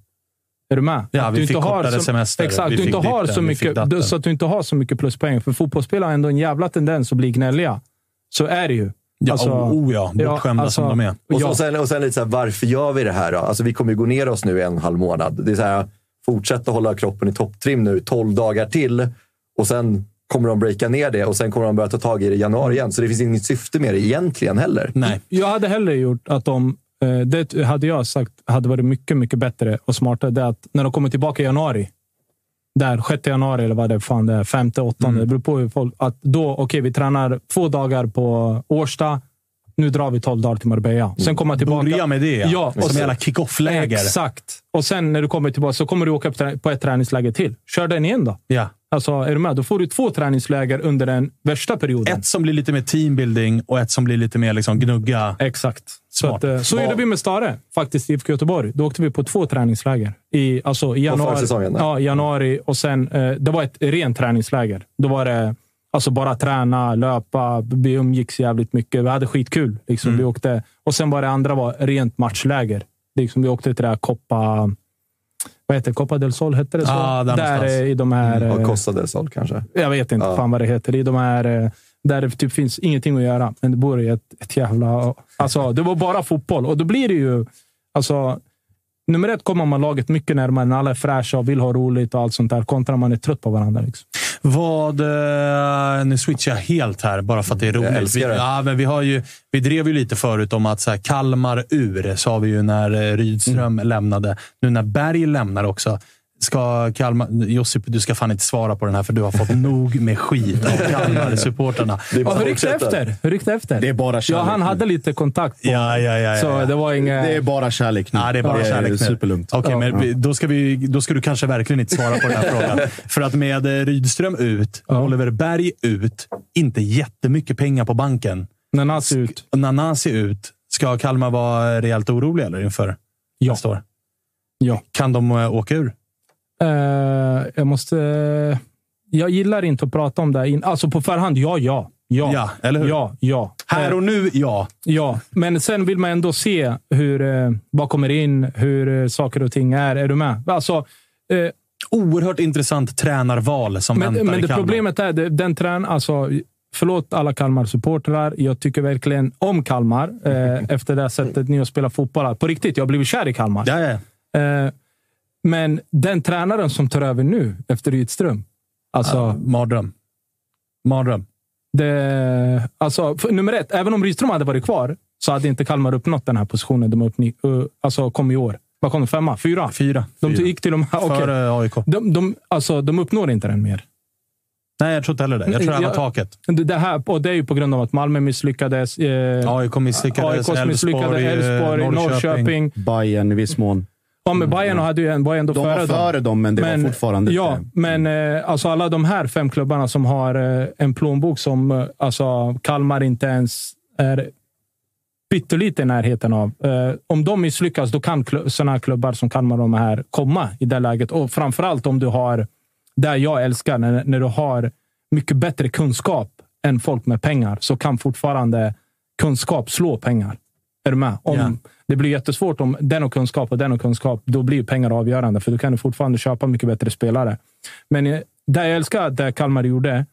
Är du med? Ja, Att vi du fick inte har kortare så- semester. Exakt, du inte har så mycket, så att du inte har så mycket pluspoäng. För fotbollsspelare har ändå en jävla tendens att bli gnälliga. Så är det ju. Ja, Alltså- oh, oh ja, bortskämda alltså- som de är. Och, så, Ja. och, sen, och sen lite så här, varför gör vi det här då? Alltså, vi kommer ju gå ner oss nu i en halv månad. Det är så här, fortsätta hålla kroppen i topptrim nu 12 dagar till och sen kommer de breaka ner det och sen kommer de börja ta tag i det i januari igen. Så det finns inget syfte med det egentligen heller. Nej. Jag hade hellre gjort att de... eh, Det hade jag sagt hade varit mycket, mycket bättre och smartare. Det är att när de kommer tillbaka i januari, där 6 januari eller vad det är, fan det är, femte, åttonde. Det beror på hur folk... Att då, okej, vi tränar två dagar på Årsta. Nu drar vi 12 dagar till Marbella. Sen kommer tillbaka. Börja med det. Ja, och som jävla kick-off-läger. Exakt. Och sen när du kommer tillbaka så kommer du åka på ett träningsläger till. Kör den igen då. Ja. Alltså, är du med? Då får du två träningsläger under den värsta perioden. Ett som blir lite mer teambuilding och ett som blir lite mer liksom gnugga. Exakt. Så, Smart. att, eh, så gjorde vi med Stare, faktiskt, i IFK Göteborg. Då åkte vi på två träningsläger. I, alltså, i januari, ja, januari och sen, eh, det var ett rent träningsläger. Då var det alltså bara träna, löpa. Vi umgicks jävligt mycket. Vi hade skitkul. Liksom. Mm. Vi åkte, och sen var det andra var rent matchläger. Liksom, vi åkte till det där Copa... Vad heter det? Copa del Sol, hette det så? Ja, där där eh, i de här... Och eh, Costa del Sol kanske. jag vet inte Ja. fan vad det heter. I de här, eh, där det typ finns ingenting att göra, men det bor i ett, ett jävla... Alltså, det var bara fotboll och då blir det ju... Alltså, nummer ett kommer man laget mycket närmare när alla är fräscha och vill ha roligt och allt sånt där, kontra man är trött på varandra. Liksom. Vad... eh, Nu switchar jag helt här, bara för att det är roligt. älskar det. Vi, ja, men vi, har ju, vi drev ju lite förut om att så här, Kalmar ur, sa vi ju när eh, Rydström Mm. lämnade. Nu när Berg lämnar också. Ska Kalmar... Josip, du ska fan inte svara på den här, för du har fått nog med skit av Kalmar-supportrarna. Det Ja, hur gick det fortsätta. efter? Hur gick det efter? Det är bara ja, kärlek han nu. hade lite kontakt. På, Ja, ja, ja. ja, Så ja. det var inga... Det är bara kärlek nu. Ja, det är bara kärlek nu. superlugnt. Okej, Ja. men då ska, vi, då ska du kanske verkligen inte svara på den här frågan. För att med eh, Rydström ut, Ja. Oliver Berg ut, inte jättemycket pengar på banken. Nanasi ut. Nanasi ut. Ska Kalmar vara rejält oroliga eller inför Ja. nästa år? Ja. Kan de eh, åka ur? Eh, jag måste... Jag gillar inte att prata om det. här In, alltså på förhand, ja, ja. Ja, Ja, eller hur? Ja, ja. Här och nu, ja. Ja, men sen vill man ändå se hur, eh, vad kommer in, hur eh, saker och ting är. Är du med? Alltså, eh, Oerhört intressant tränarval som men, väntar men i det problemet är, den trän, alltså, förlåt alla Kalmar-supportrar. Jag tycker verkligen om Kalmar eh, efter det sättet ni har spelat fotboll. På riktigt, jag har blivit kär i Kalmar. Ja, ja. Eh, men den tränaren som tar över nu, efter Rydström. Alltså, ja. Mardröm. Mardröm. Det, alltså, för, nummer ett, även om Rydström hade varit kvar så hade inte Kalmar uppnått den här positionen de uppni, uh, alltså, kom i år. Vad kom de? Femma? Fyra? Fyra. De Fyra. gick till de här... okej. Före AIK. De, de, alltså, de uppnår inte den mer. Nej, jag tror inte heller det. Jag tror det här var Ja. taket. Det, här, och det är ju på grund av att Malmö misslyckades. Eh, AIK misslyckades. AIK misslyckades. Elfsborg, eh, Elfsborg, Norrköping. Bayern i viss mån. Ja, men Bayern hade ju en, var ändå De före var dem. före dem, men det var fortfarande Ja, men eh, alltså alla de här fem klubbarna som har eh, en plånbok som eh, alltså Kalmar inte ens är pyttelite i närheten av. Eh, om de misslyckas, då kan kl- sådana här klubbar som Kalmar och de här komma i det läget. Och framförallt om du har, där jag älskar, när, när du har mycket bättre kunskap än folk med pengar, så kan fortfarande kunskap slå pengar. Är du med? Om, Ja. Det blir jättesvårt om den har kunskap och den har kunskap. Då blir pengar avgörande, för då kan du fortfarande köpa mycket bättre spelare. Men eh, det jag älskar att det Kalmar gjorde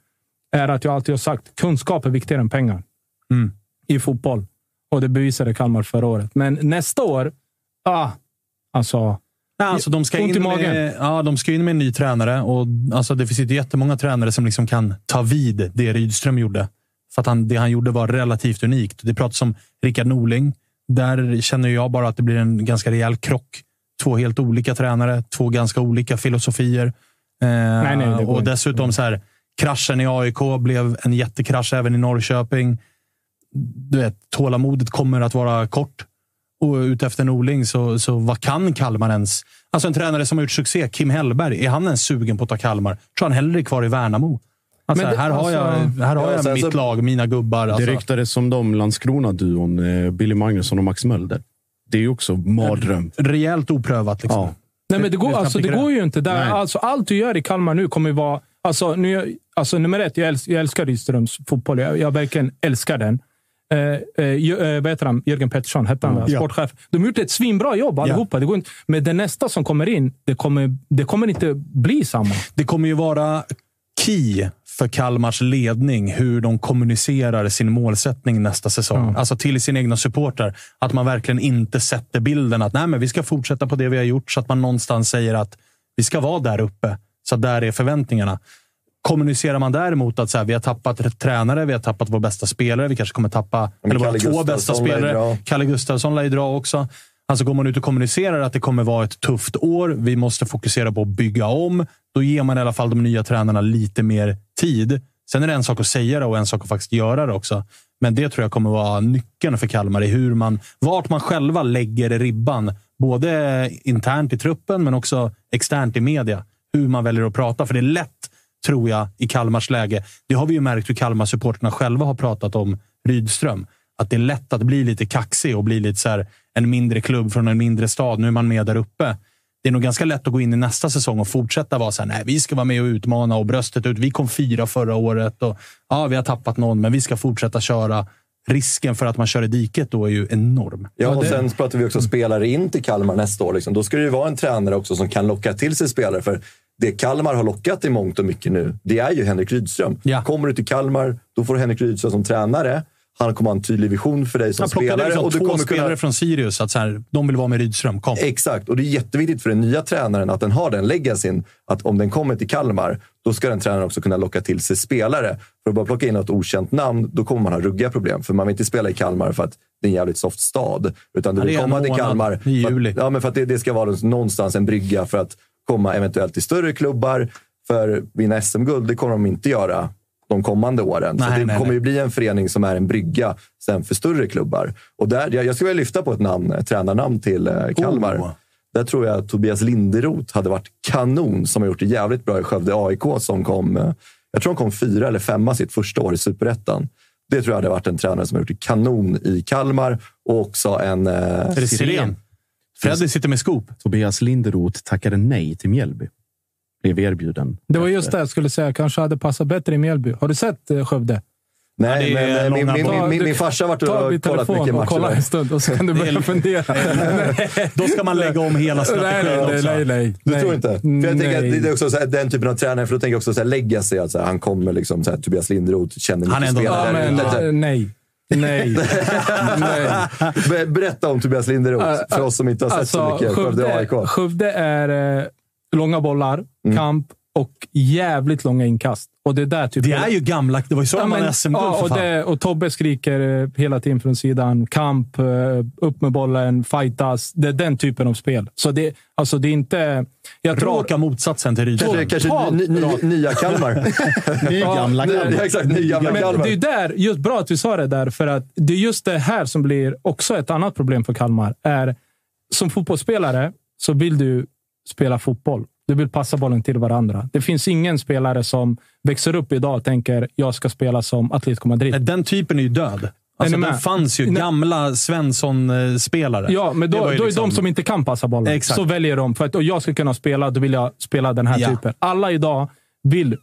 är att jag alltid har sagt kunskap är viktigare än pengar Mm. i fotboll. Och det bevisade Kalmar förra året. Men nästa år, ah, alltså. Nej, alltså, de, ska in med, ja, de ska in med en ny tränare och alltså, det finns ju jättemånga tränare som liksom kan ta vid det Rydström gjorde. För att han, det han gjorde var relativt unikt. Det pratas om Rickard Norling. Där känner jag bara att det blir en ganska rejäl krock. Två helt olika tränare, två ganska olika filosofier. Eh, nej, går och inte. dessutom så här, kraschen i AIK blev en jättekrasch även i Norrköping. Du vet, tålamodet kommer att vara kort. Och utefter Norling, så, så vad kan Kalmar ens? Alltså en tränare som har gjort succé, Kim Hellberg, är han ens sugen på att ta Kalmar? Tror han hellre är kvar i Värnamo? Alltså, Men det- här har jag, alltså- här har Ja, jag sen mitt så- lag, mina gubbar. Alltså. Det ryktades som de Landskrona-duon, eh, Billy Magnusson och Max Mölder. Det är ju också mardröm. Rejält oprövat. Liksom. Ja. Nej, men det går, alltså, det går ju inte. Där, Nej. alltså, allt du gör i Kalmar nu kommer ju vara... Alltså, nu, alltså, nummer ett, jag, älsk, jag älskar Rydströms fotboll. Jag, jag verkligen älskar den. Eh, eh, eh, vad heter han? Jörgen Pettersson hette han? Ja. sportchef. De har gjort ett svinbra jobb allihopa. Det går inte, men det nästa som kommer in, det kommer, det kommer inte bli samma. Det kommer ju vara key för Kalmars ledning hur de kommunicerar sin målsättning nästa säsong. Ja. Alltså till sina egna supportrar. Att man verkligen inte sätter bilden att Nej, men vi ska fortsätta på det vi har gjort. Så att man någonstans säger att vi ska vara där uppe. Så där är förväntningarna. Kommunicerar man däremot att så här, vi har tappat tränare, vi har tappat vår bästa spelare, vi kanske kommer tappa men eller våra Kalle två bästa Gustafsson spelare. Kalle Gustafsson lär ju dra också. Alltså går man ut och kommunicerar att det kommer vara ett tufft år, vi måste fokusera på att bygga om. Då ger man i alla fall de nya tränarna lite mer tid. Sen är det en sak att säga det och en sak att faktiskt göra det också. Men det tror jag kommer vara nyckeln för Kalmar i hur man, vart man själva lägger ribban. Både internt i truppen, men också externt i media. Hur man väljer att prata. För det är lätt, tror jag, i Kalmars läge. Det har vi ju märkt hur Kalmar-supporterna själva har pratat om Rydström. Att det är lätt att bli lite kaxig och bli lite så här, en mindre klubb från en mindre stad. Nu är man med där uppe. Det är nog ganska lätt att gå in i nästa säsong och fortsätta vara så här, nej, vi ska vara med och utmana och bröstet ut. Vi kom fyra förra året och ja, vi har tappat någon, men vi ska fortsätta köra. Risken för att man kör i diket då är ju enorm. Ja, och sen pratar vi också spelare in till Kalmar nästa år. Liksom. Då ska det ju vara en tränare också som kan locka till sig spelare. För det Kalmar har lockat i mångt och mycket nu, det är ju Henrik Rydström. Ja. Kommer du till Kalmar, då får du Henrik Rydström som tränare. Han kommer ha en tydlig vision för dig som plockade spelare. liksom och du två spelare kunna... från Sirius. Att så här, de vill vara med Rydström. Kom. Exakt, och det är jätteviktigt för den nya tränaren att den har den legacyn. Att om den kommer till Kalmar, då ska den tränaren också kunna locka till sig spelare. För att bara plocka in något okänt namn, då kommer man ha ruggiga problem. För man vill inte spela i Kalmar för att det är en jävligt soft stad. Utan du vill komma till Kalmar i för juli. att, ja, men för att det, det ska vara någonstans en brygga för att komma eventuellt till större klubbar. För vinna SM-guld, det kommer de inte göra de kommande åren. Nej, så det nej, kommer nej. ju bli en förening som är en brygga sen för större klubbar. Och där, jag, jag skulle vilja lyfta på ett namn, ett tränarnamn till eh, Kalmar. Oh. Där tror jag att Tobias Linderoth hade varit kanon, som har gjort det jävligt bra i Skövde AIK. Som kom, eh, jag tror de kom fyra eller femma sitt första år i Superettan. Det tror jag hade varit en tränare som har gjort det kanon i Kalmar och också en... Eh, Är det Siren? Freddy sitter med skop. Tobias Linderoth tackade nej till Mjällby. Blev erbjuden. Det var just det jag skulle säga. Kanske hade passat bättre i Mjällby. Har du sett eh, Skövde? nej, Ja, men eh, min, min, min, min, farsa har varit Ta och kollat mycket telefon och matcher. kolla en stund och så kan du börja fundera. Då ska man lägga om hela strategin nej, nej, nej, nej. Du nej. tror inte? För jag tänker att det är också så här, den typen av tränare, för då tänker jag också så här, legacy. Att så här, han kommer liksom, så här, Tobias Linderoth känner Han är mycket spelare. Ja, men, ute. eh, nej. Nej. nej. Ber- Berätta om Tobias Linderoth, för oss som inte har sett så mycket. Skövde AIK. Skövde, är långa bollar, Mm. kamp och jävligt långa inkast. Och det, är där typ Det är ju gamla... Det var ju så de men- vann SM-guld ja, och, det, och Tobbe skriker eh, hela tiden från sidan. Kamp, eh, upp med bollen, fightas. Det är den typen av spel. Så det, alltså det är inte... Jag tror, Raka motsatsen till Rydström. Kanske, kanske ny, ny, nya Kalmar. Nygamla Ny- Kalmar. ja, exakt, men Kalmar. det är där, just bra att du sa det där, för att det är just det här som blir också ett annat problem för Kalmar. Är, som fotbollsspelare, så vill du spela fotboll. Du vill passa bollen till varandra. Det finns ingen spelare som växer upp idag och tänker jag ska spela som Atletico Madrid. Den typen är ju död. Alltså, det fanns ju gamla Svensson-spelare. Ja, men då, då liksom... är de som inte kan passa bollen. Exakt. Så väljer de. För att och jag ska kunna spela, då vill jag spela den här ja. typen. Alla idag vill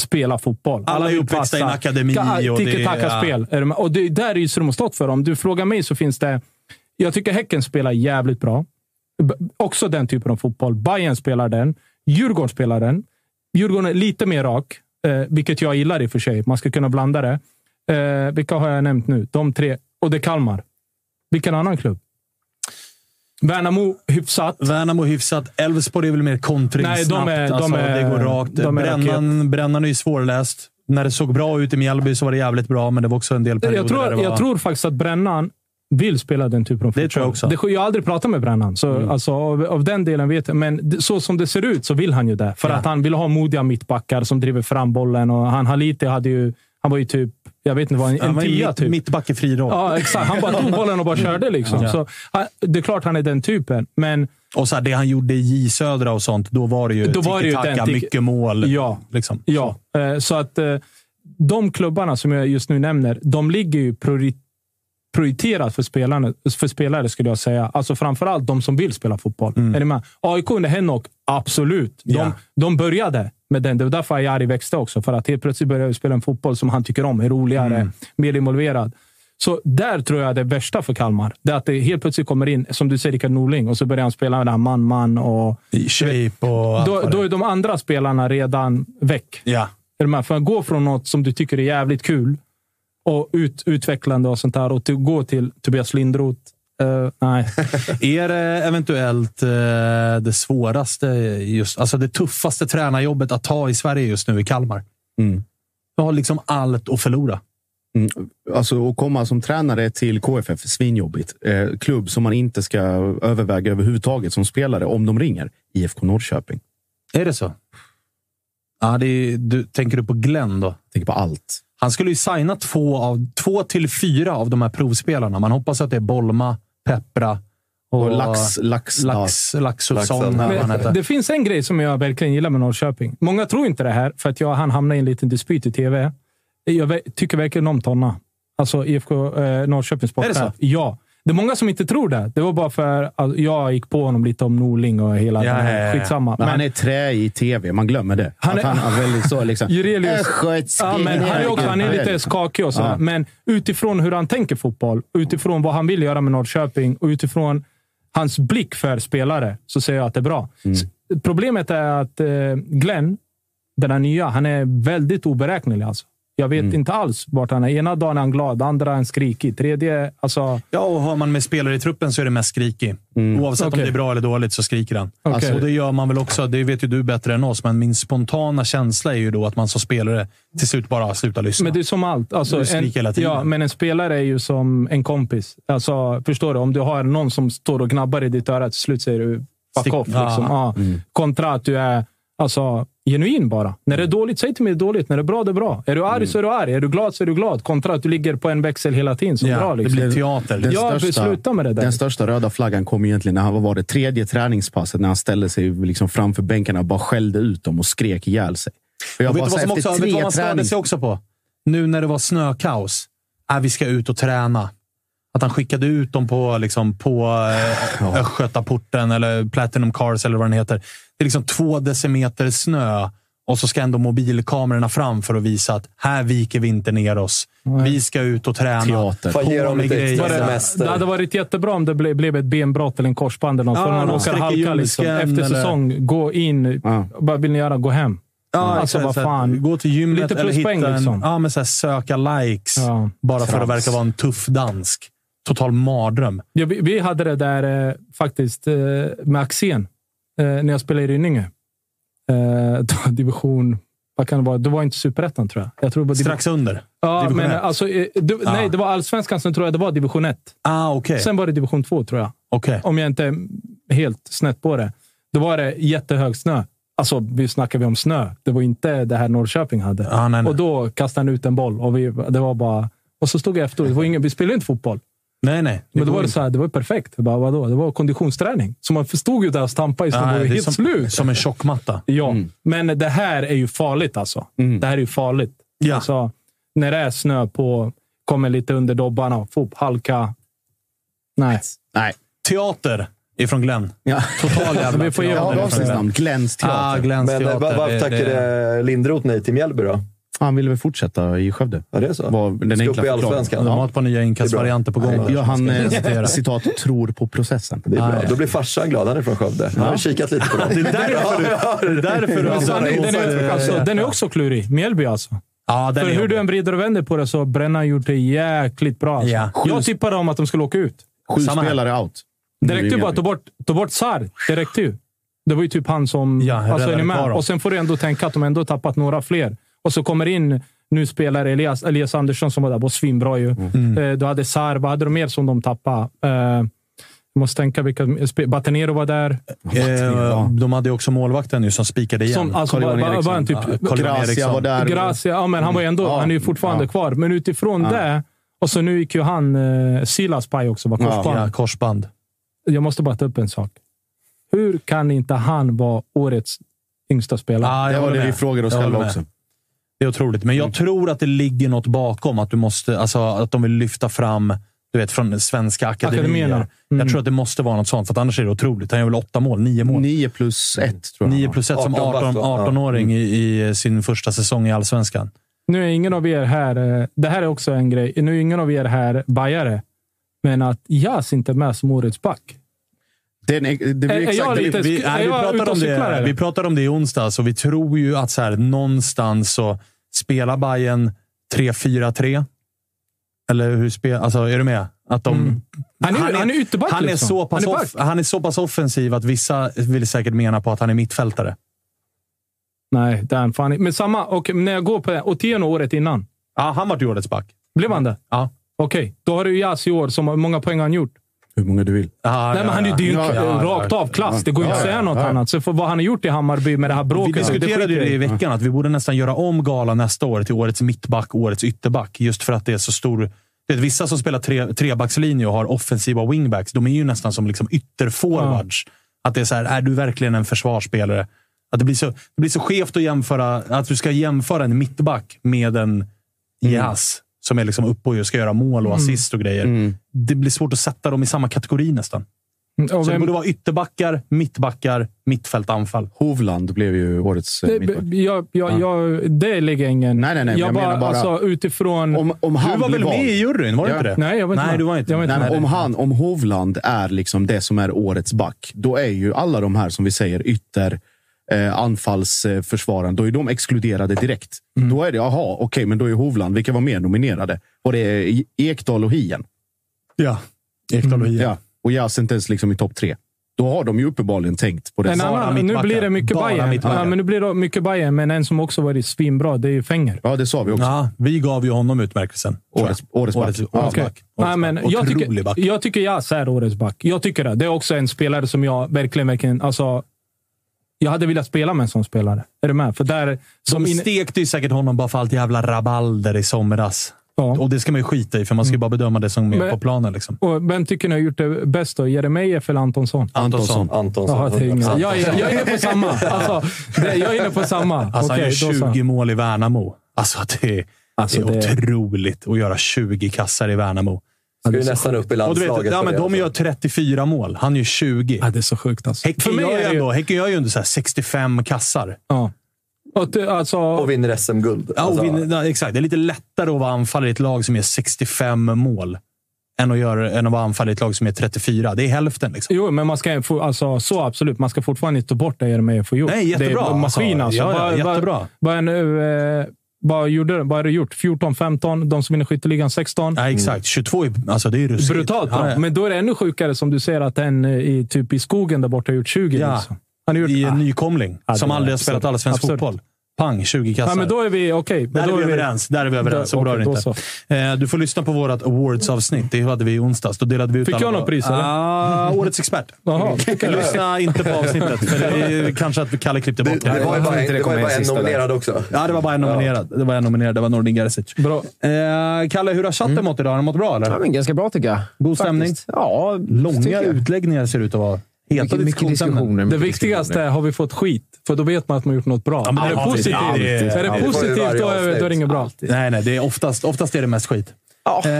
spela fotboll. Alla, Alla är uppväxta i en akademi. Tiki-taka-spel. Ja. Och det där är ju så de har stått för. Om du frågar mig så finns det... Jag tycker Häcken spelar jävligt bra. Också den typen av fotboll. Bayern spelar den. Djurgården spelar den. Djurgården är lite mer rak, eh, vilket jag gillar i och för sig. Man ska kunna blanda det. Eh, vilka har jag nämnt nu? De tre. Och det är Kalmar. Vilken annan klubb? Värnamo hyfsat. Värnamo hyfsat. Elfsborg är väl mer kontring Nej, de är, snabbt. Alltså, de är, det går rakt. De är Brännan, Brännan är ju svårläst. När det såg bra ut i Mjällby så var det jävligt bra, men det var också en del perioder jag tror, där det var... Jag tror faktiskt att Brännan vill spela den typen av fotboll. Det tror jag också. Det, jag har aldrig pratat med Brännan, så mm. alltså, av, av, den delen vet jag. Men så som det ser ut så vill han ju det. För ja. att han vill ha modiga mittbackar som driver fram bollen. Och han Haliti hade ju... Han var ju typ jag vet inte vad, en, en tia typ. Mittback i fri roll. Ja, exakt. Han bara tog bollen och bara körde. Liksom. Ja. Så, det är klart han är den typen, men... Och så här, det han gjorde i J Södra och sånt, då var det ju tiki-taka, mycket mål. Ja, liksom. ja. Så. Eh, så att eh, de klubbarna som jag just nu nämner, de ligger ju prioriterat för, spelarna, för spelare, skulle jag säga. Alltså framförallt de som vill spela fotboll. Mm. Är ni med? AIK under Henok, absolut. De, yeah. de började med den. Det var därför Ayari växte också. För att helt plötsligt började spela en fotboll som han tycker om. Är roligare, mm. mer involverad. Så där tror jag det värsta för Kalmar. Det är att det helt plötsligt kommer in, som du säger, Rickard Norling och så börjar han spela där man-man. Och, I shape och då, då är de andra spelarna redan väck. Ja. Är du med? För att gå från något som du tycker är jävligt kul och ut, utvecklande och sånt där och till, gå till Tobias Lindroth. Uh, nej. är det eventuellt uh, det svåraste, just, alltså det tuffaste tränarjobbet att ta i Sverige just nu i Kalmar? Mm. Du har liksom allt att förlora. Mm. Alltså att komma som tränare till KFF, svinjobbigt. Eh, klubb som man inte ska överväga överhuvudtaget som spelare om de ringer. IFK Norrköping. Är det så? Ja, det är, du, tänker du på Glenn då? Tänker på allt. Han skulle ju signa två, av, två till fyra av de här provspelarna. Man hoppas att det är Bolma, Peppra och, och Lax, Lax, Lax, Laxusson. Det, det finns en grej som jag verkligen gillar med Norrköping. Många tror inte det här, för att jag han hamnade i en liten dispyt i tv. Jag tycker verkligen om Tonna. Alltså IFK eh, Norrköpings sportchef. Ja. Det är många som inte tror det. Det var bara för att jag gick på honom lite om Norling och hela ja, den här. Skitsamma. Men, men han är trä i tv. Man glömmer det. Han är, han är väldigt så liksom... Jurelius, ja, men han, är också, han är lite skakig och så. Ja. Men utifrån hur han tänker fotboll, utifrån vad han vill göra med Norrköping och utifrån hans blick för spelare så säger jag att det är bra. Mm. Problemet är att eh, Glenn, den här nya, han är väldigt oberäknelig. Alltså. Jag vet mm. inte alls vart han är. Ena dagen är han glad, andra är han skrikig. Tredje, alltså... Ja, och har man med spelare i truppen så är det mest skrikig. Mm. Oavsett okay. om det är bra eller dåligt så skriker han. Okay. Alltså, och det gör man väl också. Det vet ju du bättre än oss, men min spontana känsla är ju då att man som spelare till slut bara slutar lyssna. Men det är som allt. Alltså, en, hela tiden. Ja, men en spelare är ju som en kompis. Alltså, förstår du? Om du har någon som står och gnabbar i ditt öra, till slut säger du fuck Stick. off. Liksom. Ah. Mm. Kontra att du är Alltså, genuin bara. När det är dåligt, säg till mig det är dåligt. När det är bra, det är bra. Är du arg mm. så är du arg. Är du glad så är du glad. Kontra att du ligger på en växel hela tiden. Så ja, bra, liksom. Det blir teater. Den ja, största, sluta med det där. Den största röda flaggan kom egentligen när han var det tredje träningspasset. När han ställde sig liksom framför bänkarna och bara skällde ut dem och skrek ihjäl sig. Och jag och vet du vad, som också, vet vad man störde sig också på? Nu när det var snökaos. Äh, vi ska ut och träna. Att han skickade ut dem på, liksom, på eh, Östgötaporten eller Platinum Cars eller vad den heter. Det är liksom två decimeter snö och så ska ändå mobilkamerorna fram för att visa att här viker vi inte ner oss. Nej. Vi ska ut och träna. Teater. På ge dem det, hade varit jättebra om det blev, blev ett benbrott eller en korsband eller något. Ja, för man råkar halka liksom. efter säsong. Eller... Gå in. Ja. Vad vill ni göra? Gå hem. Ja, alltså, vad fan. Gå till gymmet Lite eller hitta en, liksom. ja, men så här, söka likes. Ja. Bara för att verka vara en tuff dansk. Total mardröm. Ja, vi, vi hade det där eh, faktiskt eh, med Axén eh, när jag spelade i Rynninge. Eh, division... Vad kan det vara? Det var inte superettan, tror jag. jag tror det var Strax under? Ja, division men alltså, eh, du, ah. nej, det var allsvenskan. Sen tror jag det var division 1. Ah, okay. Sen var det division 2, tror jag. Okay. Om jag inte är helt snett på det. Då var det jättehög snö. Alltså, vi snackar vi om snö. Det var inte det här Norrköping hade. Ah, nej, nej. Och då kastade han ut en boll och vi, det var bara... Och så stod jag efter. Det var ingen, vi spelade inte fotboll. Nej, nej. Men då var det så här, det var perfekt. Jag bara, vadå? Det var konditionsträning. Så man förstod ju där och stampa i, det är helt som, slut. som en tjockmatta. Ja, men det här är ju farligt alltså. Det här är ju farligt. Ja. Alltså, när det är snö på, kommer lite under dobbarna, fop, halka. Nej. Nej. Teater ifrån Glenn. Ja. Total jävla Vi får ge ifrån avsnittsnamn. Glens Ah, teater. Glenns Men eh, teater. var- varför det- tackade Lindroth nej till Mjällby då? Han ville väl fortsätta i Skövde. Ja, det är så. Var den enkla upp i förklaringen. Allsvenskan. De har ett par nya inkastvarianter på gång. Nej, Ja, han, eh, Citera. citat, tror på processen. Det är bra. Då blir farsan glad. Han är från Skövde. Jag har kikat lite på dem. Det är därför du... Det är därför du Alltså, den, är, alltså, den är också klurig. Mjällby alltså. Ja, den För är hur du jobbig. än vrider och vänder på det så har gjort det jäkligt bra. Alltså. Ja. Jag tippade om att de skulle åka ut. Sju Samma här. spelare out. Det räckte ju bara att ta bort, ta bort Sar. Det räckte ju. Det var ju typ han som... Ja, alltså, är ni med? Och sen får du ändå tänka att de ändå tappat några fler. Och så kommer in nu spelare Elias, Elias Andersson som var där, var svinbra ju. Mm. Eh, Du hade Sar. Vad hade de mer som de tappade? Eh, Jag måste tänka vilka... Batanero var där. Eh, de hade ju också målvakten nu som spikade igen. Som, alltså, var, var, typ... Ja, Gracia var där. Gracia, ja, men han var ändå... Ja. Han är ju fortfarande Ja. kvar. Men utifrån det... Och så nu gick ju han, eh, Silas Paj också, var korsband. Ja, korsband. Jag måste bara ta upp en sak. Hur kan inte han vara årets yngsta spelare? Ja, Det var det vi frågade oss själva också. Det är otroligt. Men jag tror att det ligger något bakom. Att, du måste, alltså, att de vill lyfta fram du vet, från svenska akademier. Akademierna. Mm. Jag tror att det måste vara något sånt, för att annars är det otroligt. Han gör väl åtta mål? Nio mål? Nio plus ett, tror jag. 9 plus 1 som 18 18 bast, va? 18-åring i, i sin första säsong i allsvenskan. Nu är ingen av er här... eh, Det här är också en grej. Nu är ingen av er här bajare. Men att Jas inte är med som årets back. Det, är, det blir Är- är exakt jag det. lite- Vi, är nej, vi, pratade om det, eller? vi pratade om det i onsdags och vi tror ju att så här, någonstans så spelar Bayern 3-4-3. Eller hur spelar... Alltså, är du med? Att de, Mm. Han är- han är ytterback, Han är, liksom. så pass Han är off, han är så pass offensiv att vissa vill säkert mena på att han är mittfältare. Nej, det är han fan. Men samma. Och när jag går på det. Otieno året innan. Ja, han vart ju årets back. Blev han det? Ja. Okej, då har du Jas i år. Som, hur många poäng har han gjort? Hur många du vill. Ja, Nej, men han är, det är ju Ja, en ja, ja, rakt av klass. Det går ju inte att Ja, säga något ja. annat. Så för vad han har gjort i Hammarby med det här Vi bråket. diskuterade skiter ju det i veckan, att vi borde nästan göra om Gala nästa år till årets mittback och årets ytterback. Just för att det är så stor... Det är vissa som spelar tre, trebackslinje och har offensiva wingbacks, de är ju nästan som liksom ytterforwards. Att det är så här, är du verkligen en försvarsspelare? Att det, blir så, det blir så skevt att jämföra, att du ska jämföra en mittback med en Jas som är liksom uppe och ska göra mål och assist och grejer. Det blir svårt att sätta dem i samma kategori nästan. Och Så det borde vara ytterbackar, mittbackar, mittfält, anfall. Hovland blev ju årets eh, Det, mittback. jag, jag, jag, det ligger ingen... Nej, nej, nej, Jag, jag bara, menar bara- Alltså, utifrån... Om, om han Du var väl med i juryn? Var du Ja. inte det? nej, jag var inte Nej, med. du var inte jag var inte Nej, om, han, om Hovland är liksom det som är årets back, då är ju alla de här som vi säger ytter, eh, anfallsförsvararen, då är de exkluderade direkt. Mm. Då är det, jaha, okej, men då är Hovland, vilka var mer nominerade? Och det är Ekdal och Hien. Ja. Ekdal och Hien. Ja. Och Jas inte ens liksom i topp tre. Då har de ju uppenbarligen tänkt på det. En Bara annan, nu blir det mycket Bara Bayern. Ja, men nu blir det mycket Bayern, men en som också varit svinbra, det är ju Fenger. Ja, det sa vi också. Ja, vi gav ju honom utmärkelsen. Årets- årets back. Årets, årets Okej. back. Nej, Årets men back. jag tycker, back. jag tycker Jas är årets back. Jag tycker det. Det är också en spelare som jag verkligen, verkligen... Alltså, jag hade velat spela med en sån spelare. Är du med? För där... Som De stekte ju säkert honom bara för allt jävla rabalder i somras. ja. Och det ska man ju skita i, för man ska ju bara bedöma det som är Men- på planen. Liksom. Och vem tycker ni har gjort det bäst då? Jeremejeff eller Antonsson? Antonsson. Antonsson. Jaha, är ingen- jag, är, jag är inne på samma. Alltså, det, jag är inne på samma. Alltså, Okej, han gör så. 20 mål i Värnamo. Alltså, det är, Alltså, det är det- otroligt att göra 20 kassar i Värnamo. Ska ju nästan upp i Och du landslaget. vet, ja, men de alltså. gör 34 mål. Han gör 20. Ja, det är så sjukt alltså. Häcken För mig gör, är ju ändå, Häcken gör ju ändå så här 65 kassar. Ja. Och, alltså, Och vinner SM-guld. Ja, Alltså, vinner, ja, exakt. Det är lite lättare att vara anfallare i ett lag som gör 65 mål än att, göra, än att vara anfallare i ett lag som är 34. Det är hälften. Liksom. Jo, men man ska få, alltså, så absolut. Man ska fortfarande inte ta bort det Jeremejeff får gjort. Nej, jättebra. Det är maskin alltså. Ja, ja, vad- jättebra. Vad, är nu, eh, vad, gjorde, vad är det gjort? 14, 15. De som vinner skytteligan 16. Ja, exakt. 22 är, alltså, det är ruskigt. Brutalt. Ja, ja. Men då är det ännu sjukare som du ser att en eh, i, typ i skogen där borta har gjort 20. Ja. Liksom. Han har gjort, I en ah, nykomling som aldrig har spelat allsvensk fotboll. Pang, 20 kassar. Ja, men då är vi okej. Där är vi överens. Där är vi överens. Då- Så bra är det okej, inte. Eh, Du får lyssna på vårt awards-avsnitt. Det hade vi i onsdags. Då delade vi ut Fick alla jag något pris, eller? Ah, årets expert. Jaha. Lyssna inte på avsnittet. För det är kanske att Kalle klippte bort Det, det var ju bara, det var bara en nominerad också. Ja, det var bara en nominerad. Det var en nominerad. Det var Nordin Gerzic. Bra. Eh, Kalle, hur har chatten mått idag? Har den mått bra, eller? Ja, men ganska bra tycker jag. God stämning? Faktiskt. Ja, Långa utläggningar ser det ut att vara. Heta Mycket, diskussioner. Det viktigaste diskussioner. är, har vi fått skit? För då vet man att man gjort något bra. Ja, men det är det positivt, Alltid. är det Ja, det får ju positivt då, är, då är det inget bra. Nej, nej. Det är oftast, oftast är det mest skit. Ja. Eh,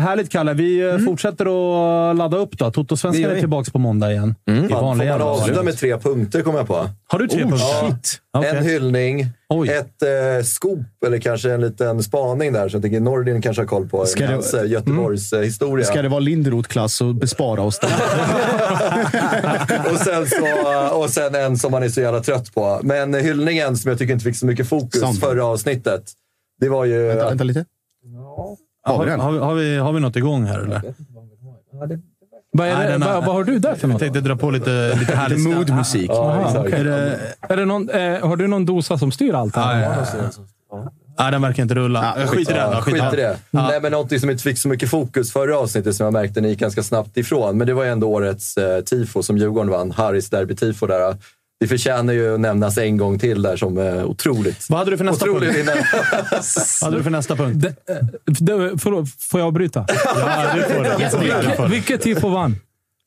härligt, Kalle. Vi eh, fortsätter att ladda upp då. Toto-svenskan är tillbaka på måndag igen. I Fan, får man avsluta med tre punkter, kommer jag på. Har du tre Oh, punkter? shit. Okej. En hyllning, Oj. ett eh, scoop eller kanske en liten spaning där. Så jag tänker Nordin kanske har koll på Ska det- hans eh, Göteborgs eh, historia. Ska det vara Linderoth-klass så bespara oss det. och, sen så, och sen en som man är så jävla trött på. Men hyllningen som jag tycker inte fick så mycket fokus Sant. förra avsnittet. Det var ju... vänta, vänta lite. Har Har, vi den? har, vi- har, vi, har vi något igång här, eller? Vad, är det, vad, vad har du där för Jag något? tänkte dra på lite, lite härlig Moodmusik. Ja, Aha, exakt. okej. Är det, Är det någon, eh, har du någon dosa som styr allt? här? ja, ja. Nej, den verkar inte rulla. Ja, skit i den då. Ja, Skit i det. Nej, men någonting som inte fick så mycket fokus förra avsnittet som jag märkte ni gick ganska snabbt ifrån. Men det var ju ändå årets eh, tifo som Djurgården vann. Harrys derby-tifo där. Det förtjänar ju att nämnas en gång till där som eh, otroligt. Vad hade du för nästa Otroligt punkt? Vad hade du för nästa punkt? Det, eh, det, förlåt, får jag avbryta? Ja, får du. Det får. Det får Vilket, tifo vann?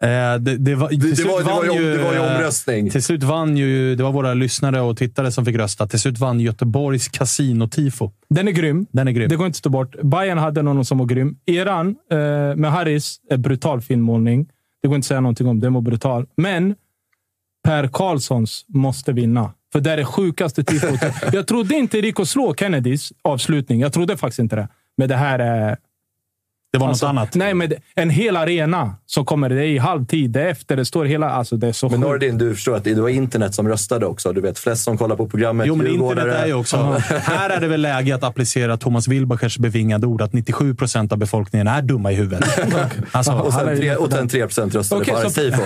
Eh, det, det, var, Det, det, ju, det var ju omröstning. Till slut vann ju... Det var våra lyssnare och tittare som fick rösta. Till slut vann Göteborgs Casino-tifo. Den är grym. Den är grym. Det går inte att ta bort. Bayern hade någon som var grym. Eran eh, med Harris, är brutal filmmålning. Det går inte att säga någonting om. Den var brutal. Men Per Karlssons måste vinna. För det är det sjukaste tifot. Jag trodde inte det gick att slå Kennedys avslutning. Jag trodde faktiskt inte det. Men det här är... Det var alltså, något annat. Nej, men en hel arena som kommer. Det i halvtid. Det är efter. Det står hela... Alltså, det är så Men sjukt. Nordin, du förstår att det var internet som röstade också. Du vet, flest som kollar på programmet. Jo, men internet är ju också... Här är det väl läge att applicera Thomas Wilbachers bevingade ord att 97 procent av befolkningen är dumma i huvudet. Alltså, Och sen, tre, och sen 3 procent röstade Okej, på så- tifo.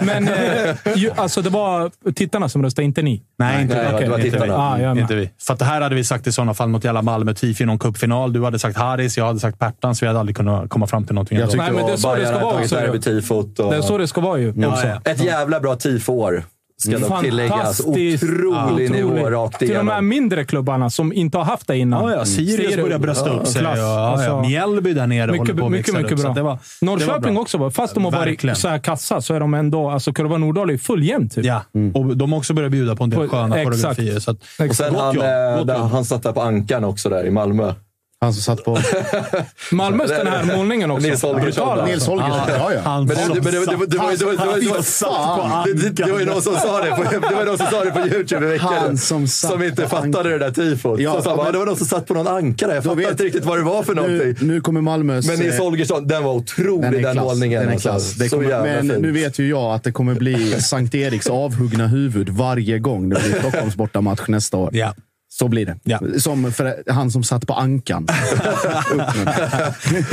Men eh, ju, alltså, det var tittarna som röstade, inte ni. Nej, inte, Nej, vi. det var inte, vi. tittarna. Ah, inte vi. För att det här hade vi sagt i sådana fall mot jävla Malmö TIF i någon cupfinal. Du hade sagt Harris, jag hade sagt Pertan, så vi hade aldrig kunnat komma fram till någonting. Jag tyckte Nej, men det är så det ska hade vara också, derby-tifot. och- Det är så det ska vara ju. Ja, ja. Ett jävla bra tifo-år. Ska dock tilläggas. Fantastiskt. Otrolig nivå Otroligt. rakt Till de här igenom. mindre klubbarna som inte har haft det innan. Ja, ja. Sirius Sirius- börjar brösta upp sig. Ja, ja, Alltså, Mjällby där nere håller mycket, på att mycket, mycket upp, bra. Det var, det var Norrköping bra. också. Fast de har Verkligen. varit så här kassa så är de ändå... Alltså Kurva Nordahl är full jämnt. Typ. Ja, och de har också börjat bjuda på en del På- sköna exakt. koreografier. Så att, Och sen Gott han, eh, jobb. han satt där på ankan också där i Malmö. Han som satt på... Malmös den här målningen också. Nils Holgersson. Brutal. Nils Holgersson. Ja, ja. Han Men det, men det, det, det, det, var- det, var- det, var- det, var- det, var- det, det, det var ju någon som sa det på, det var någon som sa det på YouTube i veckan. Han som satt som inte på fattade det där tifot. Ja, sa, men- det var någon som satt på någon ankare. Jag fattar vet- inte riktigt vad det var för någonting. Nu, nu kommer Malmös... men Nils eh, Holgersson, den var otrolig den, den är klass. målningen. Den är alltså. klass. Det så kommer, jävla men nu vet ju jag att det kommer bli Sankt Eriks avhuggna huvud varje gång det blir Stockholms bortamatch nästa år. Ja. Så blir det. Ja. Som för han som satt på ankan.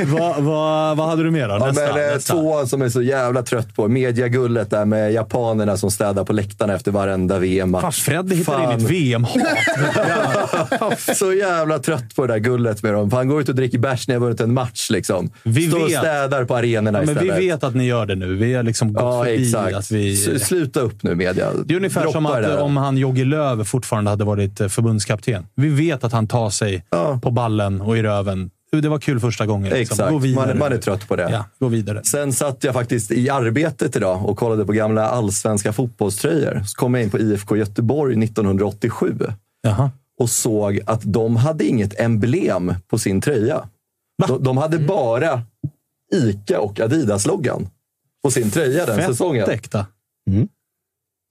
vad, vad, vad hade du mer då? Ja, Nästa, men, eh, nästa. tvåan som är så jävla trött på. Mediagullet där med japanerna som städar på läktarna efter varenda VM-match. Fan, Fred hittar Fan. in ett VM-hat. Så jävla trött på det där gullet med dem. Han går ut och dricker bärs när jag vunnit en match. Liksom. Vi Står och vet. städar på arenorna Ja, men vi istället. vet att ni gör det nu. Vi har liksom gått Ja, förbi exakt. att vi... S- Sluta upp nu media. Det är ungefär Droppa som att om han Jogge Löw fortfarande hade varit eh, förbundskapten. Vi vet att han tar sig Ja. på ballen och i röven. Det var kul första gången. liksom. Exakt. Gå vidare. Man, man är trött på det. Ja, gå vidare. Sen satt jag faktiskt i arbetet idag och kollade på gamla allsvenska fotbollströjor. Så kom jag in på IFK Göteborg 1987 Jaha. och såg att de hade inget emblem på sin tröja. De, de hade bara ICA och Adidas-loggan på sin tröja den säsongen. Fett äkta.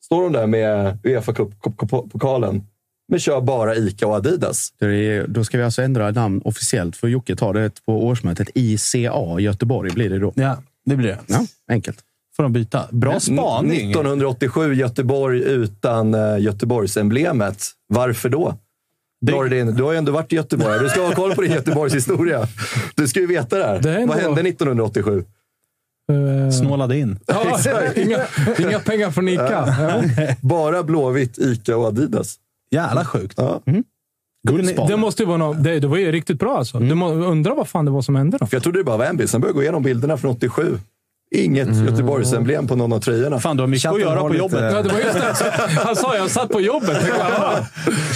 Står de där med Uefa Cup-pokalen, men kör bara ICA och Adidas. Det är- Då ska vi alltså ändra namn officiellt, för Jocke tar det på årsmötet. ICA Göteborg blir det då. Ja, det blir det. Ja, enkelt. Får de byta. Bra spaning. 1987 Göteborg utan uh, Göteborgsemblemet. Varför då? Nordin, du har ju ändå varit i Göteborg. Du ska ha koll på din Göteborgs historia. Du ska ju veta det här. Det är ändå- Vad hände 1987? Eh, Snålade in. ja, inga, inga pengar från Ica. Ja. Bara Blåvitt, Ica och Adidas. Jävla sjukt. Ja. Det, det måste ju vara något, det, det var ju riktigt bra alltså. Du må, undrar vad fan det var som hände då. För jag trodde det bara var en bild. Sen började jag gå igenom bilderna från 87. Inget Göteborgsemblem på någon av tröjorna. Fan, du har mycket att göra på lite- jobbet. Ja, det var just det. Han sa jag satt på jobbet.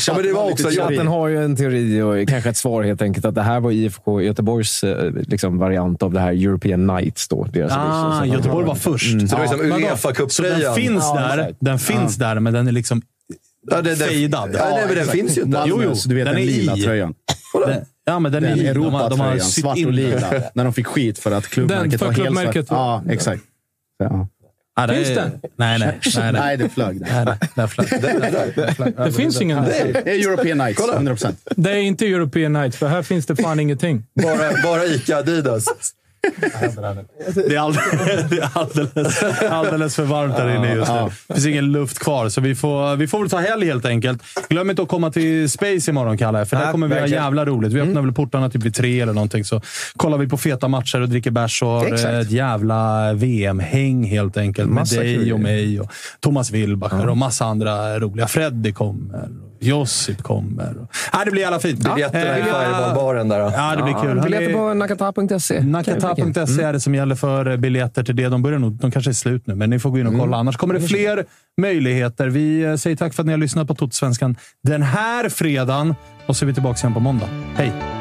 Ja, men det var också... Jag, Chatten har ju en teori och kanske ett svar helt enkelt. Att det här var IFK Göteborgs eh, liksom, variant av det här European Nights. Då, deras Ah, Göteborg var först. så det var liksom Men då- Uefa Så den finns Ja, där, den finns där, men den är liksom Ja, det, det, fejdad. Ja, nej, men den finns ju inte. Jo, jo, du vet den den, är lila i. tröjan. Den, ja, men den, Den är i. De har, de har svart in och lila. När de fick skit för att klubbmärket Den- för var helt klubbmärket svart. var- Ja, exakt. Ja. Ja, det Finns är- den? Nej, nej. nej, nej. Nej, det flög. nej, nej, nej flög. Det finns ingen. Det är European Nights, 100 procent. Det är inte European Nights, för här finns det fan ingenting. Bara, bara Ica Adidas. Det är alldeles, det är alldeles, alldeles för varmt där inne just nu. Det finns ingen luft kvar, så vi får, vi får väl ta helg helt enkelt. Glöm inte att komma till Space imorgon, Kalle. För där kommer vi ha jävla roligt. Vi öppnar väl portarna typ vid tre eller någonting. Så kollar vi på feta matcher och dricker bärs och har Exakt. ett jävla VM-häng helt enkelt. Med Massa dig och mig och Thomas Wilbacher och massa andra roliga. Freddy kommer. Josip kommer. Ja, det blir jävla fint. Biljetterna i Eh, Fireball-baren där. då. Ja, det blir kul. Biljetter på nakata.se. Nakata.se är det som gäller för biljetter till det. De börjar nog, de kanske är slut nu, men ni får gå in och kolla. Annars kommer det fler möjligheter. Vi eh, säger tack för att ni har lyssnat på Totosvenskan den här fredagen och så är vi tillbaka igen på måndag. Hej!